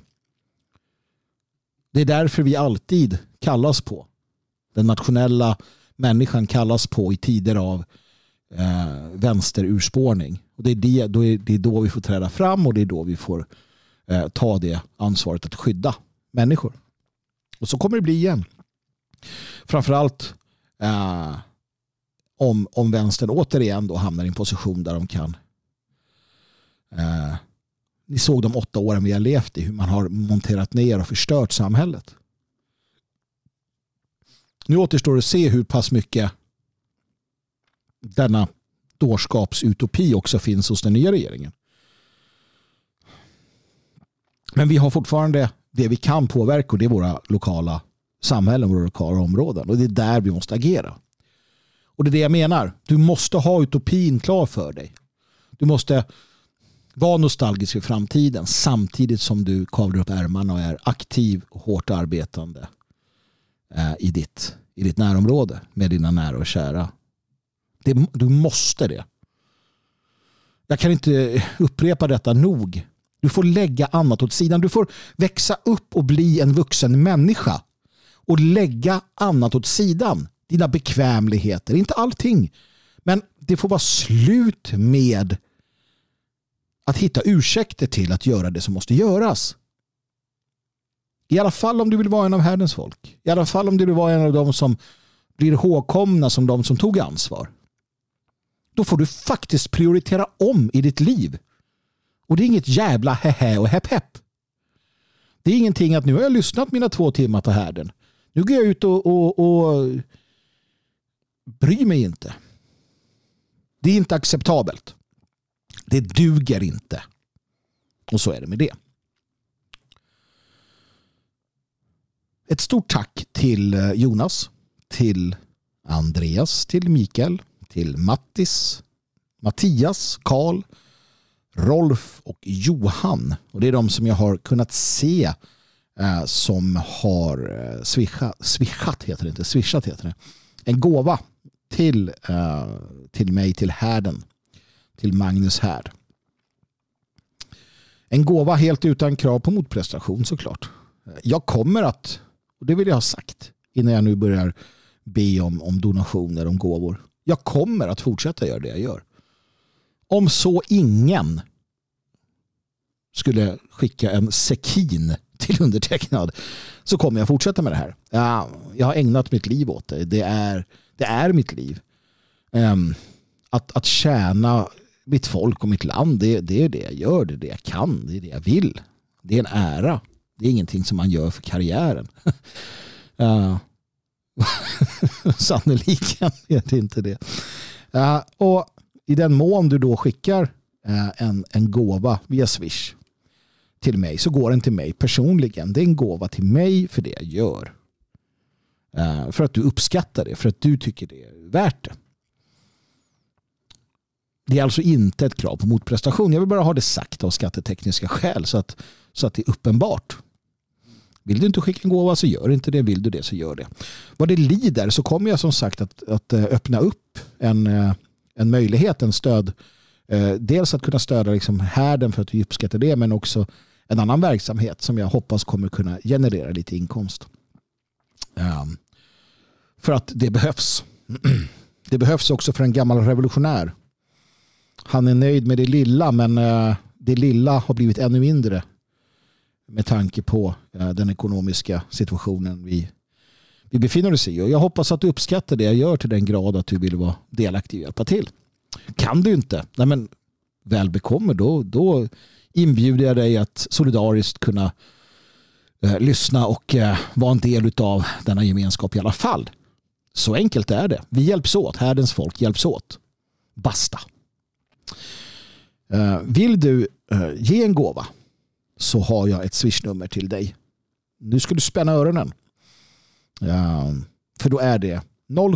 Det är därför vi alltid kallas på. Den nationella människan kallas på i tider av eh, vänsterurspårning. Och det, är det, då är, det är då vi får träda fram och det är då vi får eh, ta det ansvaret att skydda människor. Och så kommer det bli igen. Framförallt eh, om, om vänstern återigen då hamnar i en position där de kan eh, ni såg de åtta åren vi har levt i hur man har monterat ner och förstört samhället. Nu återstår att se hur pass mycket denna dårskapsutopi också finns hos den nya regeringen. Men vi har fortfarande det vi kan påverka och det är våra lokala samhällen, våra lokala områden. Och det är där vi måste agera. Och det är det jag menar. Du måste ha utopin klar för dig. Du måste var nostalgisk för framtiden samtidigt som du kavlar upp ärmarna och är aktiv och hårt arbetande eh, i ditt, i ditt närområde med dina nära och kära. Det, du måste det. Jag kan inte upprepa detta nog. Du får lägga annat åt sidan. Du får växa upp och bli en vuxen människa och lägga annat åt sidan. Dina bekvämligheter, inte allting. Men det får vara slut med att hitta ursäkter till att göra det som måste göras. I alla fall om du vill vara en av härdens folk. I alla fall om du vill vara en av dem som blir ihågkomna som de som tog ansvar. Då får du faktiskt prioritera om i ditt liv. Och det är inget jävla hehe och hepp hepp. Det är ingenting att nu har jag lyssnat mina två timmar på härden. Nu går jag ut och, och, och bryr mig inte. Det är inte acceptabelt. Det duger inte. Och så är det med det. Ett stort tack till eh, Jonas, till Andreas, till Mikael, till Mattis, Mattias, Karl, Rolf och Johan. Och det är de som jag har kunnat se eh, som har eh, swishat, swishat heter det inte, swishat heter det. En gåva till, eh, till mig, till härden till Magnus här. En gåva helt utan krav på motprestation såklart. Jag kommer att, och det vill jag ha sagt innan jag nu börjar be om, om donationer, om gåvor. Jag kommer att fortsätta göra det jag gör. Om så ingen skulle skicka en sekin till undertecknad så kommer jag fortsätta med det här. Jag har ägnat mitt liv åt det. Det är, det är mitt liv. Ehm, att, att tjäna mitt folk och mitt land. Det, det är det jag gör, det är det jag kan, det är det jag vill. Det är en ära. Det är ingenting som man gör för karriären. uh. [laughs] [laughs] Sannoliken är det inte det. Uh, och i den mån du då skickar uh, en, en gåva via Swish till mig så går den till mig personligen. Det är en gåva till mig för det jag gör. Uh, för att du uppskattar det, för att du tycker det är värt det. Det är alltså inte ett krav på motprestation. Jag vill bara ha det sagt av skattetekniska skäl så att, så att det är uppenbart. Vill du inte skicka en gåva så gör inte det. Vill du det så gör det. Vad det lider så kommer jag som sagt att, att eh, öppna upp en, eh, en möjlighet, en stöd. Eh, dels att kunna stödja liksom härden för att vi uppskattar det men också en annan verksamhet som jag hoppas kommer kunna generera lite inkomst. Ehm, för att det behövs. [clears throat] Det behövs också för en gammal revolutionär han är nöjd med det lilla men eh, det lilla har blivit ännu mindre med tanke på eh, den ekonomiska situationen vi, vi befinner oss i. Och jag hoppas att du uppskattar det jag gör till den grad att du vill vara delaktig och hjälpa till. Kan du inte, nej men väl bekommer då, då inbjuder jag dig att solidariskt kunna eh, lyssna och eh, vara en del av denna gemenskap i alla fall. Så enkelt är det. Vi hjälps åt. Härdens folk hjälps åt. Basta. Eh, vill du eh, ge en gåva så har jag ett swishnummer till dig. Nu ska du spänna öronen. Eh, för då är det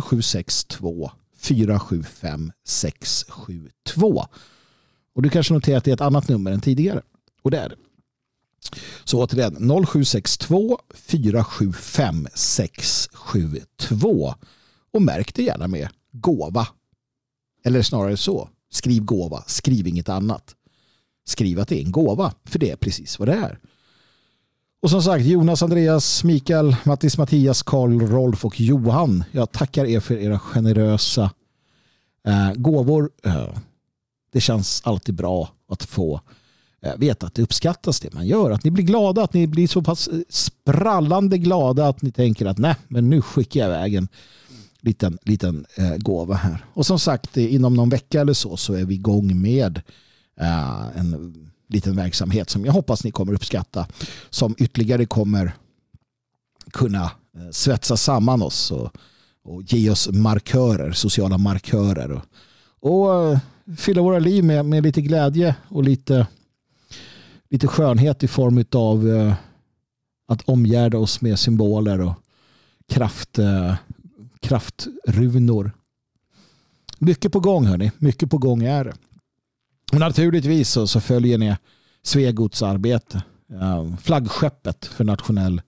0762 475 672. Och du kanske noterar att det är ett annat nummer än tidigare. Och det är det. Så återigen 0762 475 672. Och märk det gärna med gåva Eller snarare så, skriv gåva, skriv inget annat. Skriv att det är en gåva, för det är precis vad det är. Och som sagt, Jonas, Andreas, Mikael, Mattis, Mattias, Karl, Rolf och Johan. Jag tackar er för era generösa eh, gåvor. Eh, det känns alltid bra att få eh, veta att det uppskattas det man gör. Att ni blir glada, att ni blir så pass eh, sprallande glada att ni tänker att nej, men nu skickar jag iväg en liten, liten eh, gåva här. Och som sagt, eh, inom någon vecka eller så så är vi igång med eh, en liten verksamhet som jag hoppas ni kommer uppskatta. Som ytterligare kommer kunna eh, svetsa samman oss och, och ge oss markörer, sociala markörer. Och, och eh, fylla våra liv med, med lite glädje och lite, lite skönhet i form av eh, att omgärda oss med symboler och kraft, eh, kraftrunor. Mycket på gång hörni, mycket på gång är det. Och naturligtvis så, så följer ni Svegots arbete. Eh, flaggskeppet för nationell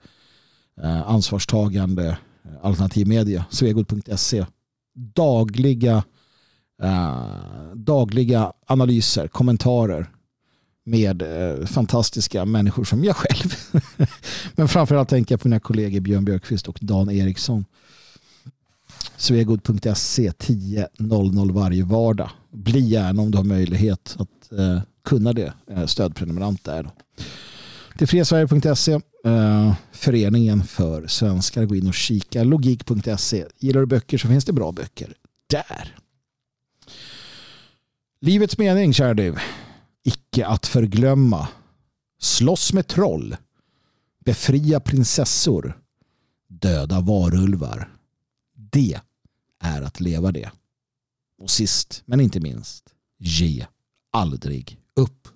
eh, ansvarstagande eh, alternativmedia. Svegot.se. Dagliga, eh, dagliga analyser, kommentarer med eh, fantastiska människor som jag själv. [laughs] Men framförallt tänker jag på mina kollegor Björn Björkqvist och Dan Eriksson. Svegot.se 10.00 varje vardag. Bli gärna om du har möjlighet att eh, kunna det. Eh, stödprenumerant där. Till friasverige.se eh, Föreningen för svenskar. Gå in och kika. Logik.se. Gillar du böcker så finns det bra böcker där. Livets mening, kära du. Icke att förglömma. Slåss med troll. Befria prinsessor. Döda varulvar. Det är att leva det. Och sist men inte minst, ge aldrig upp.